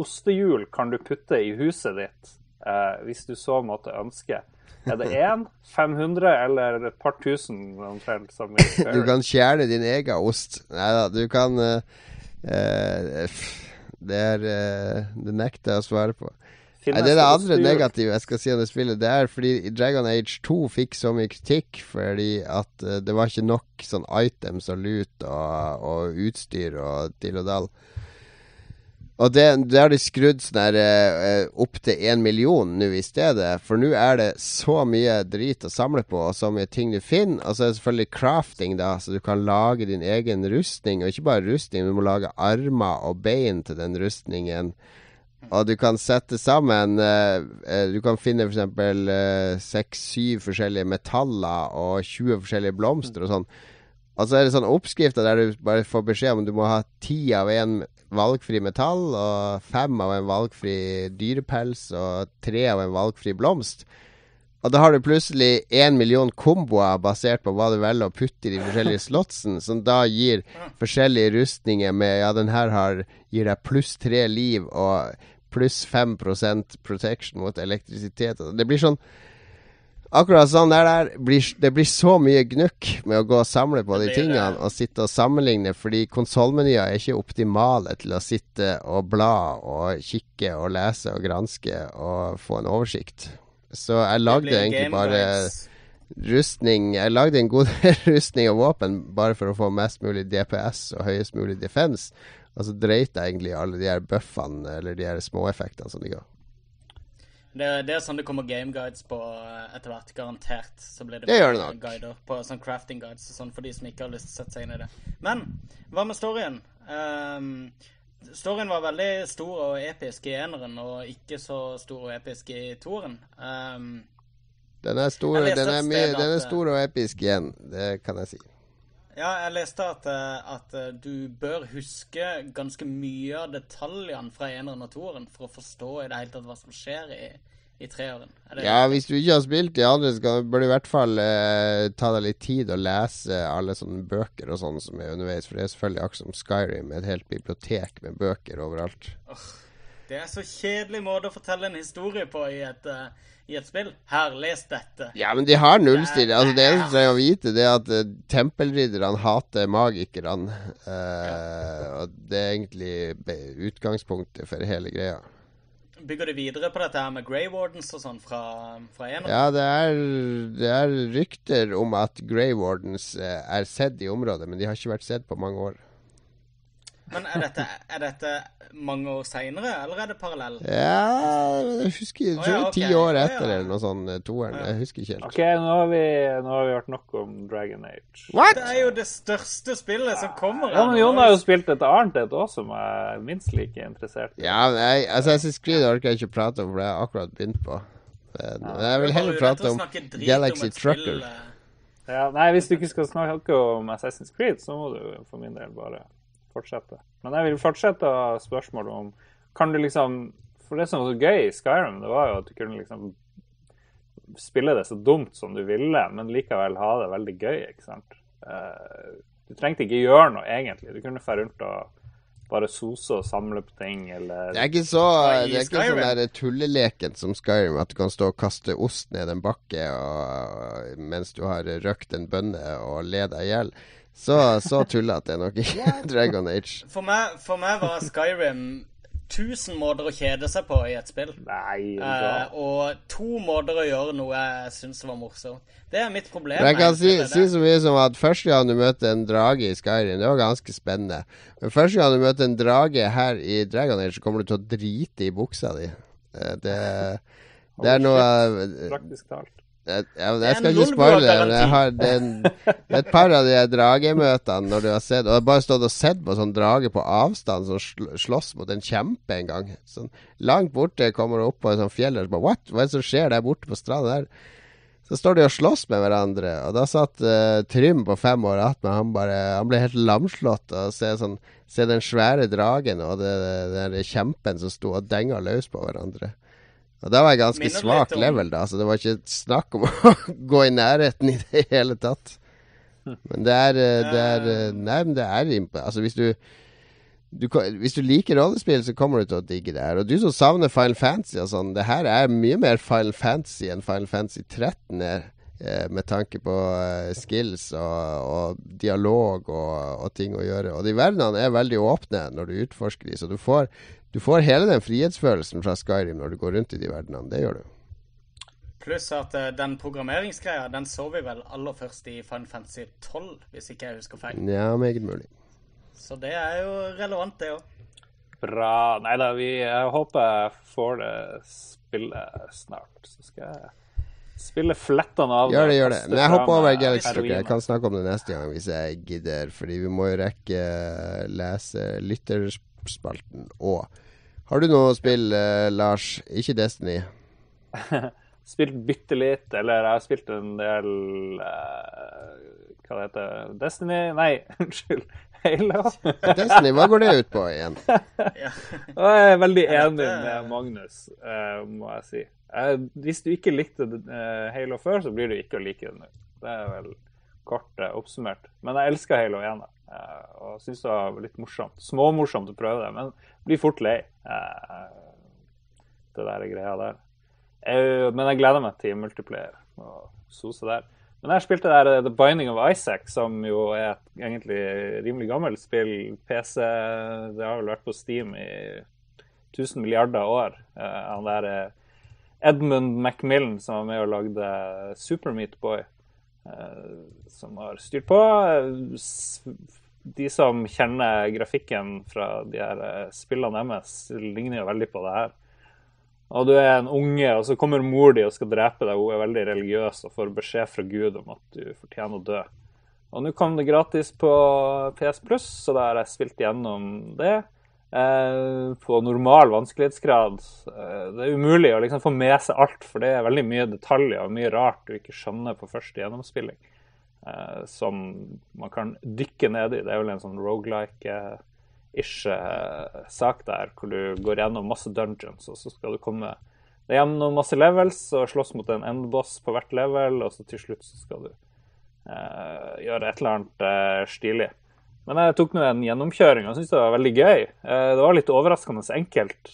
ostehjul kan du putte i huset ditt uh, hvis du så måtte ønske? Er det én, 500 eller et par tusen omtrent? du kan kjerne din egen ost. Nei da, du kan Det er Det nekter jeg å svare på. Nei, det er det andre negative jeg skal si om det spillet. Det er fordi Dragon Age 2 fikk så mye kritikk fordi at uh, det var ikke nok sånn items og lut og, og utstyr og til og dall. Og det, det har de skrudd sånn uh, opp til én million nå i stedet. For nå er det så mye drit å samle på, og så mye ting du finner. Og så er det selvfølgelig crafting, da, så du kan lage din egen rustning. Og ikke bare rustning, du må lage armer og bein til den rustningen. Og du kan sette sammen uh, Du kan finne f.eks. seks-syv uh, forskjellige metaller og 20 forskjellige blomster og sånn. Og så er det sånne oppskrifter der du bare får beskjed om du må ha ti av en valgfri metall, og fem av en valgfri dyrepels, og tre av en valgfri blomst. Og da har du plutselig én million komboer basert på hva du velger å putte i de forskjellige slottsene, som da gir forskjellige rustninger med Ja, den her har, gir deg pluss tre liv og pluss 5% protection mot elektrisitet. Det blir sånn Akkurat sånn der, der blir, Det blir så mye gnukk med å gå og samle på de tingene og sitte og sammenligne, fordi konsollmenyer er ikke optimale til å sitte og bla og kikke og lese og granske og få en oversikt. Så jeg lagde egentlig bare rustning Jeg lagde en god del rustning og våpen bare for å få mest mulig DPS og høyest mulig defense. Og så dreit jeg egentlig i alle de her buffene eller de her småeffektene som de ga. Det, det er sånn det kommer game guides på eh, etter hvert, garantert. Så blir det, Det gjør det nok. guider på sånn crafting guides og sånn for de som ikke har lyst til å sette seg inn i det. Men hva med storyen? Um, storyen var veldig stor og episk i eneren, og ikke så stor og episk i toeren. Um, Den er, stor, den, er mye, den er stor og episk igjen, det kan jeg si. Ja, jeg leste at, eh, at eh, du bør huske ganske mye av detaljene fra eneren og toeren for å forstå i det hele tatt hva som skjer i, i treeren. Er det Ja, hvis du ikke har spilt de andre, så bør du i hvert fall eh, ta deg litt tid og lese alle sånne bøker og sånn som er underveis. For det er selvfølgelig akkurat som Skyrim, et helt bibliotek med bøker overalt. Det er så kjedelig måte å fortelle en historie på i et, uh, i et spill. Her, les dette. Ja, men de har nullstill. Altså, det eneste du trenger å vite, det er at uh, tempelridderne hater magikerne. Eh, og det er egentlig utgangspunktet for hele greia. Bygger de videre på dette her med Grey Wardens og sånn fra, fra eneren? Ja, det er, det er rykter om at Grey Wardens er sett i området, men de har ikke vært sett på mange år. Men er dette, er dette mange år seinere, eller er det parallell? Ja, jeg husker Jeg tror ja, det er ti år etter eller noe sånt. eh, Toeren. Jeg husker ikke helt. OK, nå har, vi, nå har vi hørt nok om Dragon Age. What?! Det er jo det største spillet som kommer. Ja, men. Jon har jo spilt et annet et òg som er minst like interessert. Ja, men jeg, syns Creed orker jeg ikke prate om, for det har jeg akkurat begynt på. Men jeg vil heller prate om Galaxy om spill, Trucker. eh, Ja, nei, hvis du ikke skal snakke om Assassin's Creed, så må du for min del bare fortsette. Men jeg vil fortsette spørsmålet om Kan du liksom For det som var så gøy i Skyrim, det var jo at du kunne liksom spille det så dumt som du ville, men likevel ha det veldig gøy, ikke sant. Eh, Du trengte ikke gjøre noe, egentlig. Du kunne dra rundt og bare sose og samle på ting, eller Det er ikke så Det er ikke sånn der tulleleken som Skyrim, at du kan stå og kaste ost ned en bakke og, mens du har røkt en bønne og le deg i hjel. Så, så tullete er nok ikke Dragon Age. For meg, for meg var Skyrim 1000 måter å kjede seg på i et spill. Nei, Eh, og to måter å gjøre noe jeg syns var morsomt. Det er mitt problem. Men jeg kan si, si så mye som at første gang du møter en drage i Skyrim, det var ganske spennende. Men første gang du møter en drage her i Dragon Age, så kommer du til å drite i buksa di. Eh, Det, det er noe Praktisk talt. Jeg, jeg, jeg skal ikke spoile det, men jeg har det en, er et par av de dragemøtene når du har sett Og jeg har bare stått og sett på sånn drage på avstand som sl slåss mot en kjempe en gang. Sånn langt borte kommer du opp på et sånt fjell og så bare What? Hva er det som skjer der borte på stranda der? Så står de og slåss med hverandre, og da satt uh, Trym på fem år attmed. Han bare Han ble helt lamslått av å se, sånn, se den svære dragen og den kjempen som sto og denga løs på hverandre. Og da var jeg ganske Minner svak om- level, da, så det var ikke snakk om å gå i nærheten i det hele tatt. Men det er, eh, det er eh, Nei, men det er Altså, hvis du, du Hvis du liker rollespill, så kommer du til å digge det her. Og du som savner Final Fantasy og sånn, det her er mye mer Final Fantasy enn Final Fantasy 13 er. eh, Med tanke på eh, skills og, og dialog og, og ting å gjøre. Og de verdenene er veldig åpne når du utforsker de, så du får, du får hele den frihetsfølelsen fra Skyrim når du går rundt i de verdenene. Det gjør du. Pluss at uh, den programmeringsgreia, den så vi vel aller først i Final Fantasy 12, hvis ikke jeg husker feil. Ja, meget mulig. Så det er jo relevant, det òg. Bra. Nei da, vi, jeg håper jeg får det spillet snart. Så skal jeg spille flettene av Gjør det, gjør det. Men jeg hopper over Galaxy Trucker. Jeg kan snakke om det neste gang hvis jeg gidder, fordi vi må jo rekke eh, lese lytterspalten òg. Har du noe spill, eh, Lars? Ikke Destiny? Spilt bitte litt, eller jeg har spilt en del eh, Hva det heter Destiny? Nei, unnskyld. Halo. Destiny, hva går det ut på igjen? Jeg er veldig enig med Magnus, eh, må jeg si. Eh, hvis du ikke likte eh, Halo før, så blir du ikke å like det nå. Det er vel kort eh, oppsummert. Men jeg elsker Halo 1 eh, og syns det var litt morsomt. Småmorsomt å prøve det, men blir fort lei. Eh, det der greia der. Eh, men jeg gleder meg til multiplayer og sose der. Men jeg spilte der The Binding of Isaac, som jo er et egentlig rimelig gammelt spill. PC Det har vel vært på Steam i 1000 milliarder år. Han der Edmund Macmillan som var med og lagde Super Meat Boy, som har styrt på. De som kjenner grafikken fra de her spillene deres, ligner jo veldig på det her og du er en unge, og så kommer mor di og skal drepe deg. Hun er veldig religiøs og får beskjed fra Gud om at du fortjener å dø. Og nå kom det gratis på PS Plus, så da har jeg spilt gjennom det. Eh, på normal vanskelighetsgrad. Eh, det er umulig å liksom få med seg alt, for det er veldig mye detaljer og mye rart du ikke skjønner på første gjennomspilling. Eh, som man kan dykke ned i. Det er vel en sånn rogelike ish uh, sak der, hvor du går gjennom masse dungeons, og så skal du komme deg gjennom masse levels og slåss mot en endboss på hvert level, og så til slutt så skal du uh, gjøre et eller annet uh, stilig. Men jeg tok nå en gjennomkjøring og syntes det var veldig gøy. det var litt overraskende enkelt.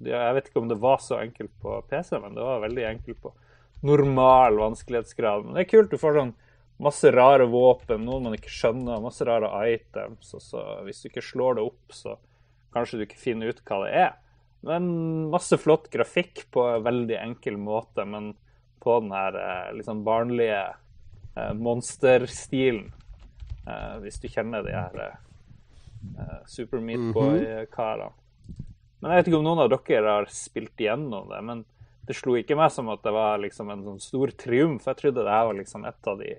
jeg vet ikke om det var så enkelt på PC, men det var veldig enkelt på normal vanskelighetsgrad. Men det er kult. Du får sånn masse rare våpen, noen man ikke skjønner, masse rare items. Og så hvis du ikke slår det opp, så kanskje du ikke finner ut hva det er. Men masse flott grafikk på en veldig enkel måte, men på den her eh, liksom barnlige eh, monsterstilen. Eh, hvis du kjenner de her eh, Super Meat mhm. Men jeg vet ikke om noen av dere har spilt igjennom det. Men det slo ikke meg som at det var liksom en sånn stor triumf. Jeg trodde det her var liksom et av de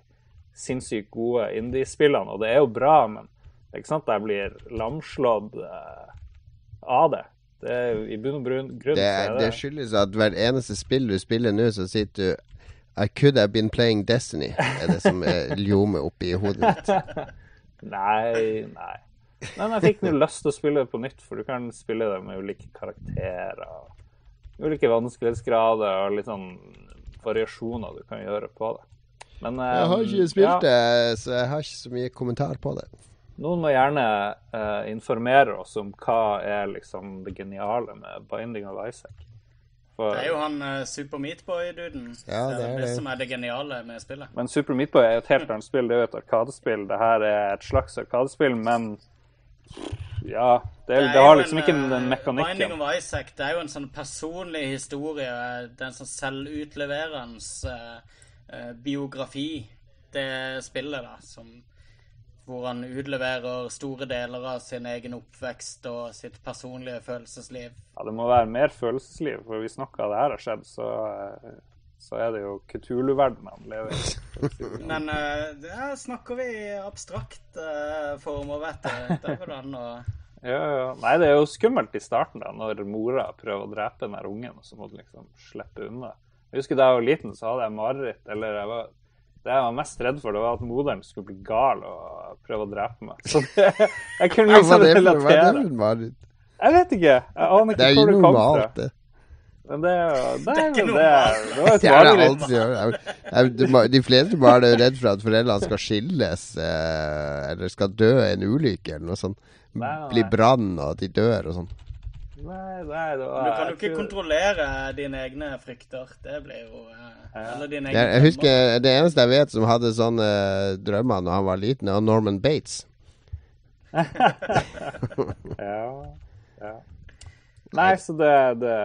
sinnssykt gode indiespillene, og det er jo bra, men det er ikke sant jeg blir lamslått uh, av det. Det er i bunn og grunn det, det, det skyldes at hvert eneste spill du spiller nå, så sier du I could have been playing Destiny, er det som ljomer oppi hodet mitt. nei, nei. Men jeg fikk nå lyst til å spille det på nytt, for du kan spille det med ulike karakterer. Ulike vanskelighetsgrader og litt sånn variasjoner du kan gjøre på det. Men, um, jeg har ikke eh, spilt ja. det, så jeg har ikke så mye kommentar på det. Noen må gjerne uh, informere oss om hva er liksom det geniale med Binding of Isaac. For, det er jo han uh, Super Meatboy-duden. Ja, det, er det, det som er det geniale med spillet. Men Super Meatboy er jo et helt annet spill. Det er jo et arkadespill. Det her er et slags arkadespill, men ja, det, det, det har liksom en, ikke den mekanikken. Binding of Isaac det er jo en sånn personlig historie. Det er en sånn selvutleverende uh, Eh, biografi, det spillet, da, som, hvor han utleverer store deler av sin egen oppvekst og sitt personlige følelsesliv. Ja, det må være mer følelsesliv, for hvis noe av det her har skjedd, så, eh, så er det jo Kutulu-verdenen han lever i. Men uh, der snakker vi abstrakt uh, former, vet du. Det an ja, ja. Nei, det er jo skummelt i starten, da, når mora prøver å drepe den ungen, og så må du liksom slippe unna. Jeg husker Da jeg var liten, så hadde jeg mareritt. Eller jeg var, det jeg var mest redd for, det var at moderen skulle bli gal og prøve å drepe meg. Så det, jeg kunne liksom relatere. Hva er det for mareritt? Jeg vet ikke. Jeg aner ikke hvor det kom fra. Det er jo normalt, det. Men det, det, det er ikke noe det, det var et mareritt. De fleste barn er redd for at foreldrene skal skilles eh, eller skal dø i en ulykke eller noe sånt. Bli brann og at de dør og sånn. Nei, nei, det var, Du kan jo ikke kontrollere dine egne frykter. Det blir jo eh, Eller dine egne Jeg husker Det eneste jeg vet som hadde sånne drømmer når han var liten, var Norman Bates. ja, ja. Nei, så det, det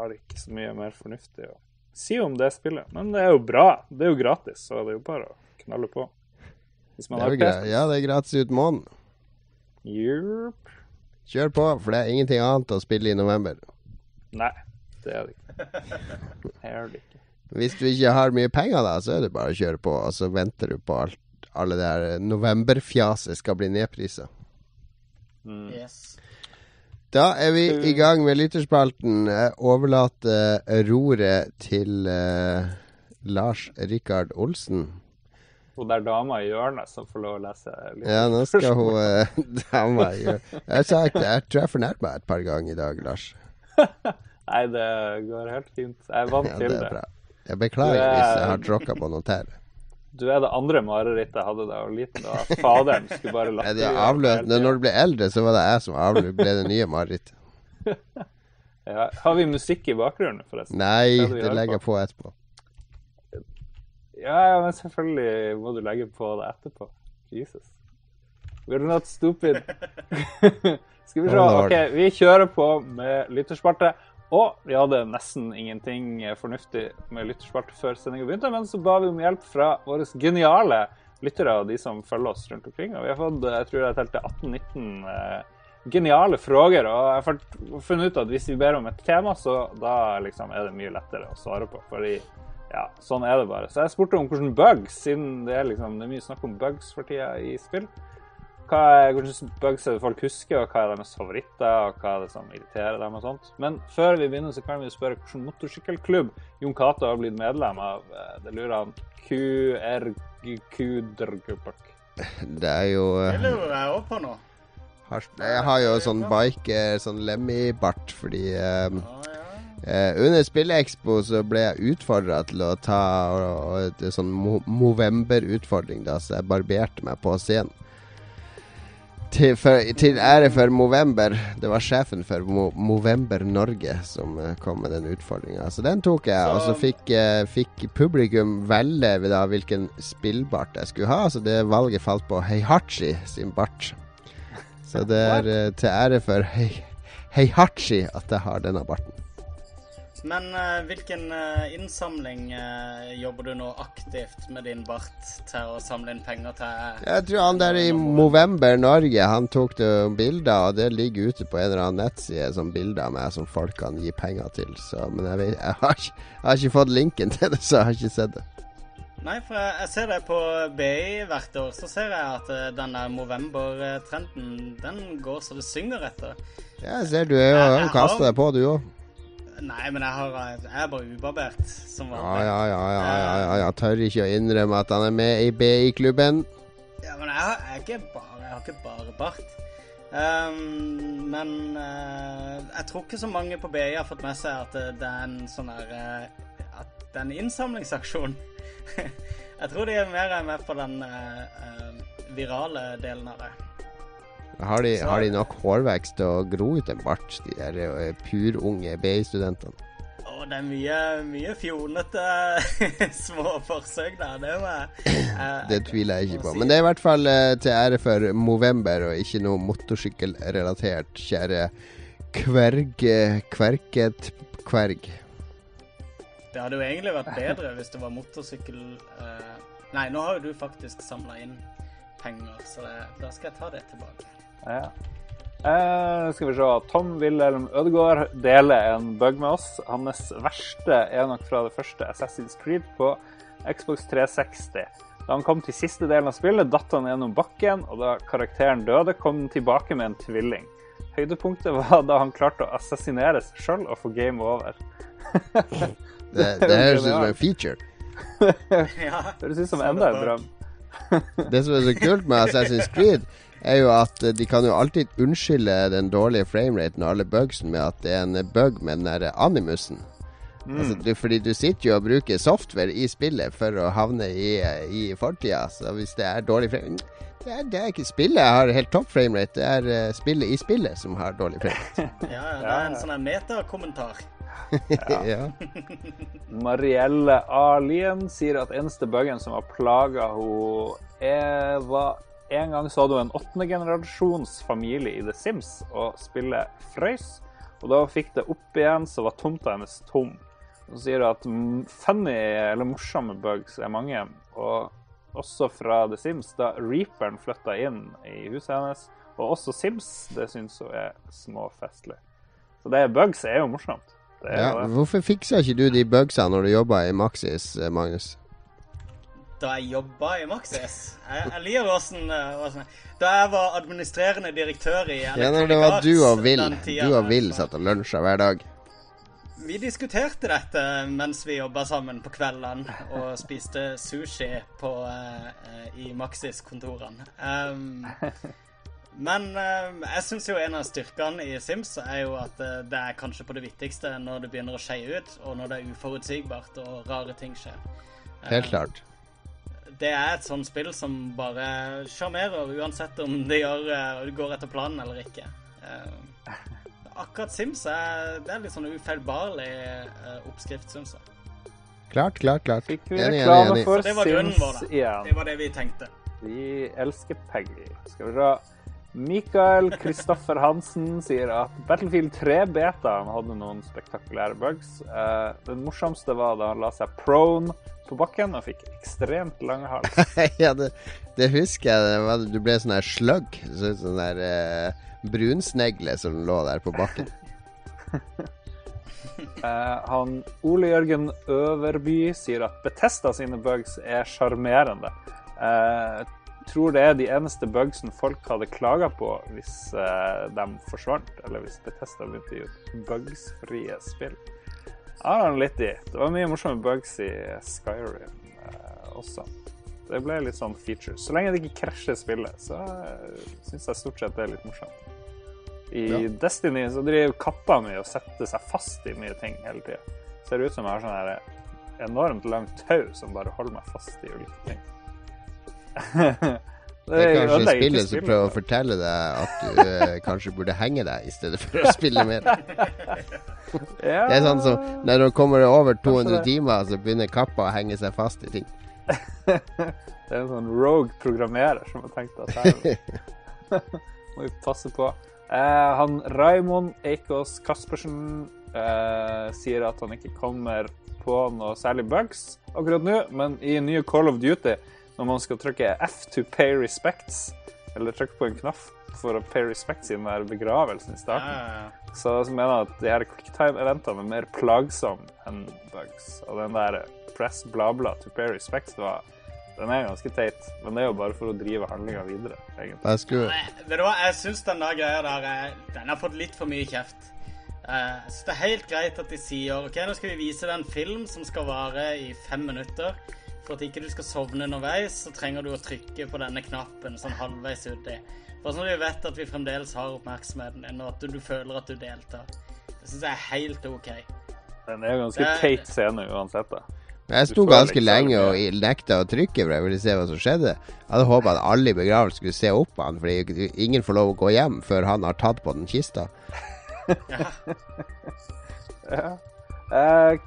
har ikke så mye mer fornuftig å si om det spillet. Men det er jo bra. Det er jo gratis, så det er jo bare å knalle på. Hvis man har PS. Ja, det er gratis ut måneden. Yep. Kjør på, for det er ingenting annet å spille i november. Nei, det er det ikke. Det er det ikke. Hvis du ikke har mye penger, da, så er det bare å kjøre på, og så venter du på alt alle det her novemberfjaset skal bli nedprisa. Mm. Yes. Da er vi i gang med lytterspalten. Jeg overlater roret til uh, Lars Rikard Olsen hun der dama i hjørnet som får lov å lese litt. Ja, nå skal hun uh, dama i hjørnet Jeg, sa, jeg, jeg tror jeg fornærma meg et par ganger i dag, Lars. Nei, det går helt fint. Jeg er vant Ja, til det det. bra. Jeg beklager er- hvis jeg har tråkka på noe tær. Du er det andre marerittet jeg hadde da jeg var liten. Da faderen skulle bare latt det tiden. Når du ble eldre, så var det jeg som avløp, ble det nye marerittet. Ja. Har vi musikk i bakgrunnen, forresten? Nei, det det legger jeg på? på etterpå. Ja, ja, men selvfølgelig må du legge på det etterpå. Jesus. We're not stupid. Skal vi se. Oh. OK, vi kjører på med lyttersparte. Og vi hadde nesten ingenting fornuftig med lytterspalte før sendinga begynte, men så ba vi om hjelp fra våre geniale lyttere, og de som følger oss rundt omkring. Og vi har fått, jeg tror jeg telte 18-19 eh, geniale frågor. Og jeg har funnet ut at hvis vi ber om et tema, så da liksom er det mye lettere å svare på. Fordi ja, sånn er det bare. Så jeg spurte om hvordan bugs, siden det er, liksom, det er mye snakk om bugs for tida i spill. Hva er, hvilke bugs er det folk husker, og hva er deres favoritter, og hva er det som irriterer dem og sånt. Men før vi begynner, så kan vi jo spørre hvilken motorsykkelklubb Jon Cato har blitt medlem av. Eh, Det lurer han QRQDrgubak. Det er jo Det eh, lurer jeg òg på nå. Jeg har jo sånn biker, sånn Lemmy-bart, fordi eh, ah, ja. Eh, under Spillekspo så ble jeg utfordra til å ta og, og, er sånn Movember-utfordring, da, så jeg barberte meg på scenen. Til, for, til ære for Movember. Det var sjefen for Mo Movember Norge som eh, kom med den utfordringa. Så den tok jeg, og så Så- fikk, eh, fikk publikum velge da hvilken spillbart jeg skulle ha. Så det valget falt på Heihachi sin bart. Så det er eh, til ære for Hei Heihachi at jeg har denne barten. Men uh, hvilken uh, innsamling uh, jobber du nå aktivt med din bart til å samle inn penger til? Jeg tror han der i Movember Norge, han tok det bilder, og det ligger ute på en eller annen nettside som bilder av meg som folk kan gi penger til. Så, men jeg, vet, jeg, har ikke, jeg har ikke fått linken til det, så jeg har ikke sett det. Nei, for jeg, jeg ser det på BI hvert år, så ser jeg at den denne Movember-trenden, den går så det synger etter. Ja, jeg ser du har jo kasta deg på, du òg. Nei, men jeg, har, jeg er bare ubarbert, som vanlig. ja, ja, ja, ja, ja, ja. Tør ikke å innrømme at han er med i BI-klubben. Ja, men jeg, har- jeg, er ikke bare, jeg har ikke bare bart. Um, men uh, jeg tror ikke så mange på BI har fått med seg at det, det er en sånn her eh, At det er en innsamlingsaksjon. jeg tror de er mer med på den uh, eh, virale delen av det. Har de, har de nok hårvekst til å gro ut en bart, de der eh, purunge BI-studentene? Oh, det er mye, mye fjolete små forsøk der. Det må jeg eh, Det tviler jeg ikke på. Men det er i hvert fall eh, til ære for Movember, og ikke noe motorsykkelrelatert, kjære kverg... Kverket kverg. Det hadde jo egentlig vært bedre hvis det var motorsykkel eh, Nei, nå har jo du faktisk samla inn penger, så det, da skal jeg ta det tilbake. Ja. Eh, skal vi se. Tom Wilhelm Ødegaard deler en bug med oss. Hans verste er nok fra det første Assassin's Creed på Xbox 360. Da han kom til siste delen av spillet, datt han gjennom bakken, og da karakteren døde, kom han tilbake med en tvilling. Høydepunktet var da han klarte å assassinere seg sjøl og få game over. Det, det høres ut som en feature. Ja, Høres ut som enda en drøm. Det som er så kult med Assassin's Creed, er jo at eh, de kan jo alltid unnskylde den dårlige frameraten og alle bugsen med at det er en bug med den derre animusen. Altså, du, fordi du sitter jo og bruker software i spillet for å havne i, i fortida. Så hvis det er dårlig frame det er, det er ikke spillet jeg har helt topp framerate, det er uh, spillet i spillet som har dårlig framerate. Ja, ja, det er en sånn metakommentar. ja. Marielle Alien sier at eneste buggen som har plaga henne, var En gang så du en åttende generasjons familie i The Sims og spillet frøys. Og da fikk det opp igjen, så var tomta hennes tom. Så sier hun at funny, eller morsomme bugs er mange. Og også fra The Sims, da Reaperen flytta inn i huset hennes. Og også Sims. Det syns hun er småfestlig. Så det bugs er jo morsomt. Det er Ja, jo hvorfor fiksa ikke du de bugsa når du jobba i Maxis, eh, Magnus? Da jeg jobba i Maxis Jeg, jeg liker åssen eh, Da jeg var administrerende direktør i Electronic når det var du og Will. Du og Will satt og lunsja hver dag. Vi diskuterte dette mens vi jobba sammen på kveldene og spiste sushi på, eh, i Maxis-kontorene. Um, men uh, jeg syns jo en av styrkene i Sims er jo at uh, det er kanskje på det viktigste når det begynner å skeie ut, og når det er uforutsigbart og rare ting skjer. Helt klart. Det er et sånt spill som bare sjarmerer, uansett om det, gjør, det går etter planen eller ikke. akkurat Sims er, det er litt sånn ufeilbarlig oppskrift, syns jeg. Klart, klart, klart. Fikk vi Enig, reklame enig, enig. for Det var grunnen Sims vår, da. igjen. Det var det vi tenkte. Vi elsker Peggy. Skal vi se. Mikael Kristoffer Hansen sier at Battlefield 3-betaen hadde noen spektakulære bugs. Eh, den morsomste var da han la seg prone på bakken og fikk ekstremt lang hals. ja, det, det husker jeg. Du ble sånn her slugg. Sånn der uh, brunsnegle som lå der på bakken. Uh, han Ole Jørgen Øverby sier at Betesta sine bugs er sjarmerende. Eh, tror det er de eneste bugsene folk hadde klaga på hvis eh, de forsvant, eller hvis Betesta begynte å gi ut bugsfrie spill. Det har litt i. Det var mye morsomme bugs i Skyrim eh, også. Det ble litt sånn features. Så lenge det ikke krasjer spillet, så uh, syns jeg stort sett det er litt morsomt. I Ja. Destiny så driver katta mi og setter seg fast i mye ting hele tida. Ser ut som jeg har sånn enormt langt tau som bare holder meg fast i ulike ting. Det er kanskje spillet som prøver å fortelle deg at du eh, kanskje burde henge deg i stedet for å spille mer. Ja, Det er sånn som når du kommer over 200 timer, så begynner kappa å henge seg fast i ting. Det er en sånn rogue programmerer som har tenkt at her må vi passe på. Eh, han Raimond Eikås Kaspersen eh, sier at han ikke kommer på noe særlig bugs akkurat nå, men i nye Call of Duty, når man skal trykke F to pay respects, eller trykke på en knapp for å pay respects i den der begravelsen i starten, Ja, så så mener jeg at de her quicktime-eventene er mer plagsomme enn bugs. Og den der press bla bla to pay respects, var, den er ganske teit. Men det er jo bare for å drive handlinga videre, egentlig. Jeg skulle Nei, vet du hva, jeg syns den der greia der er- Den har fått litt for mye kjeft. Uh, så det er helt greit at de sier OK, nå skal vi vise deg en film som skal vare i fem minutter. For at ikke du skal sovne underveis, så trenger du å trykke på denne knappen sånn halvveis uti. Bare sånn at vi vet at vi fremdeles har oppmerksomheten din, og at du, du føler at du deltar. Det syns jeg er helt OK. Den er jo ganske Det teit scene uansett, da. Jeg sto ganske lenge og nekta å trykke, for jeg ville se hva som skjedde. Jeg hadde håpa at alle i begravelsen skulle se opp på han, fordi ingen får lov å gå hjem før han har tatt på den kista. Ja. Eh,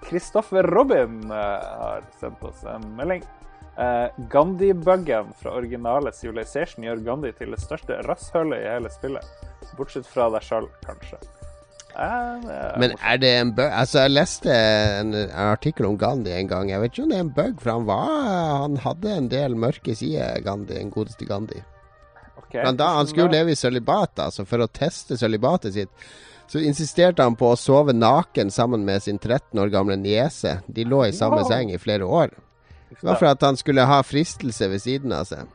Kristoffer Robin eh, har sendt oss en melding. Eh, Gandhi-buggen fra originale Civilization gjør Gandhi til det største rasshølet i hele spillet. Bortsett fra deg sjøl, kanskje. Eh, er Men er det en bug Altså, jeg leste en, en artikkel om Gandhi en gang. Jeg vet ikke om det er en bug, for han var Han hadde en del mørke sider, Gandhi, den godeste Gandhi. Okay, Men da, han skulle leve i sølibat, altså for å teste sølibatet sitt. Så insisterte han på å sove naken sammen med sin 13 år gamle niese. De lå i samme seng i flere år. Det var for at han skulle ha fristelse ved siden av seg.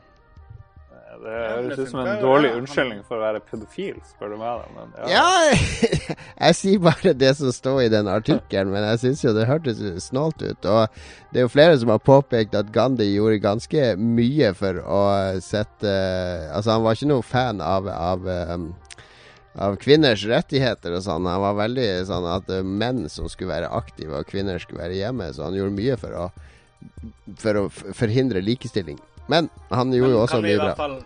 Det høres ut som en dårlig unnskyldning for å være pedofil, spør du meg. Men ja. Ja, jeg sier bare det som står i den artikkelen, men jeg syns jo det hørtes snålt ut. Og det er jo flere som har påpekt at Gandhi gjorde ganske mye for å sette Altså, han var ikke noe fan av, av um, av kvinners rettigheter og sånn. Han var veldig sånn at menn som skulle være aktive, og kvinner skulle være hjemme. Så han gjorde mye for å, for å forhindre likestilling. Men han gjorde jo også kan vi, i mye bra. fall,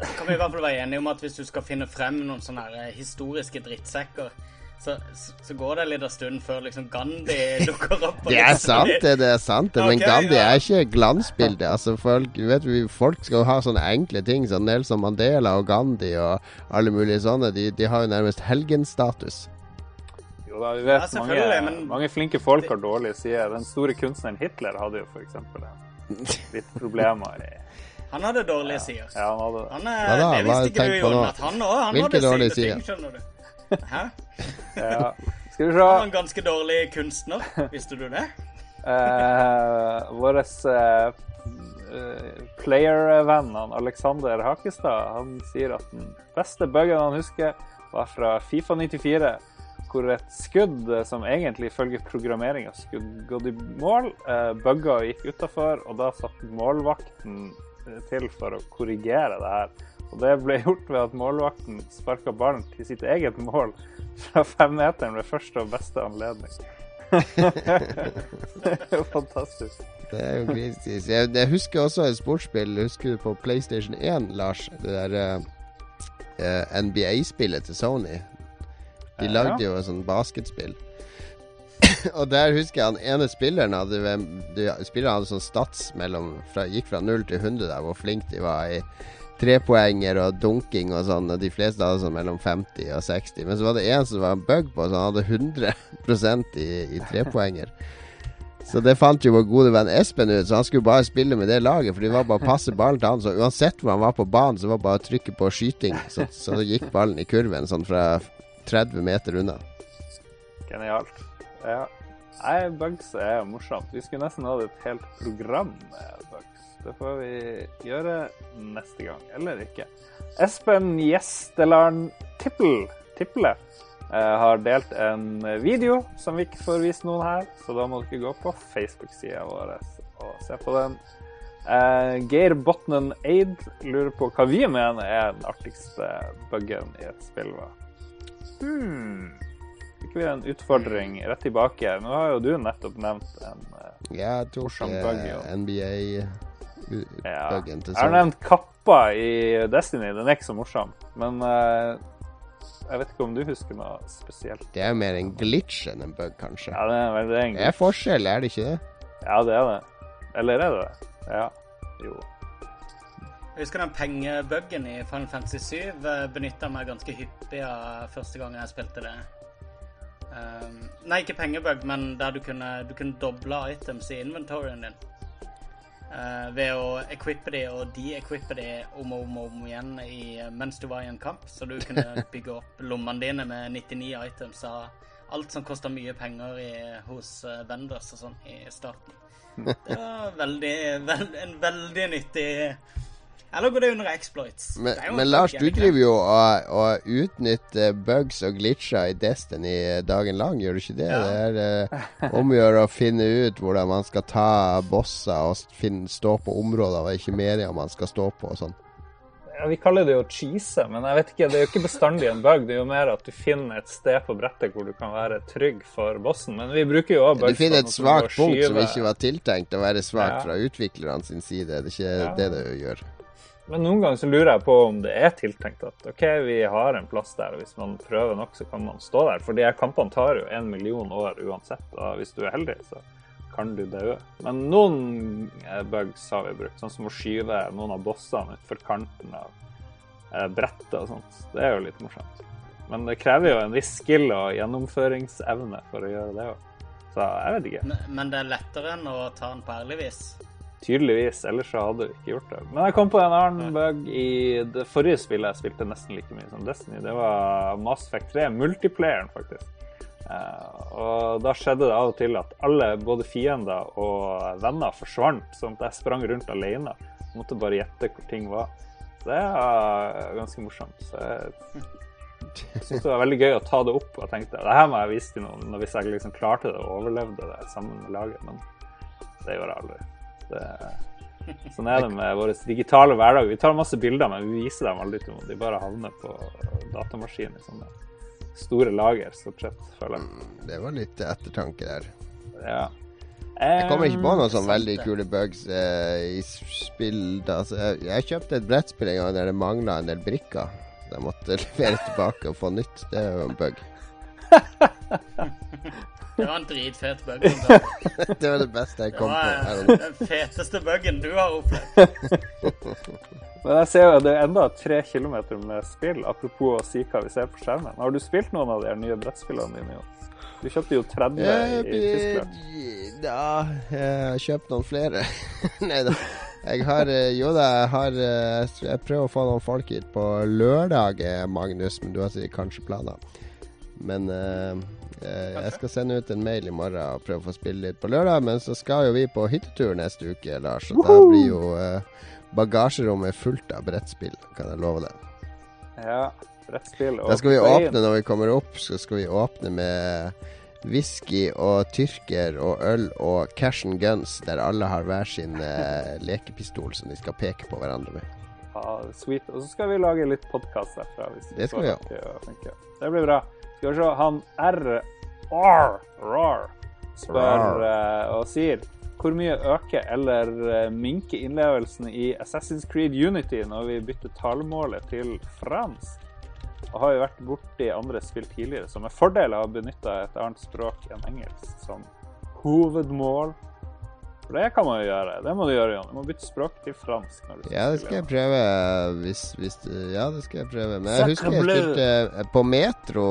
kan vi i hvert fall være enige om at hvis du skal finne frem noen sånne her historiske drittsekker, så, så, går det litt liten stund før liksom Gandhi dukker opp. Det er sant, det. det er sant det. Men Gandhi ja. er ikke glansbildet. Altså, folk, vet du, folk skal ha sånne enkle ting som Nelson Mandela og Gandhi og alle mulige sånne. De, de har jo nærmest helgenstatus. Jo da, vi Ja, mange, men- mange flinke folk har dårlige sider. Den store kunstneren Hitler hadde jo f.eks. litt problemer i Han hadde dårlige sider. Ja, han hadde. Han, er, Hva da? det Hva visste ikke du, på? Jon, at han òg hadde dårlige sider. ting, sider? skjønner du. Hæ? Ja. Skal vi Han var en ganske dårlig kunstner, visste du det? uh, Vår uh, player-venn Alexander Hakestad han sier at den beste buggen han husker, var fra Fifa 94. Hvor et skudd eh, som egentlig ifølge programmeringa skulle gått i mål, uh, bugga og gikk utafor, og da satt målvakten eh, til for å korrigere det her. Og det ble gjort ved at målvakten sparka ballen til sitt eget mål fra femmeteren ved første og beste anledning. det er jo fantastisk. Det er jo kritisk. Jeg, jeg husker også et sportsspill. Husker du på PlayStation 1, Lars? Det der uh, uh, NBA-spillet til Sony. De Ja. lagde jo et sånt basketspill. og der husker jeg han ene spilleren hadde de, Spilleren hadde sånn stats mellom fra, Gikk fra 0 til 100 der, hvor flink de var i trepoenger og dunking og sånn. Og de fleste hadde sånn mellom 50 og 60. Men så var det en som var en bug på, så han hadde 100% i, i trepoenger. Så det fant jo vår gode venn Espen ut, så han skulle bare spille med det laget. For det var bare å passe ballen til han. Så uansett hvor han var på banen, så var det bare å trykke på skyting. Så, så gikk ballen i kurven sånn fra 30 meter unna. Genialt. Ja. Nei, bugs er morsomt. Vi skulle nesten hatt et helt program med bugs. Det får vi gjøre neste gang, eller ikke. Espen Gjesteland Tippel, Tipple eh, har delt en video som vi ikke får vist noen her, så da må dere gå på Facebook-sida vår og se på den. Eh, Geir Botnen Eid lurer på hva vi mener er den artigste buggen i et spill. hva? Hmm. Fikk vi en utfordring rett tilbake. Nå har jo du nettopp nevnt en eh, Jeg tok Morsom bug, Ja, NBA-buggen ja. Jeg har nevnt kappa i Destiny. Den er ikke så morsom. Men uh, jeg vet ikke om du husker noe spesielt. Det er mer en glitch enn en bug, kanskje. Ja, det er, det er en Det er forskjell, er det ikke det? Ja, det er det. Eller er det det? Ja. Jo. Jeg husker den pengebuggen i Final Fantasy 7 benytta meg ganske hyppig av første gang jeg spilte det. Um, nei, ikke pengebug, men der du kunne, du kunne doble items i inventoryen din. Eh, ved å equippe de og de-equippe de om og om, om igjen i, mens du var i en kamp. Så du kunne bygge opp lommene dine med 99 items av alt som kosta mye penger i, hos uh, vendors og sånn i starten. Det var veldig, veld, en veldig nyttig Eller går det under exploits? Men, men Lars, du driver jo og, og utnytter bugs og glitcher i Destiny dagen lang, gjør du ikke det? Ja. Det er eh, om å gjøre å finne ut hvordan man skal ta bosser og finne, stå på områder og ikke media man skal stå på og sånn. Ja, vi kaller det jo cheese, men jeg vet ikke, det er jo ikke bestandig en bug. Det er jo mer at du finner et sted på brettet hvor du kan være trygg for bossen. Men vi bruker jo Du bugs finner et svakt å punkt som ikke var tiltenkt å være svakt Ja. fra utviklerne sin side. Det er ikke Ja. det det gjør. Men noen ganger så lurer jeg på om det er tiltenkt at OK, vi har en plass der, og hvis man prøver nok, så kan man stå der. For de her kampene tar jo en million år uansett, og hvis du er heldig, så kan du dø. Men noen eh, bugs har vi brukt, sånn som å skyve noen av bossene utfor kanten av eh, brettet og sånt. Det er jo litt morsomt. Men det krever jo en viss skill og gjennomføringsevne for å gjøre det òg. Så jeg vet ikke. Men, men det er lettere enn å ta den på ærlig vis. Tydeligvis, ellers så hadde vi ikke gjort det. Men jeg kom på en annen bug i det forrige spillet jeg spilte nesten like mye som Destiny. Det var Mass Effect 3, multiplayeren, faktisk. Eh, og da skjedde det av og til at alle, både fiender og venner, forsvant, sånn at jeg sprang rundt alene. Måtte bare gjette hvor ting var. Så det er ganske morsomt. Så jeg jeg syntes det var veldig gøy å ta det opp og tenkte det her må jeg vise til noen hvis jeg liksom klarte det og overlevde det sammen med laget. Men det gjorde jeg aldri. Det, sånn er det med vår digitale hverdag. Vi tar masse bilder, men vi viser dem aldri til noen. De bare havner på datamaskinen i sånne store lager, stort sett, føler jeg. Det var litt ettertanke der. Ja. Jeg kommer ikke på noen sant sånn veldig kule bugs eh, i spill. Da. Så jeg, jeg kjøpte et brettspill en gang der det mangla en del brikker. Så jeg måtte levere tilbake og få nytt. Det er jo en bug. Det var en dritfet bug. Det det var det beste jeg kom på. var I eh, den feteste bugen du har opplevd. Men jeg ser jo det er enda tre kilometer med spill, apropos å si hva vi ser på skjermen. Har du spilt noen av de nye brettspillene dine, Jon? Du kjøpte jo 30 i, i Tyskland. Ja, jeg har kjøpt noen flere. Nei da. Jeg har eh, Jo da, jeg har eh, Jeg prøver å få noen folk hit på lørdag, Magnus, men du har sikkert kanskje planer. Men eh, jeg skal sende ut en mail i morgen og prøve å få spille litt på lørdag. Men så skal jo vi på hyttetur neste uke, Lars. Og da blir jo eh, bagasjerommet fullt av brettspill, kan jeg love deg. Ja, brettspill og Da skal vi åpne når vi kommer opp. Så skal vi åpne med whisky og tyrker og øl og cash and guns, der alle har hver sin eh, lekepistol som de skal peke på hverandre med. Ja, sweet. Og så skal vi lage litt podkast derfra. Det skal vi funke. Det blir bra. Skal vi se. Han R... R... Rar spør uh, og sier hvor mye øker eller eh, minker innlevelsen i Assassin's Creed Unity når vi bytter talemålet til fransk? Og har jo vært borti andre spill tidligere som med fordel har benytta et annet språk enn engelsk som hovedmål. For det kan man jo gjøre. Det må du gjøre, Jan. Du må bytte språk til fransk. når du Ja, det skal jeg prøve hvis, hvis Ja, det skal jeg prøve. Men jeg husker jeg spilte På Metro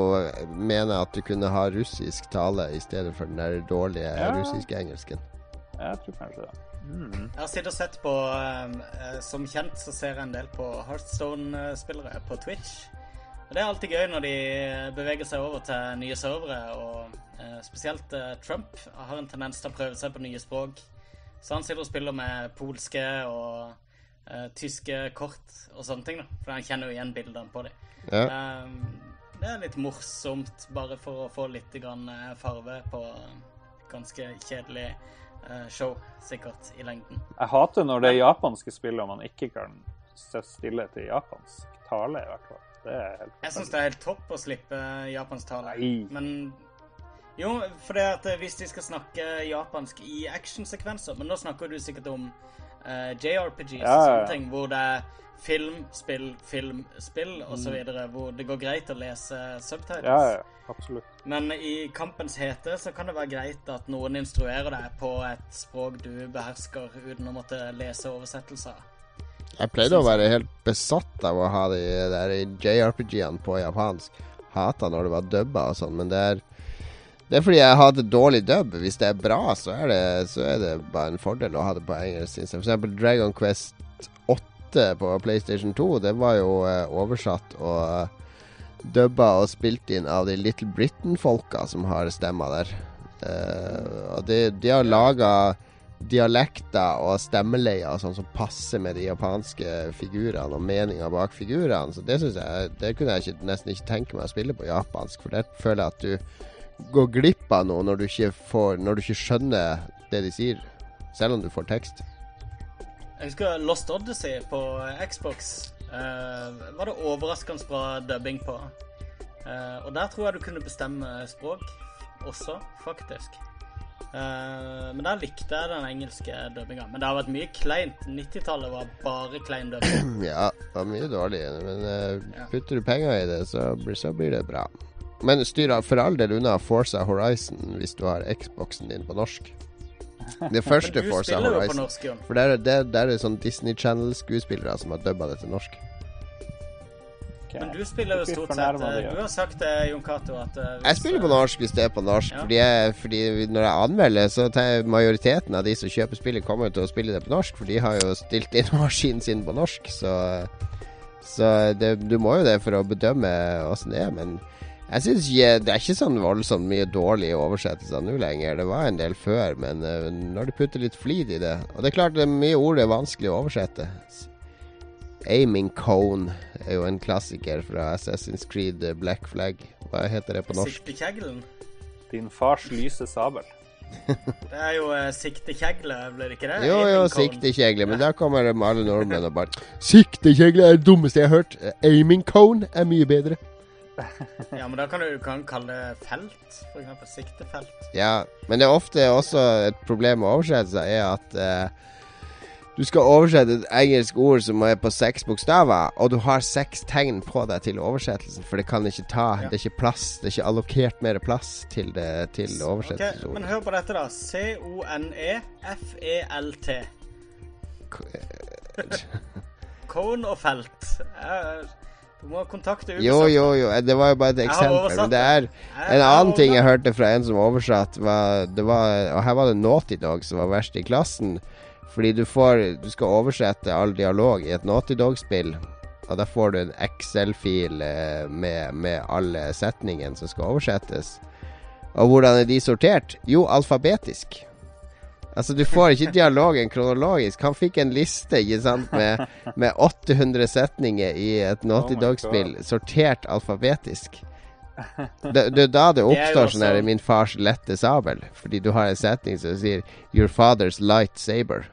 mener jeg at du kunne ha russisk tale i stedet for den der dårlige Ja. russiske engelsken. Jeg tror kanskje det. Mm. Jeg har sittet og sett på eh, Som kjent så ser jeg en del på Heartstone-spillere på Twitch. Og Det er alltid gøy når de beveger seg over til nye servere, og eh, spesielt eh, Trump har en tendens til å prøve seg på nye språk. Så han sitter og spiller med polske og uh, tyske kort og sånne ting, da. For han kjenner jo igjen bildene på dem. Ja. det er litt morsomt, bare for å få litt grann eh, farve på ganske kjedelig eh, show, sikkert, i lengden. Jeg hater når det er japanske spill og man ikke kan stå stille til japansk tale, i hvert fall. Det er helt Jeg syns det er helt topp å slippe japansk tale. Nei. Men jo, for det at eh, hvis de skal snakke japansk i actionsekvenser Men nå snakker du sikkert om uh, JRPGs Ja, og sånne ting, hvor det er film, spill, film, spill osv., videre hvor det går greit å lese subtitles. Mm. Ja, ja, absolutt. Men i kampens hete så kan det være greit at noen instruerer deg på et språk du behersker, uten å måtte lese oversettelser. Jeg pleide å være helt besatt av å ha de der JRPG-ene på japansk. Hata når det var dubba og sånn, men det er det er fordi jeg hadde dårlig dub. Hvis det er bra, så er det, så er det bare en fordel å ha det på engelsk. For eksempel Dragon Quest 8 på PlayStation 2, det var jo eh, oversatt og dubba og spilt inn av de Little Britain-folka som har stemma der. Eh, og de, de har laga dialekter og stemmeleier sånn som passer med de japanske figurene og meninga bak figurene. Så det syns jeg Det kunne jeg ikke, nesten ikke tenke meg å spille på japansk, for der føler jeg at du går glipp av noe når du ikke, får, når du ikke skjønner det de sier, selv om du får tekst. Jeg husker Lost Odyssey på Xbox. Uh, var det overraskende bra dubbing på. Uh, og der tror jeg du kunne bestemme språk også, faktisk. Uh, men der likte jeg den engelske dubbinga. Men det har vært mye kleint. 90-tallet var bare klein dubbing. Ja, det var mye dårlig, men uh, putter du penger i det, så, så blir det bra. Men styr for all del unna Forza Horizon hvis du har Xboxen din på norsk. Det første Men du Forza spiller jo på Horizon. norsk, Jon. For der, der, der er det sånn Disney Channel-skuespillere som har dubba det til norsk. Okay. Men du spiller jo stort sett eh, ja. Du har sagt det, Jon Cato, at eh, hvis, Jeg spiller på norsk hvis det er på norsk, Ja. fordi, jeg, fordi når jeg anmelder, så tar majoriteten av de som kjøper spillet, kommer til å spille det på norsk, for de har jo stilt inn maskinen sin på norsk, så Så det, du må jo det for å bedømme åssen det er, men jeg synes ikke Det er ikke sånn voldsomt mye dårlige oversettelser nå lenger. Det var en del før, men eh, når du putter litt flid i det Og det er klart det er mye ord det er vanskelig å oversette. Aiming Cone er jo en klassiker fra Assassin's Creed eh, Black Flag. Hva heter det på norsk? Siktekjeglen. Din fars lyse sabel. Det er jo uh, siktekjegle, blir det ikke det? Jo, jo, cone. siktekjegle, men da kommer alle nordmenn og bare Siktekjegle er det dummeste jeg har hørt. Eh, Aiming cone er mye bedre. Ja, men da kan du kan kalle det felt, for eksempel. Siktefelt. Ja, men det er ofte også et problem med oversettelser, er at eh, du skal oversette et engelsk ord som er på seks bokstaver, og du har seks tegn på deg til oversettelsen, for det kan ikke ta Ja. Det er ikke plass, det er ikke allokert mer plass til, det, til Ok, men hør på dette, da. E C-O-N-E-F-E-L-T. Cone og felt. Eh, Du må kontakte Ubisoft. Jo, jo, jo, det var jo bare et eksempel. Men det er En annen ting jeg hørte fra en som oversatt, var, det var Og her var det Naughty Dog som var verst i klassen. Fordi du får Du skal oversette all dialog i et Naughty Dog-spill. Og da får du en Excel-fil eh, med, med alle setningene som skal oversettes. Og hvordan er de sortert? Jo, alfabetisk. Altså, du får ikke dialogen kronologisk. Han fikk en liste ikke sant, med, med 800 setninger i et Naughty Oh Dog-spill, sortert alfabetisk. Det, det er da det Det oppstår sånn her 'min fars lette sabel'. Fordi du har en setning som sier 'your father's light saber'.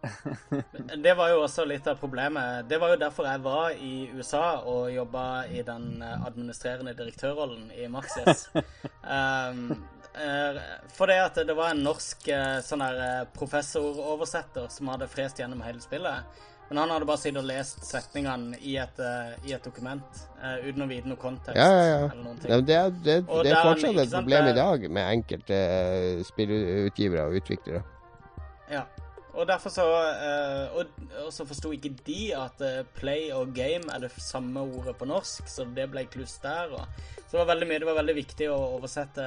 Det var jo også litt av problemet. Det var jo derfor jeg var i USA og jobba i den eh, administrerende direktørrollen i Maxis. Um, for det at det var en norsk uh, sånn der professoroversetter som hadde frest gjennom hele spillet. Men han hadde bare sittet og lest setningene i et, i et dokument uh, uten å vite noe kontekst. Ja, ja, ja. ja det, er, det, det er fortsatt et problem i dag med enkelte uh, spillutgivere og utviklere. Ja. Og derfor så uh, Og, og så forsto ikke de at play og game er det samme ordet på norsk, så det ble kluss der. Og, så det var veldig mye Det var veldig viktig å oversette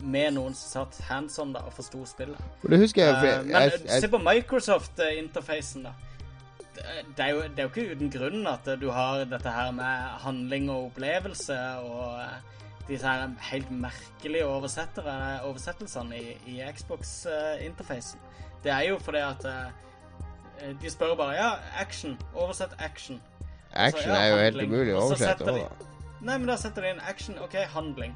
med noen som satt hands on da og forsto spillet. Det husker jeg, jeg, Men jeg, jeg, se på Microsoft-interfacen, da det er, jo, det er, jo, ikke uten grunn at du har dette her med handling og opplevelse og eh, disse her helt merkelige oversettelsene i, i Xbox-interfacen. Det er jo fordi at eh, de spør bare Ja, action. Oversett action. Action så, ja, er jo helt umulig å oversette. Nei, men da setter de inn action. OK, handling.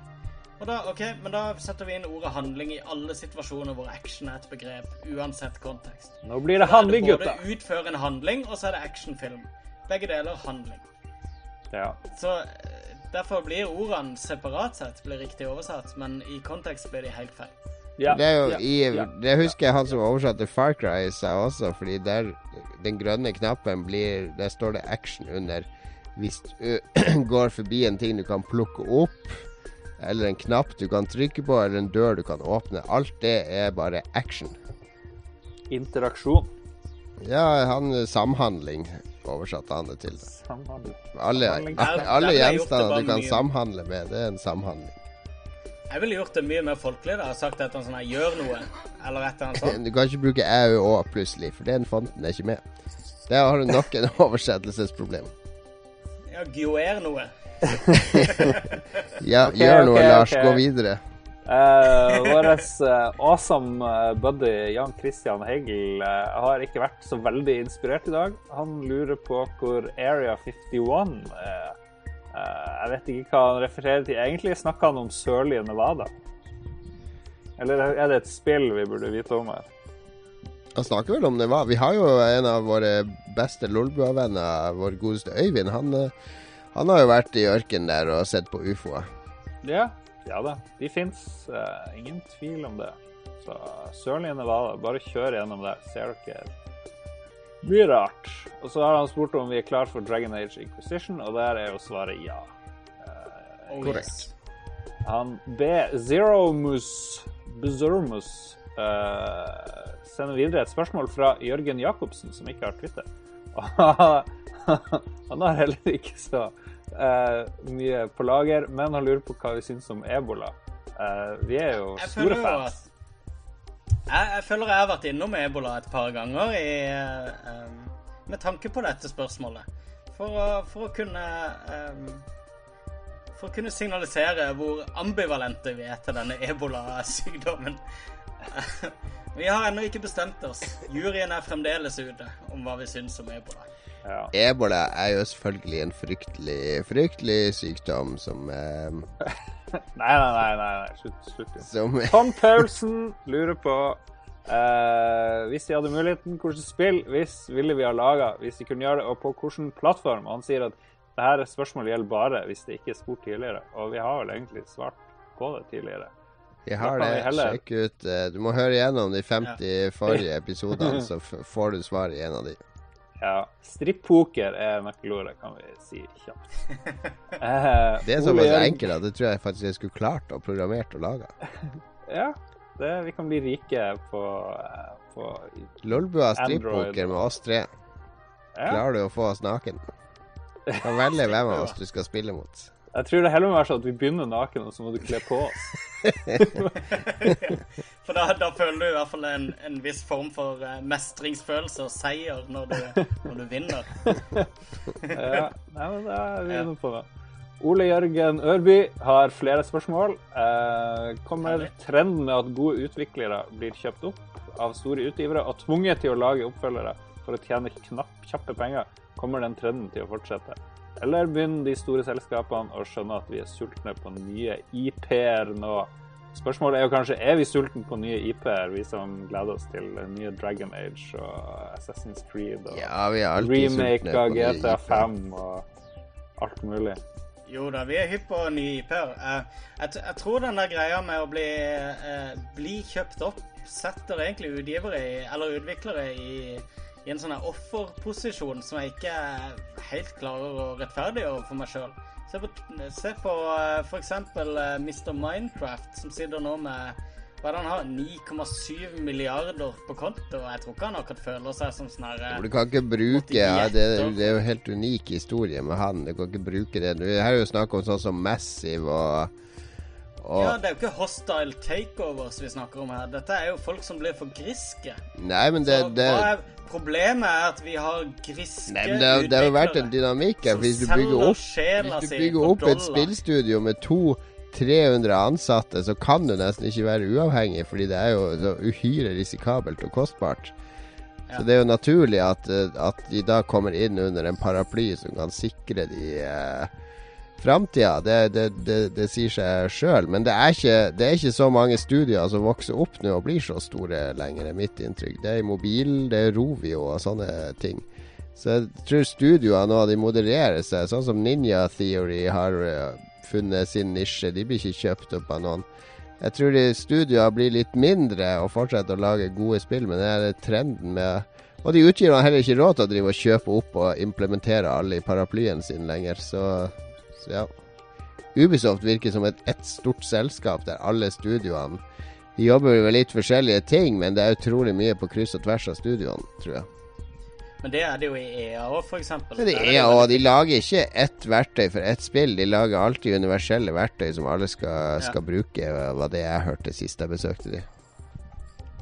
Og da, ok, Men da setter vi inn ordet handling i alle situasjoner hvor action er et begrep, uansett kontekst. Nå blir det handling, gutta. Da er det både utføre en handling, og så er det actionfilm. Begge deler handling. Ja. Så eh, derfor blir ordene separat sett blir riktig oversatt, men i kontekst blir de helt feil. Ja, det, jo ja, i, ja, det husker jeg han som oversatte Far Cry sa også, fordi der den grønne knappen blir Der står det action under. Hvis du går forbi en ting du kan plukke opp eller en knapp du kan trykke på, eller en dør du kan åpne. Alt det er bare action. Interaksjon. Ja, han samhandling oversatte han det til. Samhandling. Alle, alle gjenstander du kan samhandle med, det er en samhandling. Jeg ville gjort det mye mer folkelig. da Sagt et eller annet sånn 'gjør noe', eller et eller annet sånt. Du kan ikke bruke au og plutselig, for den fonten er ikke med. Der har du nok en oversettelsesproblem. Ja, gjoer noe. ja, okay, gjør noe, okay, Lars. Okay. Gå videre. Uh, Vår uh, awesome uh, buddy Jan Christian Hegel uh, har ikke vært så veldig inspirert i dag. Han lurer på hvor Area 51 er. Jeg vet ikke hva han refererer til. Egentlig snakker han om sørlige Nevada. Eller er det et spill vi burde vite om her? Han snakker vel om Nevada. Vi har jo en av våre beste Lolbua-venner, vår godeste Øyvind. Han han har jo vært i ørkenen der og sett på ufoer. Ja, ja da. De fins. Uh, eh, ingen tvil om det. Så sørlige Nevada, bare kjør gjennom der. Ser dere mye rart. Og så har han spurt om vi er klar for Dragon Age Inquisition, og der er jo svaret ja. Uh, Korrekt. Han ber Zeromus Bezermus uh, sende videre et spørsmål fra Jørgen Jacobsen, som ikke har Twitter. han har heller ikke så uh, mye på lager, men han lurer på hva vi syns om ebola. Uh, vi er jo store fans. Jeg, jeg, føler jeg har vært innom ebola et par ganger i, uh, med tanke på dette spørsmålet. For å, for å kunne um, For å kunne signalisere hvor ambivalente vi er til denne ebolasykdommen. vi har ennå ikke bestemt oss. Juryen er fremdeles ute om hva vi syns om ebola. Ja. Ebola er jo selvfølgelig en fryktelig, fryktelig sykdom som eh, Nei, nei, nei. nei, Slutt. slutt. Som... Tom Paulsen lurer på uh, Hvis de hadde muligheten, hvilket spill hvis ville vi ha laga hvis de kunne gjøre det, og på hvilken plattform? Og han sier at dette spørsmålet gjelder bare hvis det ikke er spurt tidligere. Og vi har vel egentlig svart på det tidligere. Vi har det. Sjekk ut. Eh, du må høre gjennom de 50 ja. forrige episodene, så får du svar i en av de. Ja. Strippoker er nøkkelordet, kan vi si kjapt. Eh, det er såpass enkelt at det tror jeg faktisk jeg skulle klart å programmert og laga. ja. Det, vi kan bli rike på, eh, på Lolbua strippoker med oss tre. Ja. Klarer du å få oss naken? Du kan velge hvem av oss du skal spille mot. Jeg tror det heller må være sånn at vi begynner naken, og så må du kle på oss. for da, da, føler du i hvert fall en, en viss form for uh, mestringsfølelse og seier når du, når du vinner. ja, nei, men da er vi inne på Med. Ole Jørgen Ørby har flere spørsmål. Eh, kommer trenden med at gode utviklere blir kjøpt opp av store utgivere og tvunget til å lage oppfølgere for å tjene knapp, kjappe penger, kommer den trenden til å fortsette? Eller begynner de store selskapene å skjønne at vi er sultne på nye IP-er nå? Spørsmålet er jo kanskje er vi sultne på nye IP-er, vi som gleder oss til nye Dragon Age og Assassin's Creed og Ja, er remake av på nye GTA IP. 5 og alt mulig. Jo da, vi er hypp på nye IP-er. Eh, jeg, jeg tror den der greia med å bli, eh, bli kjøpt opp setter egentlig utgivere i, eller utviklere i, i en sånn offerposisjon som jeg ikke helt klarer å rettferdiggjøre for meg sjøl. Se på, se på eh, eksempel eh, Mr. Minecraft, som sitter nå med hva er det han har? 9,7 milliarder på konto. Jeg tror ikke han akkurat føler seg som sånn her eh, Du kan ikke bruke ja, det, det er jo helt unik historie med han. Du kan ikke bruke det. her er jo snakk om sånn som Massive og, og Ja, det er jo ikke hostile takeovers vi snakker om her. Dette er jo folk som blir for griske. Nei, men det, det er problemet er at vi har griske Nei, men det, har- det har jo vært en dynamikk her. Hvis du bygger opp, hvis du bygger opp et spillstudio med to 300 ansatte, så kan du nesten ikke være uavhengig, fordi det er jo så uhyre risikabelt og kostbart. Ja. Så det er jo naturlig at, eh, at de da kommer inn under en paraply som kan sikre de eh, framtida. Det, det, det, det sier seg sjøl. Men er, ikke, det er ikke så mange studier som vokser opp nå og blir så store lenger, er mitt inntrykk. Det er mobil, det er Rovio og sånne ting. Så jeg tror studioene nå de modererer seg, sånn som Ninja Theory har eh, funnet sin nisje. De blir ikke kjøpt opp av noen. Jeg tror de studioene blir litt mindre og fortsetter å lage gode spill, men det er trenden med Og de utgiverne har heller ikke råd til å drive og kjøpe opp og implementere alle i paraplyen sin lenger, så ja. Ubisoft virker som et, et stort selskap der alle studioene De jobber jo med litt forskjellige ting, men det er utrolig mye på kryss og tvers av studioene, tror jeg. Men det er det jo i EA òg, eksempel. Det er, og veldig- de lager ikke ett verktøy for ett spill. De lager alltid universelle verktøy som alle skal, skal bruke, var det jeg hørte sist jeg besøkte de.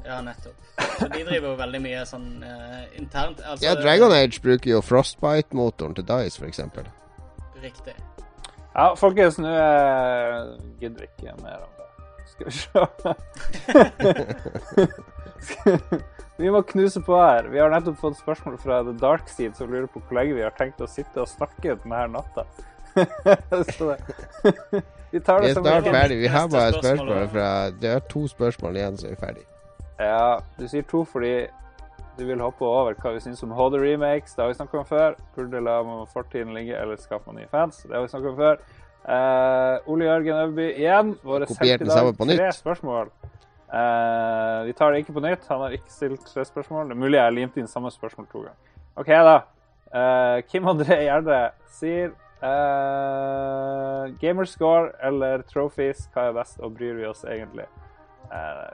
Ja, nettopp. Så de driver jo veldig mye sånn uh, internt altså, Ja, Dragon Age bruker jo Frostbite-motoren til Dice, f.eks. Riktig. Ja, folkens, nå eh, gidder vi ikke mer om det. Skal vi se Vi må knuse på her. Vi har nettopp fått spørsmål fra The Dark Seed som lurer på hvor lenge vi har tenkt å sitte og snakke denne natta. Så det Vi tar Vi det er som snart vi ferdig. Vi har bare spørsmål fra Det er to spørsmål igjen, så er vi ferdig. Ja, du sier to fordi du vil hoppe over hva vi syns om HD remakes. Det har vi snakka om før. Burde la fortiden ligge eller skape nye fans. Det har vi snakka om før. Uh, Ole Jørgen Øverby igjen. Våre Kopiert den samme på nytt. tre spørsmål. Uh, vi tar det ikke på nytt. Han har ikke stilt tre spørsmål. Det er mulig jeg har limt inn samme spørsmål to ganger. OK, da. Uh, Kim André Gjerde sier uh, Gamerscore eller trophies, hva er best, og bryr vi oss egentlig? Uh,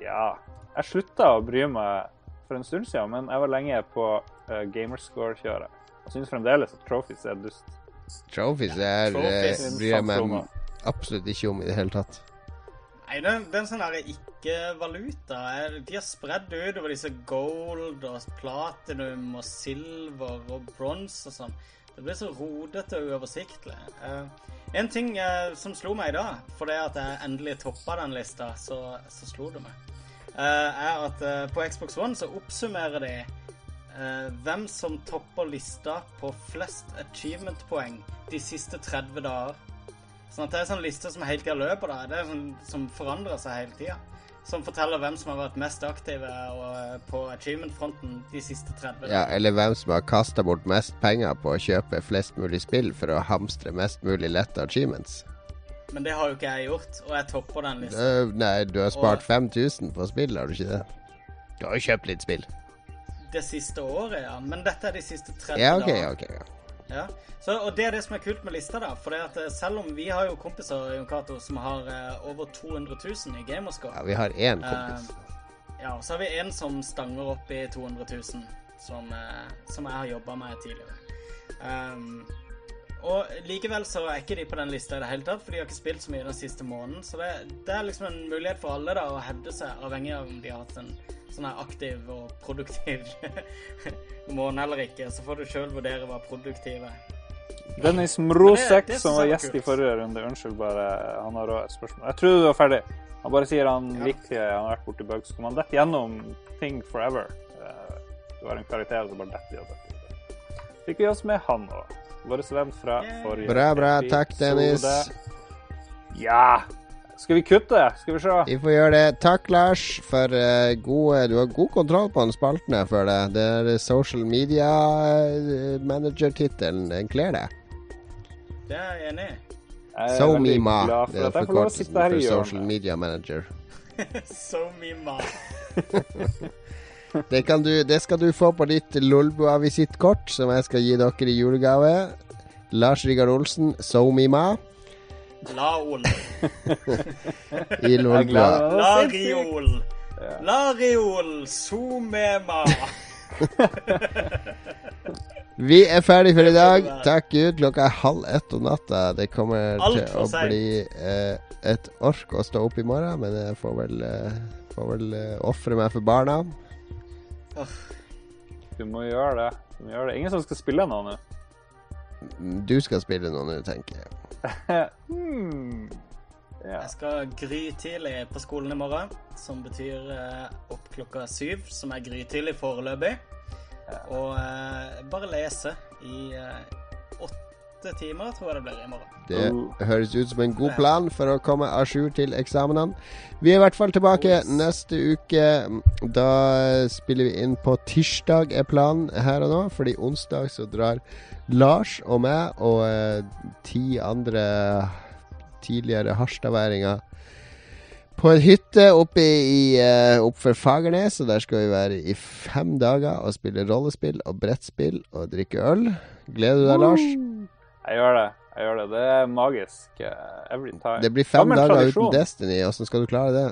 ja Jeg slutta å bry meg for en stund siden, men jeg var lenge på uh, gamerscore-kjøret. Og syns fremdeles at trophies er dust. Trophies er, Trophies. eh, bryr jeg meg absolutt ikke om i det hele tatt. Nei, det, er en sånn derre ikke-valuta. Eh, De har spredd ut over disse gold og platinum og silver og bronse og sånn. Det blir så rodete og uoversiktlig. Uh, en ting uh, som slo meg i dag, fordi at jeg endelig toppa den lista, så, så slo det meg, er at eh, på Xbox One så oppsummerer de eh, hvem som topper lista på flest achievement-poeng de siste 30 dager. Sånn at det er sånn liste som hele tida løper. da. Det er sånn, som forandrer seg hele tida. Som forteller hvem som har vært mest aktive og, på achievement-fronten de siste 30 Ja, eller hvem som har kasta bort mest penger på å kjøpe flest mulig spill for å hamstre mest mulig lette achievements. Men det har jo ikke jeg gjort, og jeg topper den listen. Uh, nei, du har spart Og- 5000 på spill, har du ikke det? Du har jo kjøpt litt spill. Det siste året, ja. Men dette er de siste 30 Ja, OK, dagene. OK. Ja. Ja. Så, og det er det som er kult med lista, da. For det at eh, selv om vi har jo kompiser Jon Cato, som har uh, over 200 000 i gamerscore ja, vi har én kompis. Uh, ja, så har vi en som stanger opp i 200 000, som, eh, som jeg har jobba med tidligere. Um, og likevel så er ikke de på den lista i det hele tatt, for de har ikke spilt så mye den siste måneden. Så det, det er liksom en mulighet for alle da å hevde seg, avhengig av om de har hatt en sånn her aktiv og produktiv måned eller ikke. Så får du sjøl vurdere hva produktiv er. Dennis Mrosek, som var gjest i forrige runde, unnskyld bare, han har også et spørsmål. Jeg trodde du var ferdig. Han bare sier han Ja. likte Han har vært borti bugs. Kommer han dette gjennom Thing Forever? Eh, Du har en karakter, som bare detter i og detter. de. Fikk vi oss med han òg. Vår venn fra forrige Bra, bra. Takk. Dennis. Ja. Skal vi kutte? Skal vi se. Vi får gjøre det. Takk, Lars, for uh, gode Du har god kontroll på den spalten jeg føler det. Det er social media uh, manager-tittelen. Den kler deg. Det er jeg enig i. SoMeMa. Det er forkortelsen for, for social media manager. SoMeMa. me ma. Det, kan du, det skal du få på ditt Lolbua-visittkort, som jeg skal gi dere i julegave. Lars Rikard Olsen, so me ma, Laol. i Jeg Lolbua. Lariol. Lariol. So me ma. Vi er ferdig for i dag. Takk Gud. Klokka er halv ett om natta. Det kommer Alt til å sent. bli eh, et ork å stå opp i morgen, men jeg får vel, eh, får vel eh, ofre meg for barna. Du må gjøre det. Du må gjøre det. Ingen som skal spille nå nå? Du skal spille nå nå, tenker jeg. Hmm. Ja. Jeg skal grytidlig på skolen i morgen, som betyr eh, opp klokka syv, som er grytidlig foreløpig. Og eh, bare lese i eh, åtte timer, tror jeg det blir i morgen. Det høres ut som en god plan for å komme à jour til eksamenene. Vi er i hvert fall tilbake neste uke. Da spiller vi inn på tirsdag, er planen her og nå. Fordi onsdag så drar Lars og meg og eh, ti andre tidligere harstadværinger på en hytte oppe i, uh, oppfor Fagernes. Og der skal vi være i fem dager og spille rollespill og brettspill og drikke øl. Gleder du deg, Lars? Jeg gjør det. Jeg gjør det. Det er magisk eh, every time. Det blir fem dager tradisjon. uten Destiny. Hvordan skal du klare det?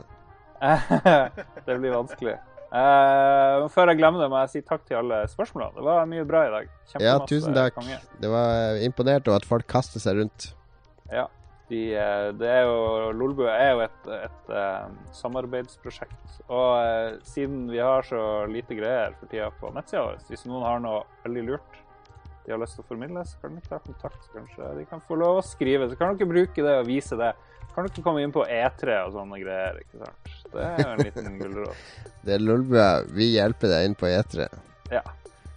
det blir vanskelig. Uh, før jeg glemmer det, må jeg si takk til alle spørsmålene. Det var mye bra i dag. Ja, Kjempemasse tusen takk. konge. Det var imponert over at folk kaster seg rundt. Ja. De, eh, det er jo, Lolbua er jo et, et et samarbeidsprosjekt. Og uh, siden vi har så lite greier for tida på nettsida vår, hvis noen har noe veldig lurt de har lyst til å formidle, så kan de ta kontakt. så Kanskje de kan få lov å skrive. Så kan dere bruke det og vise det. Kan dere komme inn på E3 og sånne greier. ikke sant? Det er jo en liten gulrot. Det er Lolbua. Vi hjelper deg inn på E3. Ja,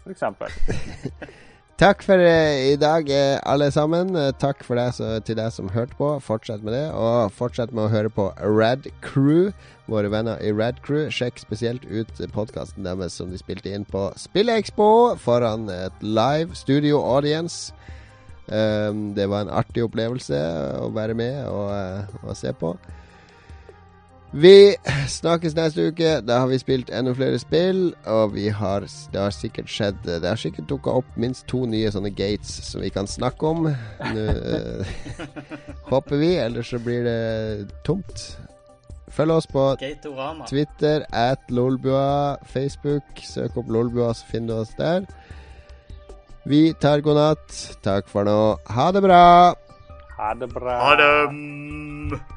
for eksempel. Takk for eh, i dag, eh, alle sammen. Eh, takk for deg, så, til deg som hørte på. Fortsett med det. Og fortsett med å høre på Rad Crew, våre venner i Rad Crew. Sjekk spesielt ut podkasten deres som de spilte inn på Spillekspo foran et live studio audience. Um, det var en artig opplevelse å være med og, eh, og se på. Vi snakkes neste uke. Da har vi spilt enda flere spill. Og vi har, det har sikkert skjedd Det har sikkert dukka opp minst to nye sånne gates som vi kan snakke om. Nå eh, håper vi, ellers så blir det tomt. Følg oss på Gatorama. Twitter at Lolbua. Facebook. Søk opp Lolbua, så finner du oss der. Vi tar god natt. Takk for nå. Ha det bra. Ha det bra. Ha det!